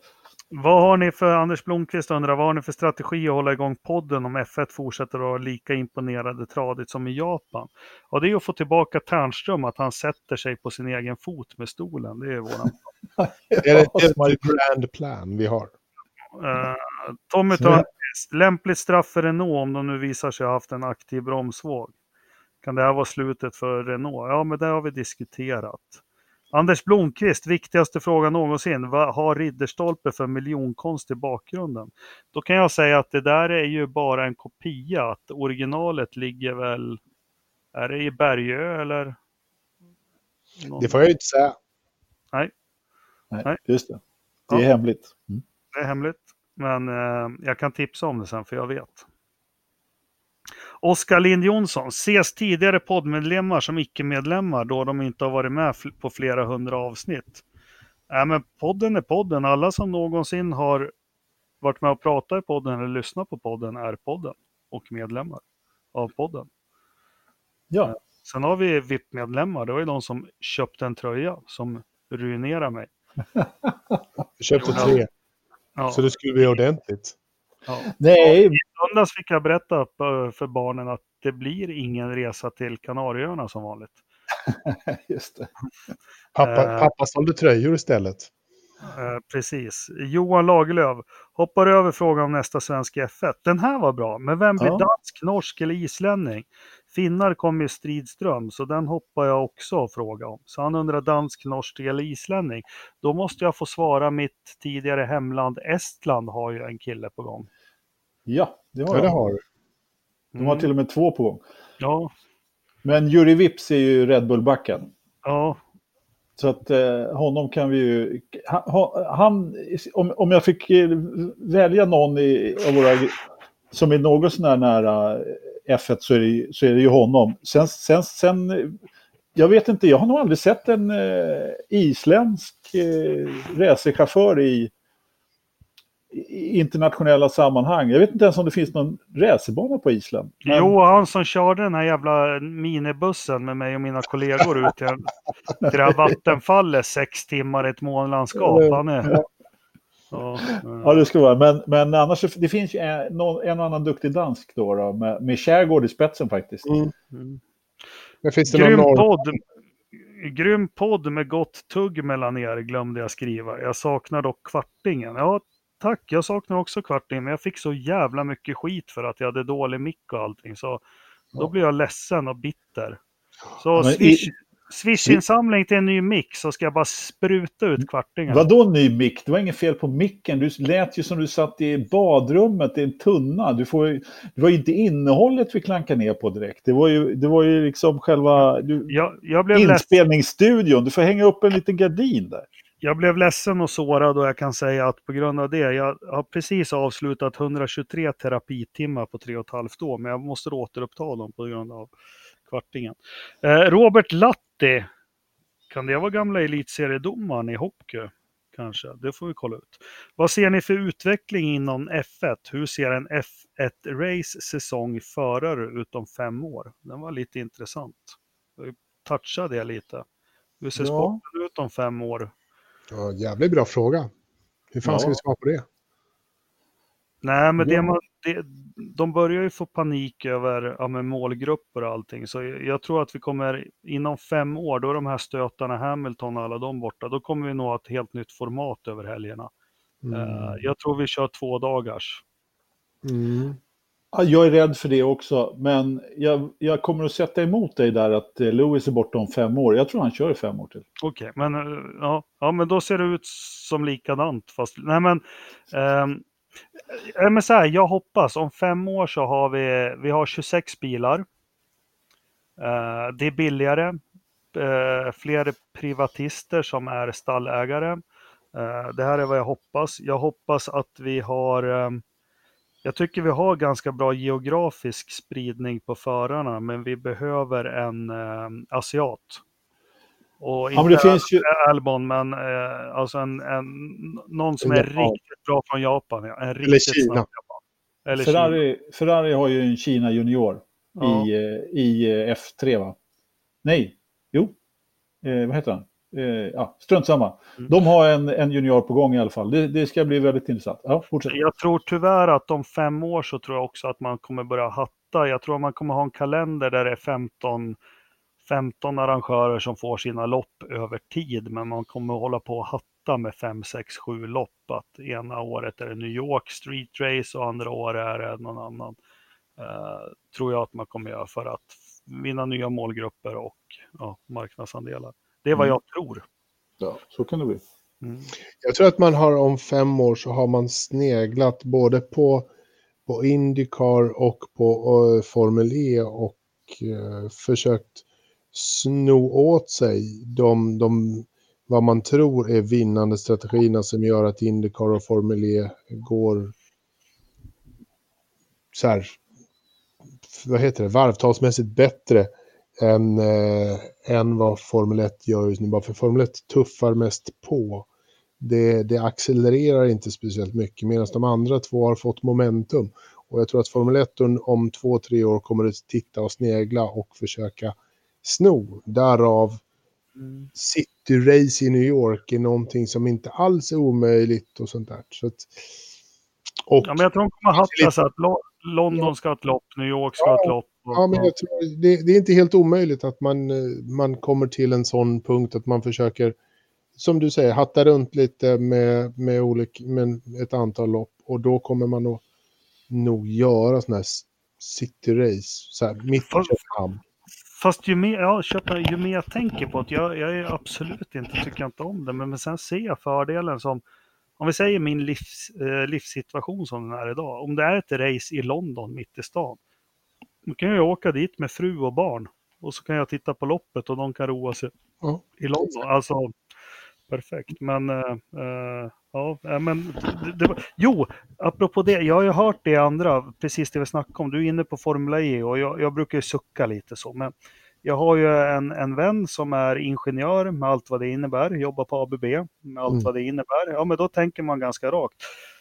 Vad har ni för, Anders Blomqvist undrar, vad har ni för strategi att hålla igång podden om F1 fortsätter att vara lika imponerade tradigt som i Japan? Ja, det är att få tillbaka Ternström, att han sätter sig på sin egen fot med stolen. Det är våran. (laughs) Det är det, grand plan vi har. Uh, Tommy Törnqvist, lämpligt straff för Renault om de nu visar sig ha haft en aktiv bromsvåg. Kan det här vara slutet för Renault? Ja, men det har vi diskuterat. Anders Blomqvist, viktigaste frågan någonsin. Vad har Ridderstolpe för miljonkonst i bakgrunden? Då kan jag säga att det där är ju bara en kopia. Att originalet ligger väl... Är det i Bergö eller? Någon- Det får jag ju inte säga. Nej, Nej. just det. Det är Ja. hemligt. Mm. Det är hemligt. Men eh, jag kan tipsa om det sen för jag vet. Oskar Lind Jonsson, ses tidigare poddmedlemmar som icke-medlemmar då de inte har varit med på flera hundra avsnitt? Nej, men podden är podden. Alla som någonsin har varit med och pratat i podden eller lyssnat på podden är podden och medlemmar av podden. Ja, Sen har vi VIP-medlemmar. Det var ju de som köpte en tröja som ruinerar mig. (laughs) Köpte tre, Ja, så det skulle bli ordentligt. Ja. nej, söndags fick jag berätta eh, för barnen att det blir ingen resa till Kanarieöarna som vanligt. (laughs) just det. Pappa, Eh. pappa sålde tröjor istället. Eh, precis. Johan Lagerlöf hoppar över frågan om nästa svensk F1. Den här var bra, men vem blir Ja. dansk, norsk eller islänning? Finnar kommer ju Stridström, så den hoppar jag också att fråga om. Så han undrar dansk, norsk eller islänning. Då måste jag få svara mitt tidigare hemland Estland har ju en kille på gång. Ja, det har Ja, det de. har du. De har till och med två på gång. Ja, Men Juri Vips är ju Red Bull-backen. ja, Så att eh, honom kan vi ju... Han, han, om, om jag fick eh, välja någon i, av våra som är något sånär nära F1 så är det, ju- så är det ju honom. Sen, sen, sen, jag vet inte, jag har nog aldrig sett en eh, isländsk eh, racerchaufför i, i internationella sammanhang. Jag vet inte ens om det finns någon racerbana på Island. Men... Jo, han som körde den här jävla minibussen med mig och mina kollegor ut till, till det här vattenfallet sex timmar i ett månlandskap. Han är... Ja. Det ska vara. Men, men annars, det finns ju en, en och annan duktig dansk då, då med, med Kärgård i spetsen faktiskt. Mm. Mm. Men finns det Grym någon podd. Grym podd med gott tugg mellan er glömde jag skriva. Jag saknar dock kvartingen. Ja, tack. Jag saknar också kvartingen, men jag fick så jävla mycket skit för att jag hade dålig mick och allting. Så då blir jag ledsen och bitter. Så swish, Swish-insamling till en ny mick så ska jag bara spruta ut kvartingen. Vadå ny mick? Det var inget fel på micken. Du lät ju som du satt i badrummet i en tunna. Du får, det var ju inte innehållet vi klankade ner på direkt. Det var ju, det var ju liksom själva du, jag, jag blev inspelningsstudion. Du får hänga upp en liten gardin där. Jag blev ledsen och sårad och jag kan säga att på grund av det, jag har precis avslutat 123 terapitimmar på tre och ett halvt år, men jag måste återuppta dem på grund av kvartingen. Eh, Robert Latti, kan det vara gamla elitseriedomaren i hockey? Kanske, det får vi kolla ut. Vad ser ni för utveckling inom F1? Hur ser en F1-race säsong förare ut om fem år? Den var lite intressant. Vi touchade det lite. Hur ser ja. sporten ut om fem år? Ja, jävligt bra fråga. Hur fan ja. ska vi svara på det? Nej, men det man, det, de börjar ju få panik över ja, målgrupper och allting. Så jag tror att vi kommer inom fem år, då är de här stötarna, Hamilton och alla de borta, då kommer vi nå ett helt nytt format över helgerna. Mm. Uh, jag tror vi kör två dagars. Mm. Jag är rädd för det också, men jag, jag, kommer att sätta emot dig där att eh, Lewis är borta om fem år. Jag tror han kör i fem år till. Okej, okay, men, eh, ja, ja, men då ser det ut som likadant. Fast, nej, men, um, men så här, jag hoppas om fem år så har vi, vi har 26 bilar. Uh, det är billigare. Uh, fler privatister som är stallägare. Uh, det här är vad jag hoppas. Jag hoppas att vi har um, jag tycker vi har ganska bra geografisk spridning på förarna, men vi behöver en asiat. Och inte ja, finns ju... Albon, men eh, alltså en, en, någon som är riktigt bra från Japan. Ja. En Eller Kina. Eller Ferrari, Kina. Ferrari har ju en Kina junior ja. i, eh, i eh, F3 va? Nej, jo, eh, vad heter han? Eh, ja, strunt samma. Mm. De har en, en junior på gång i alla fall. Det, det, ska bli väldigt intressant. Ja, fortsätt. Jag tror tyvärr att om fem år så tror jag också att man kommer börja hatta. Jag tror att man kommer ha en kalender där det är 15 15 arrangörer som får sina lopp över tid, men man kommer hålla på att hatta med 5, 6, 7 lopp. Att ena året är det New York Street Race och andra året är det någon annan. Uh, tror jag att man kommer göra för att vinna nya målgrupper och ja, marknadsandelar. Det är vad mm. jag tror. Ja, så kan det bli. Mm. Jag tror att man har om fem år så har man sneglat både på, på Indycar och på uh, Formel E och uh, försökt sno åt sig de, de, vad man tror är vinnande strategierna som gör att Indycar och Formel E går så här, vad heter det, varvtalsmässigt bättre än, eh, än vad Formel 1 gör just nu. Bara för Formel 1 tuffar mest på. Det, det accelererar inte speciellt mycket medan de andra två har fått momentum. Och jag tror att Formel 1 om två, tre år kommer att titta och snegla och försöka sno. Därav mm. City Race i New York är någonting som inte alls är omöjligt och sånt där. Så att, och, ja, men jag tror de kommer hatta så att London ska ha ett lopp, New York ska ja, ha ett lopp. Och, ja, men jag tror, det, det, är inte helt omöjligt att man, man kommer till en sån punkt att man försöker, som du säger, hatta runt lite med, med, olika, med ett antal lopp. Och då kommer man nog, nog göra sådana här city-race, så här, mitt i Köpenhamn. Fast ju mer, ja, köpa, ju mer jag tänker på det, jag, jag är absolut inte, tycker inte om det, men, men sen ser jag fördelen som, om vi säger min livs, eh, livssituation som den är idag, om det är ett race i London mitt i stan, då kan jag åka dit med fru och barn och så kan jag titta på loppet och de kan roa sig mm. i London. Alltså, perfekt. Men, äh, ja, men det, det jo, apropå det, jag har ju hört det andra, precis det vi snackade om. Du är inne på Formula E och jag, jag brukar ju sucka lite så, men jag har ju en, en vän som är ingenjör med allt vad det innebär, jobbar på ABB med allt mm. vad det innebär. Ja, men då tänker man ganska rakt.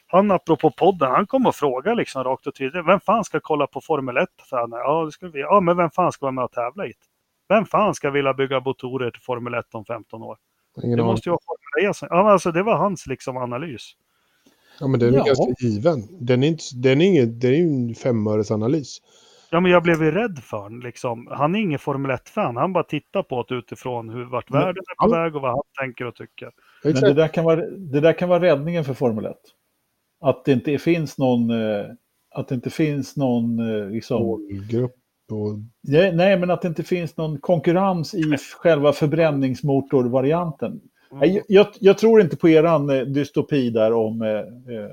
han apropå podden, han kom och frågade liksom rakt och tydligt. Vem fan ska kolla på Formel 1? Så ja, det ska vi. ja, men vem fan ska vara med och tävla i det? Vem fan ska vilja bygga motorer till Formel 1 om 15 år? Ingen Det måste ju vara Formel 1. som- Ja, men alltså det var hans liksom analys. Ja, men den är Ja. ganska given. Den är, inte, den är, inget, det är ju en femöresanalys. Ja, men jag blev ju rädd för honom. Liksom. Han är ingen Formel 1-fan. Han bara tittar på det utifrån hur, vart Men- världen är på Ja. väg och vad han tänker och tycker. Men det där, kan vara, det där kan vara räddningen för Formel 1. Att det inte finns någon, eh, att det inte finns någon, eh, liksom, Målgrupp och... nej, men att det inte finns någon konkurrens i själva förbränningsmotorvarianten. Nej, Jag, jag, jag tror inte på eran eh, dystopi där om... Eh, eh,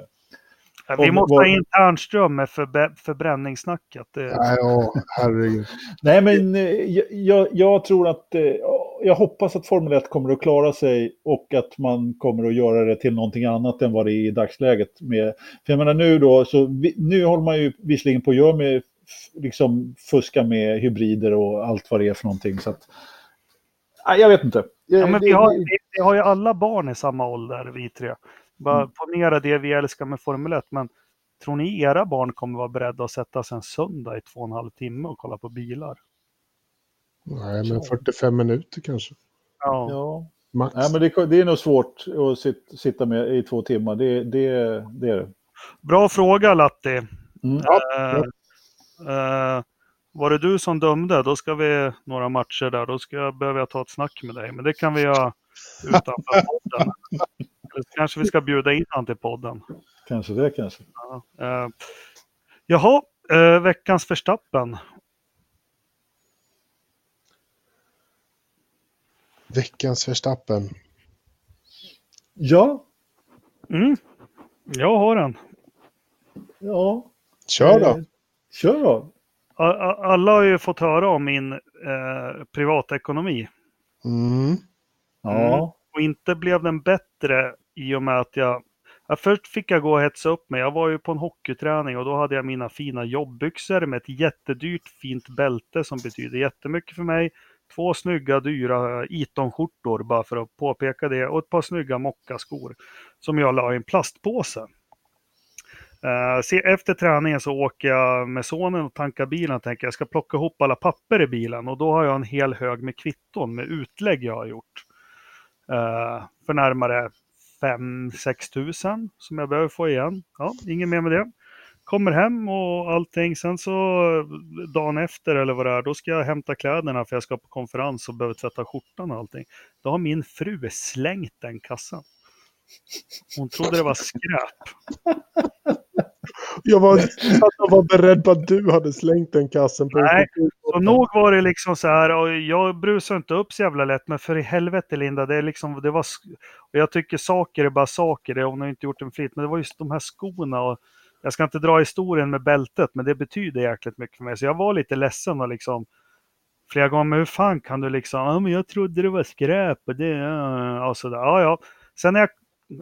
Ja, Vi Om- måste vad- ha in Tärnström med förbe- förbränningssnacket. Nej, ja, herregud. (laughs) nej, men eh, jag, jag, tror att... Eh, jag hoppas att Formel 1 kommer att klara sig och att man kommer att göra det till någonting annat än vad det är i dagsläget. Med, för jag menar nu då, så vi, nu håller man ju visserligen på att göra med, liksom fuska med hybrider och allt vad det är för någonting. Så att, nej, jag vet inte. ja, men vi, har, vi, vi har ju alla barn i samma ålder, vi tre. Bara Mm. ponera det vi älskar med Formel 1, men tror ni era barn kommer vara beredda att sätta sig en söndag i två och en halv timme och kolla på bilar? Nej, men 45 minuter kanske. Ja. Ja. Max. Nej, men det, det är nog svårt att sit, sitta med i två timmar. Det, det, det är det. Bra fråga Latti. Mm. Eh, eh, var det du som dömde, då ska vi några matcher där. Då ska jag, behöver jag ta ett snack med dig. Men det kan vi göra utanför podden. Eller kanske vi ska bjuda in han till podden. Kanske det kanske. Ja. Eh, jaha, eh, veckans förstappen. Veckans Verstappen. Ja, Mm. Jag har en. ja. Kör då. Eh, Kör då. Alla har ju fått höra om min eh, privatekonomi. Mm. Ja. Och inte blev den bättre i och med att jag... Ja, först fick jag gå och hetsa upp mig. Jag var ju på en hockeyträning och då hade jag mina fina jobbbyxor med ett jättedyrt fint bälte som betyder jättemycket för mig. Två snygga dyra Eton-skjortor bara för att påpeka det och ett par snygga mockaskor som jag la i en plastpåse. Eh, efter träningen så åker jag med sonen och tankar bilen och tänker jag ska plocka ihop alla papper i bilen och då har jag en hel hög med kvitton med utlägg jag har gjort. Eh, för närmare 5-6 tusen som jag behöver få igen. Ja, inget mer med det. Kommer hem och allting. Sen så dagen efter eller vad det är, då ska jag hämta kläderna för jag ska på konferens och behöver tvätta skjortan och allting. Då har min fru slängt den kassan. Hon trodde det var skräp. (laughs) Jag var, jag var beredd på att du hade slängt den kassen på Nej, Så nog var det liksom så här, och jag brusar inte upp så jävla lätt, men för i helvete Linda, det är liksom, det var, och jag tycker saker är bara saker, det, hon har inte gjort en flit, men det var just de här skorna och jag ska inte dra historien med bältet, men det betyder jäkligt mycket för mig, så jag var lite ledsen och liksom flera gånger, men hur fan kan du liksom, ja men jag trodde det var skräp och det, ja, och sådär, ja ja. Sen när jag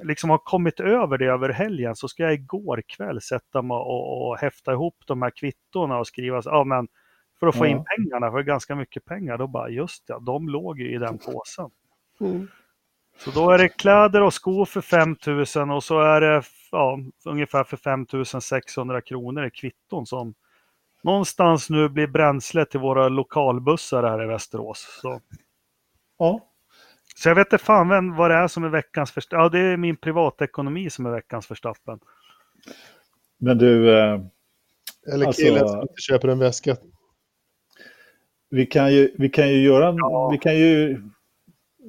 liksom har kommit över det över helgen så ska jag igår kväll sätta mig och, och häfta ihop de här kvittorna och skriva, så- ja men för att få Ja. in pengarna, för ganska mycket pengar. Då bara, just det, de låg ju i den påsen. Mm. Så då är det kläder och skor för 5 000 och så är det ja, ungefär för 5 600 kronor i kvitton som någonstans nu blir bränsle till våra lokalbussar här i Västerås. Så, Ja. Så jag vet inte fan vem, vad det är som är veckans förstappen. Ja, det är min privatekonomi som är veckans förstappen. Men du, eh, Eller Alltså- killen som inte köper en väska. vi, kan ju, vi kan ju göra en, Ja. vi kan ju,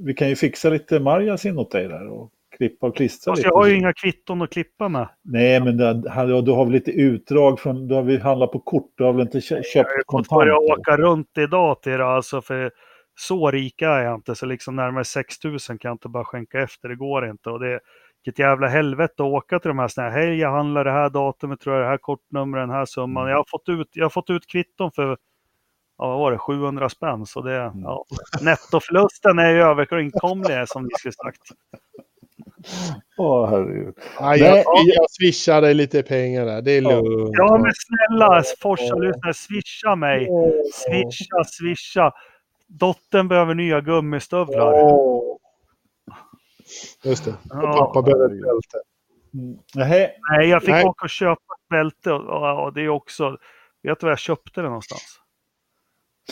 vi kan ju fixa lite margasin åt dig där och klippa och klistra Fast lite. jag har ju inga kvitton att klippa med. Nej, men det, du har väl lite utdrag från, du har väl handlat på kort, du har väl inte kö- Jag köpt har fått kontant? börja åka runt idag till det, alltså för så rika är jag inte, så liksom närmare 6 000 kan jag inte bara skänka efter, det går inte. Och det, vilket jävla helvete att åka till de här sådana här, hej jag handlar det här datumet, tror jag, det här kortnumret, den här summan. Jag har fått ut, jag har fått ut kvitton för, ja vad var det, 700 spänn. Så det, ja, nettoförlusten är ju överkomlig som ni skulle sagt. Åh, herregud. Nej, Nej, jag, jag swishar dig lite pengar där. Det är lugnt. Ja men snälla Forsa-lyssnare, swisha mig. Swisha, swisha. Dottern behöver nya gummistövlar. Åh. Just det. Och Ja. pappa behöver ett bälte. Mm. Nej, jag fick Nej. åka och köpa ett bälte och, och, det är också... Vet du var jag köpte det någonstans?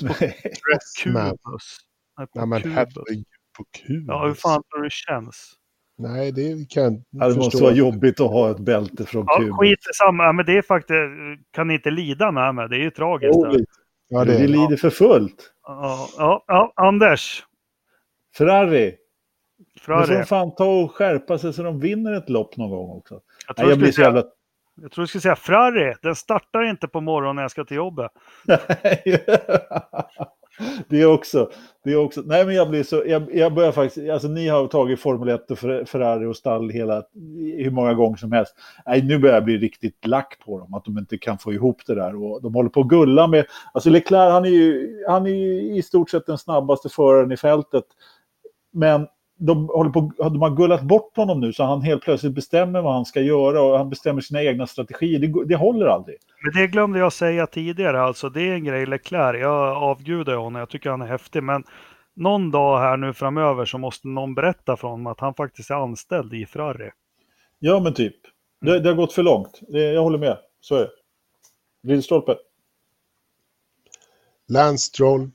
Dressman. Kubus. Nej, på Nej men Kubus. herregud, på kul. Ja, hur fan tror du det känns? Nej, det kan jag Ja, det måste vara jobbigt att ha ett bälte från Ja, samma. Ja, men det är faktiskt... Kan ni inte lida med mig? Det är ju tragiskt. Jo, lite. Ja, Det det är lider för fullt. Ja, ja, ja, Anders. Ferrari, de får fan ta och skärpa sig så de vinner ett lopp någon gång också. Jag Nej, tror, jag du blir så säga, jävla... jag tror du skulle säga Frarri. Den startar inte på morgonen när jag ska till jobbet. (laughs) (laughs) det är också, det är också, nej men jag blir så, jag, jag börjar faktiskt, alltså ni har tagit Formel 1 och Ferrari och stall hela, hur många gånger som helst. Nej, nu börjar jag bli riktigt lack på dem, att de inte kan få ihop det där. Och de håller på att gulla med, alltså Leclerc han är ju, han är ju i stort sett den snabbaste föraren i fältet. Men de, håller på, de har gullat bort honom nu så han helt plötsligt bestämmer vad han ska göra och han bestämmer sina egna strategier. Det, det håller aldrig. Men det glömde jag säga tidigare. Alltså, det är en grej Leclerc. Jag avgudar honom. Jag tycker han är häftig. Men någon dag här nu framöver så måste någon berätta för honom att han faktiskt är anställd i Ferrari. Ja, men typ. Det, det har gått för långt. Det, jag håller med. Så är det. Ridstolpe. Lance Stroll.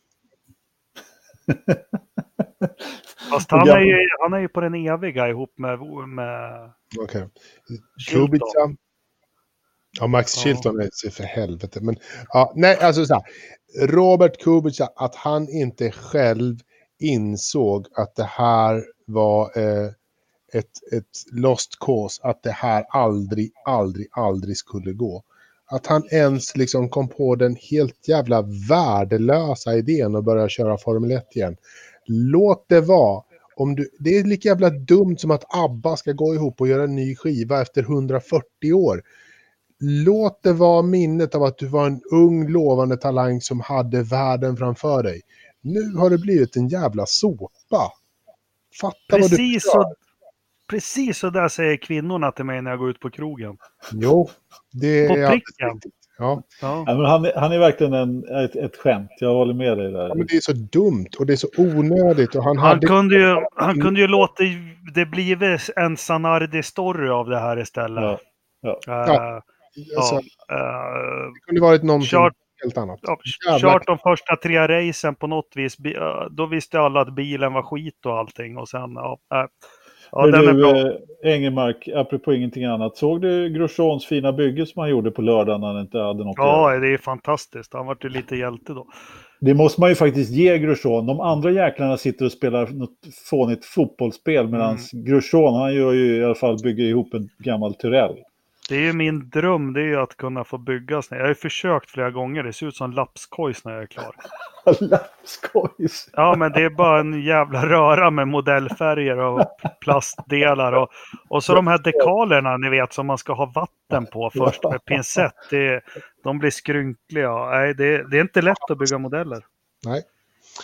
(laughs) Fast Och han är, ju, han är ju på den eviga ihop med... med. Chilton. Kubica. Ja, Max Ja. Chilton är sig för helvete. Men ja, nej, alltså så här. Robert Kubica, att han inte själv insåg att det här var eh, ett, ett lost cause, att det här aldrig, aldrig, aldrig skulle gå. Att han ens liksom kom på den helt jävla värdelösa idén att börja köra Formel 1 igen. Låt det vara. Om du, det är lika jävla dumt som att ABBA ska gå ihop och göra en ny skiva efter 140 år. Låt det vara minnet av att du var en ung lovande talang som hade världen framför dig. Nu har det blivit en jävla sopa. Fatta vad du precis, så, precis så där säger kvinnorna till mig när jag går ut på krogen. Jo, det På är pricken. Ja. Ja. Men han, är- han är verkligen en, ett, ett skämt. Jag håller med dig där. ja, men det är så dumt och det är så onödigt. Och han, Han, hade... kunde ju, han kunde ju låta det blivit en Sanardi-story av det här istället. Ja, ja. Ja. Alltså, eh, det kunde varit någonting Kört- helt annat. ja, kört de första tre racen på något vis. Eh, Då visste alla att bilen var skit och allting. Och sen, ja, äh. Ja den är du, bra. eh, Engelmark, apropå ingenting annat. Såg du Grosjeans fina bygge som han gjorde på lördagen när han inte hade något? Ja, det är fantastiskt. Han vart ju lite hjälte då. Det måste man ju faktiskt ge Grosjean. De andra jäklarna sitter och spelar något fånigt fotbollsspel medan Mm. Grosjean, han gör ju i alla fall bygger ihop en gammal Tyrell. Det är ju min dröm, det är ju att kunna få bygga såna. Jag har ju försökt flera gånger. Det ser ut som lapskojs när jag är klar. (laughs) Lapskojs. Ja, men det är bara en jävla röra med modellfärger och plastdelar. Och, och så de här dekalerna, ni vet, som man ska ha vatten på först med pincett. Det, de blir skrynkliga. Nej, det, det är inte lätt att bygga modeller. Nej.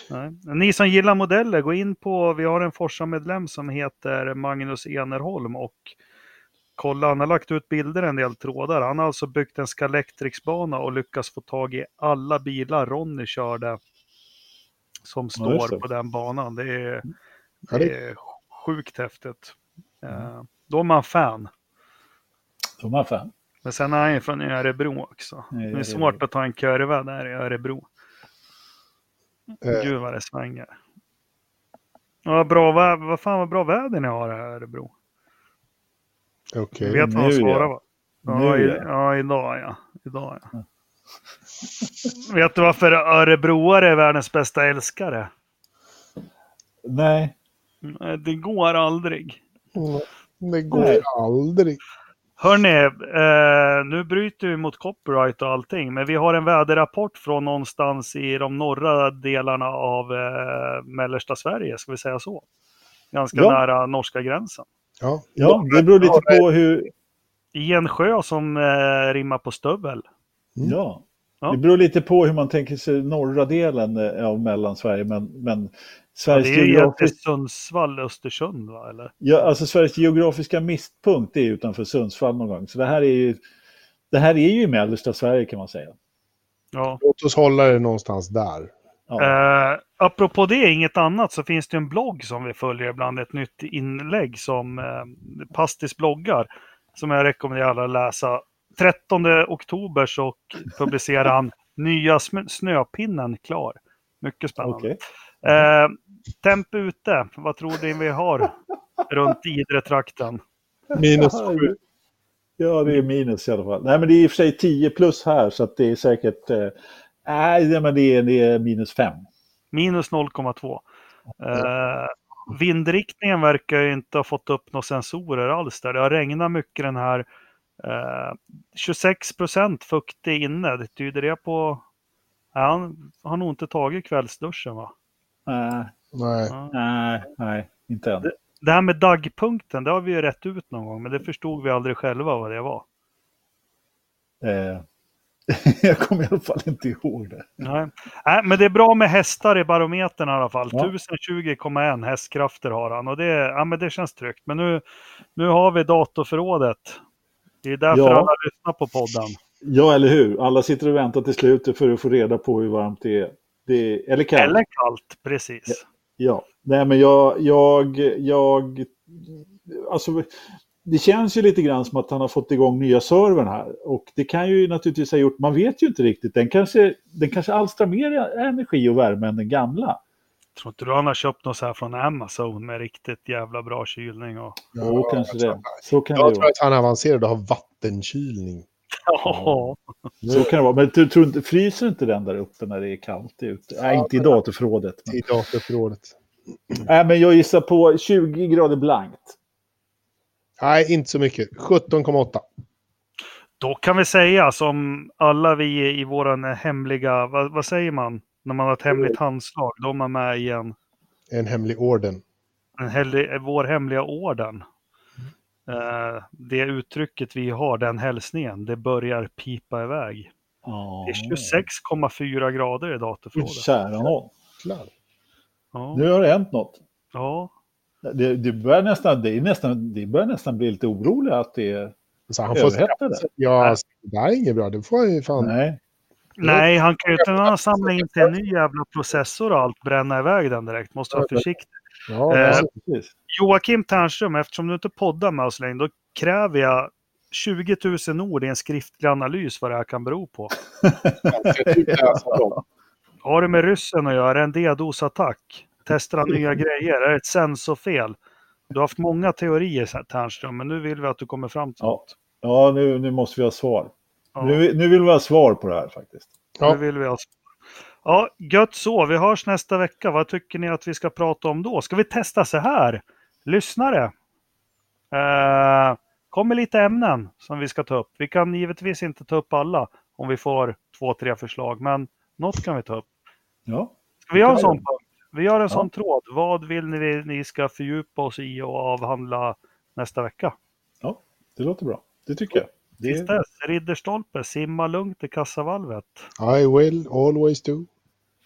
Nej. Ni som gillar modeller, gå in på, vi har en Forsa-medlem som heter Magnus Enerholm och kolla, han har lagt ut bilder en del trådar. Han har alltså byggt en Scalextrics-bana och lyckats få tag i alla bilar Ronny körde som Ja, står det. på den banan. Det är, Ja, det det- är sjukt häftigt. Eh, Då är man fan. De här fan. Men sen är han ju från Örebro också. Nej, Det är är svårt att ta en kurva där i Örebro. Eh, Gud vad det svänger. Ja, bra, vad, vad fan vad bra väder ni har här i Örebro. Okej. Jag vet vad han nu, svarar ja. va? Ja, Nu, i, ja. ja, idag ja. Idag ja. (laughs) vet du varför örebroare är världens bästa älskare? Nej. Nej, Det går aldrig. Mm, Det går Nej. aldrig. Hörni, eh, nu bryter vi mot copyright och allting, men vi har en väderrapport från någonstans i de norra delarna av eh, mellersta Sverige, ska vi säga så. Ganska Ja. nära norska gränsen. Ja, Ja, det beror lite på hur... I en sjö som eh, rimmar på stövel. Mm. Ja. Ja. Det beror lite på hur man tänker sig norra delen eh, av Mellansverige, men, men Ja, Sveriges, det är ju egentligen Sundsvall, Östersund va? Eller? ja, alltså Sveriges geografiska mittpunkt är utanför Sundsvall någon gång. Så det här är ju, det här är ju i mellersta Sverige kan man säga. Ja. låt oss hålla det någonstans där. Ja. Eh, apropå det, inget annat, så finns det en blogg som vi följer ibland, ett nytt inlägg som eh, Pastis bloggar. som jag rekommenderar alla att läsa. 13 oktober så publicerar han (laughs) nya Snöpinnen klar. Mycket spännande. Okej. Eh, temp ute, vad tror ni vi har runt Idre-trakten? Minus Ja, sju. Ja, det är minus i alla fall. Nej, men det är i och för sig 10 plus här, så att det är säkert... Eh, nej, det- men det är, det är minus 5. Minus 0,2. Eh, vindriktningen verkar ju inte ha fått upp några sensorer alls där. Det har regnat mycket den här. Eh, 26 procent fuktig inne. Det tyder det på... Ja, han har nog inte tagit kvällsduschen va? Nej, Nej. Ja. nej, nej, inte än. Det här med dagpunkten, det har vi ju rätt ut någon gång, men det förstod vi aldrig själva vad det var. Eh, (laughs) jag kommer i alla fall inte ihåg det. Nej. Nej, men det är bra med hästar i barometern i alla fall. Ja. 1020,1 hästkrafter har han och det, ja, men det känns tryggt. Men nu, nu har vi datorförrådet. Det är därför Ja. alla lyssnar på podden. Ja, eller hur? Alla sitter och väntar till slutet för att få reda på hur varmt det är. Det är eller kallt. Eller kallt, precis. Ja, nej men jag, jag, jag, alltså det känns ju lite grann som att han har fått igång nya servern här. Och det kan ju naturligtvis ha gjort, man vet ju inte riktigt, den kanske, den kanske alstrar mer energi och värme än den gamla. Tror inte du han har köpt något så här från Amazon med riktigt jävla bra kylning? Och... Jo, kanske det. Så kan Jag det tror vara. att han är avancerad och har vattenkylning. Ja, Så kan det vara. Men du tror inte, fryser inte den där uppe när det är kallt ute? Nej, inte i datorförrådet. Men... I datorförrådet. Nej, men jag gissar på 20 grader blankt. Nej, inte så mycket. 17,8. då kan vi säga som alla vi i våran hemliga, vad, vad säger man? När man har ett hemligt handslag, de är med i en En hemlig orden. en hemlig, vår hemliga orden. Eh, det uttrycket vi har, den hälsningen, det börjar pipa iväg. Ja. Det är 26,4 grader i datorförrådet. Kära. Ja, Nu har det hänt något. ja. Det, det, börjar nästan, det, är nästan, det börjar nästan bli lite oroligt att det är Så han får överhettade. Ja, alltså, det är inget bra. Det får ju fan... Nej. Nej, han kan ju inte när han samlar in sig en ny jävla processor och allt bränna iväg den direkt. Måste vara försiktig. Ja, Eh, alltså. Joakim Ternström, eftersom du inte poddar med oss längre, då kräver jag 20 000 ord i en skriftlig analys vad det här kan bero på. (laughs) dem. Har det med ryssen att göra? En D-dos-attack? Testar han nya grejer? Är det ett sensorfel? Du har haft många teorier Ternström, men nu vill vi att du kommer fram till Ja. något. Ja, nu, nu måste vi ha svar. Ja, Nu, nu vill vi ha svar på det här faktiskt. Ja. nu vill vi ha... Ja, gött så. Vi hörs nästa vecka. Vad tycker ni att vi ska prata om då? Ska vi testa så här? Lyssnare. Eh, kommer lite ämnen som vi ska ta upp. Vi kan givetvis inte ta upp alla om vi får två, tre förslag, men något kan vi ta upp. Ja, Ska vi göra en Ja, sån ja. Vi gör en Ja. sån tråd. Vad vill ni ni ska fördjupa oss i och avhandla nästa vecka? ja det låter bra. Det tycker jag. Tills Det, dess, Ridderstolpe, simma lugnt i kassavalvet. I will always do.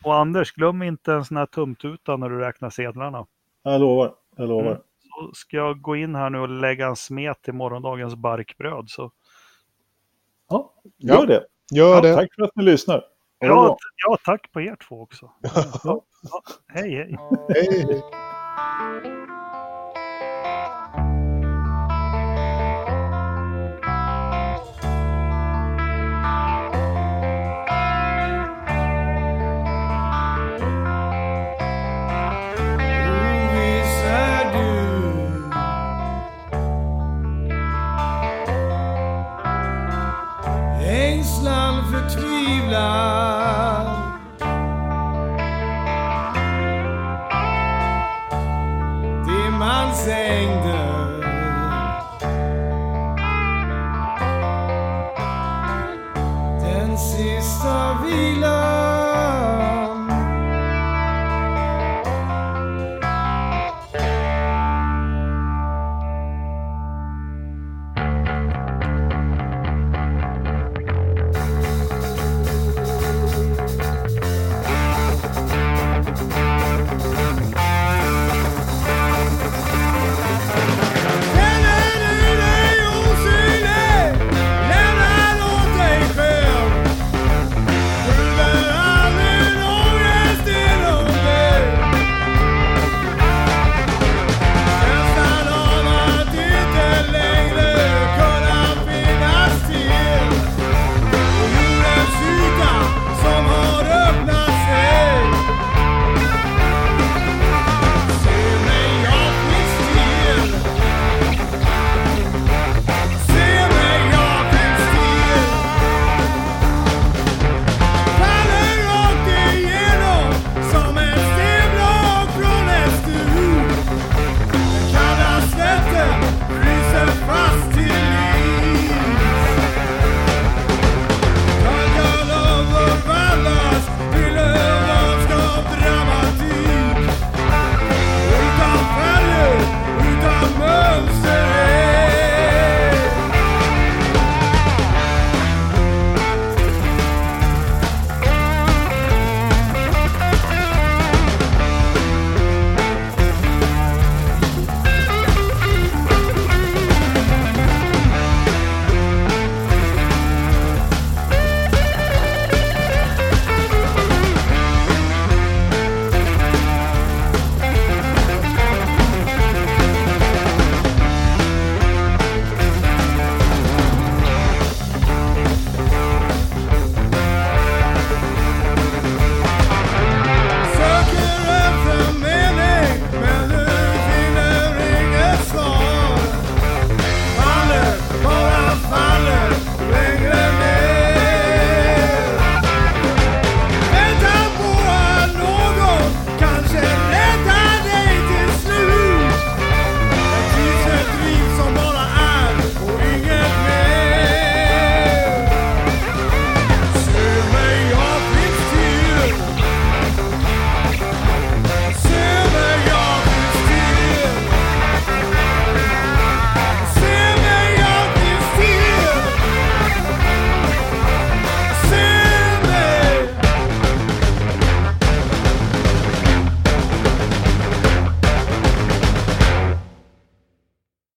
Och Anders, glöm inte en sån här tumtuta när du räknar sedlarna. jag lovar. Jag lovar. Mm. Så ska jag gå in här nu och lägga en smet till morgondagens barkbröd. Så. Ja, gör Ja. det. Gör Ja, det. tack för att ni lyssnar. Ja, ja, tack på er två också. (laughs) Ja, hej, hej. Hej, hej.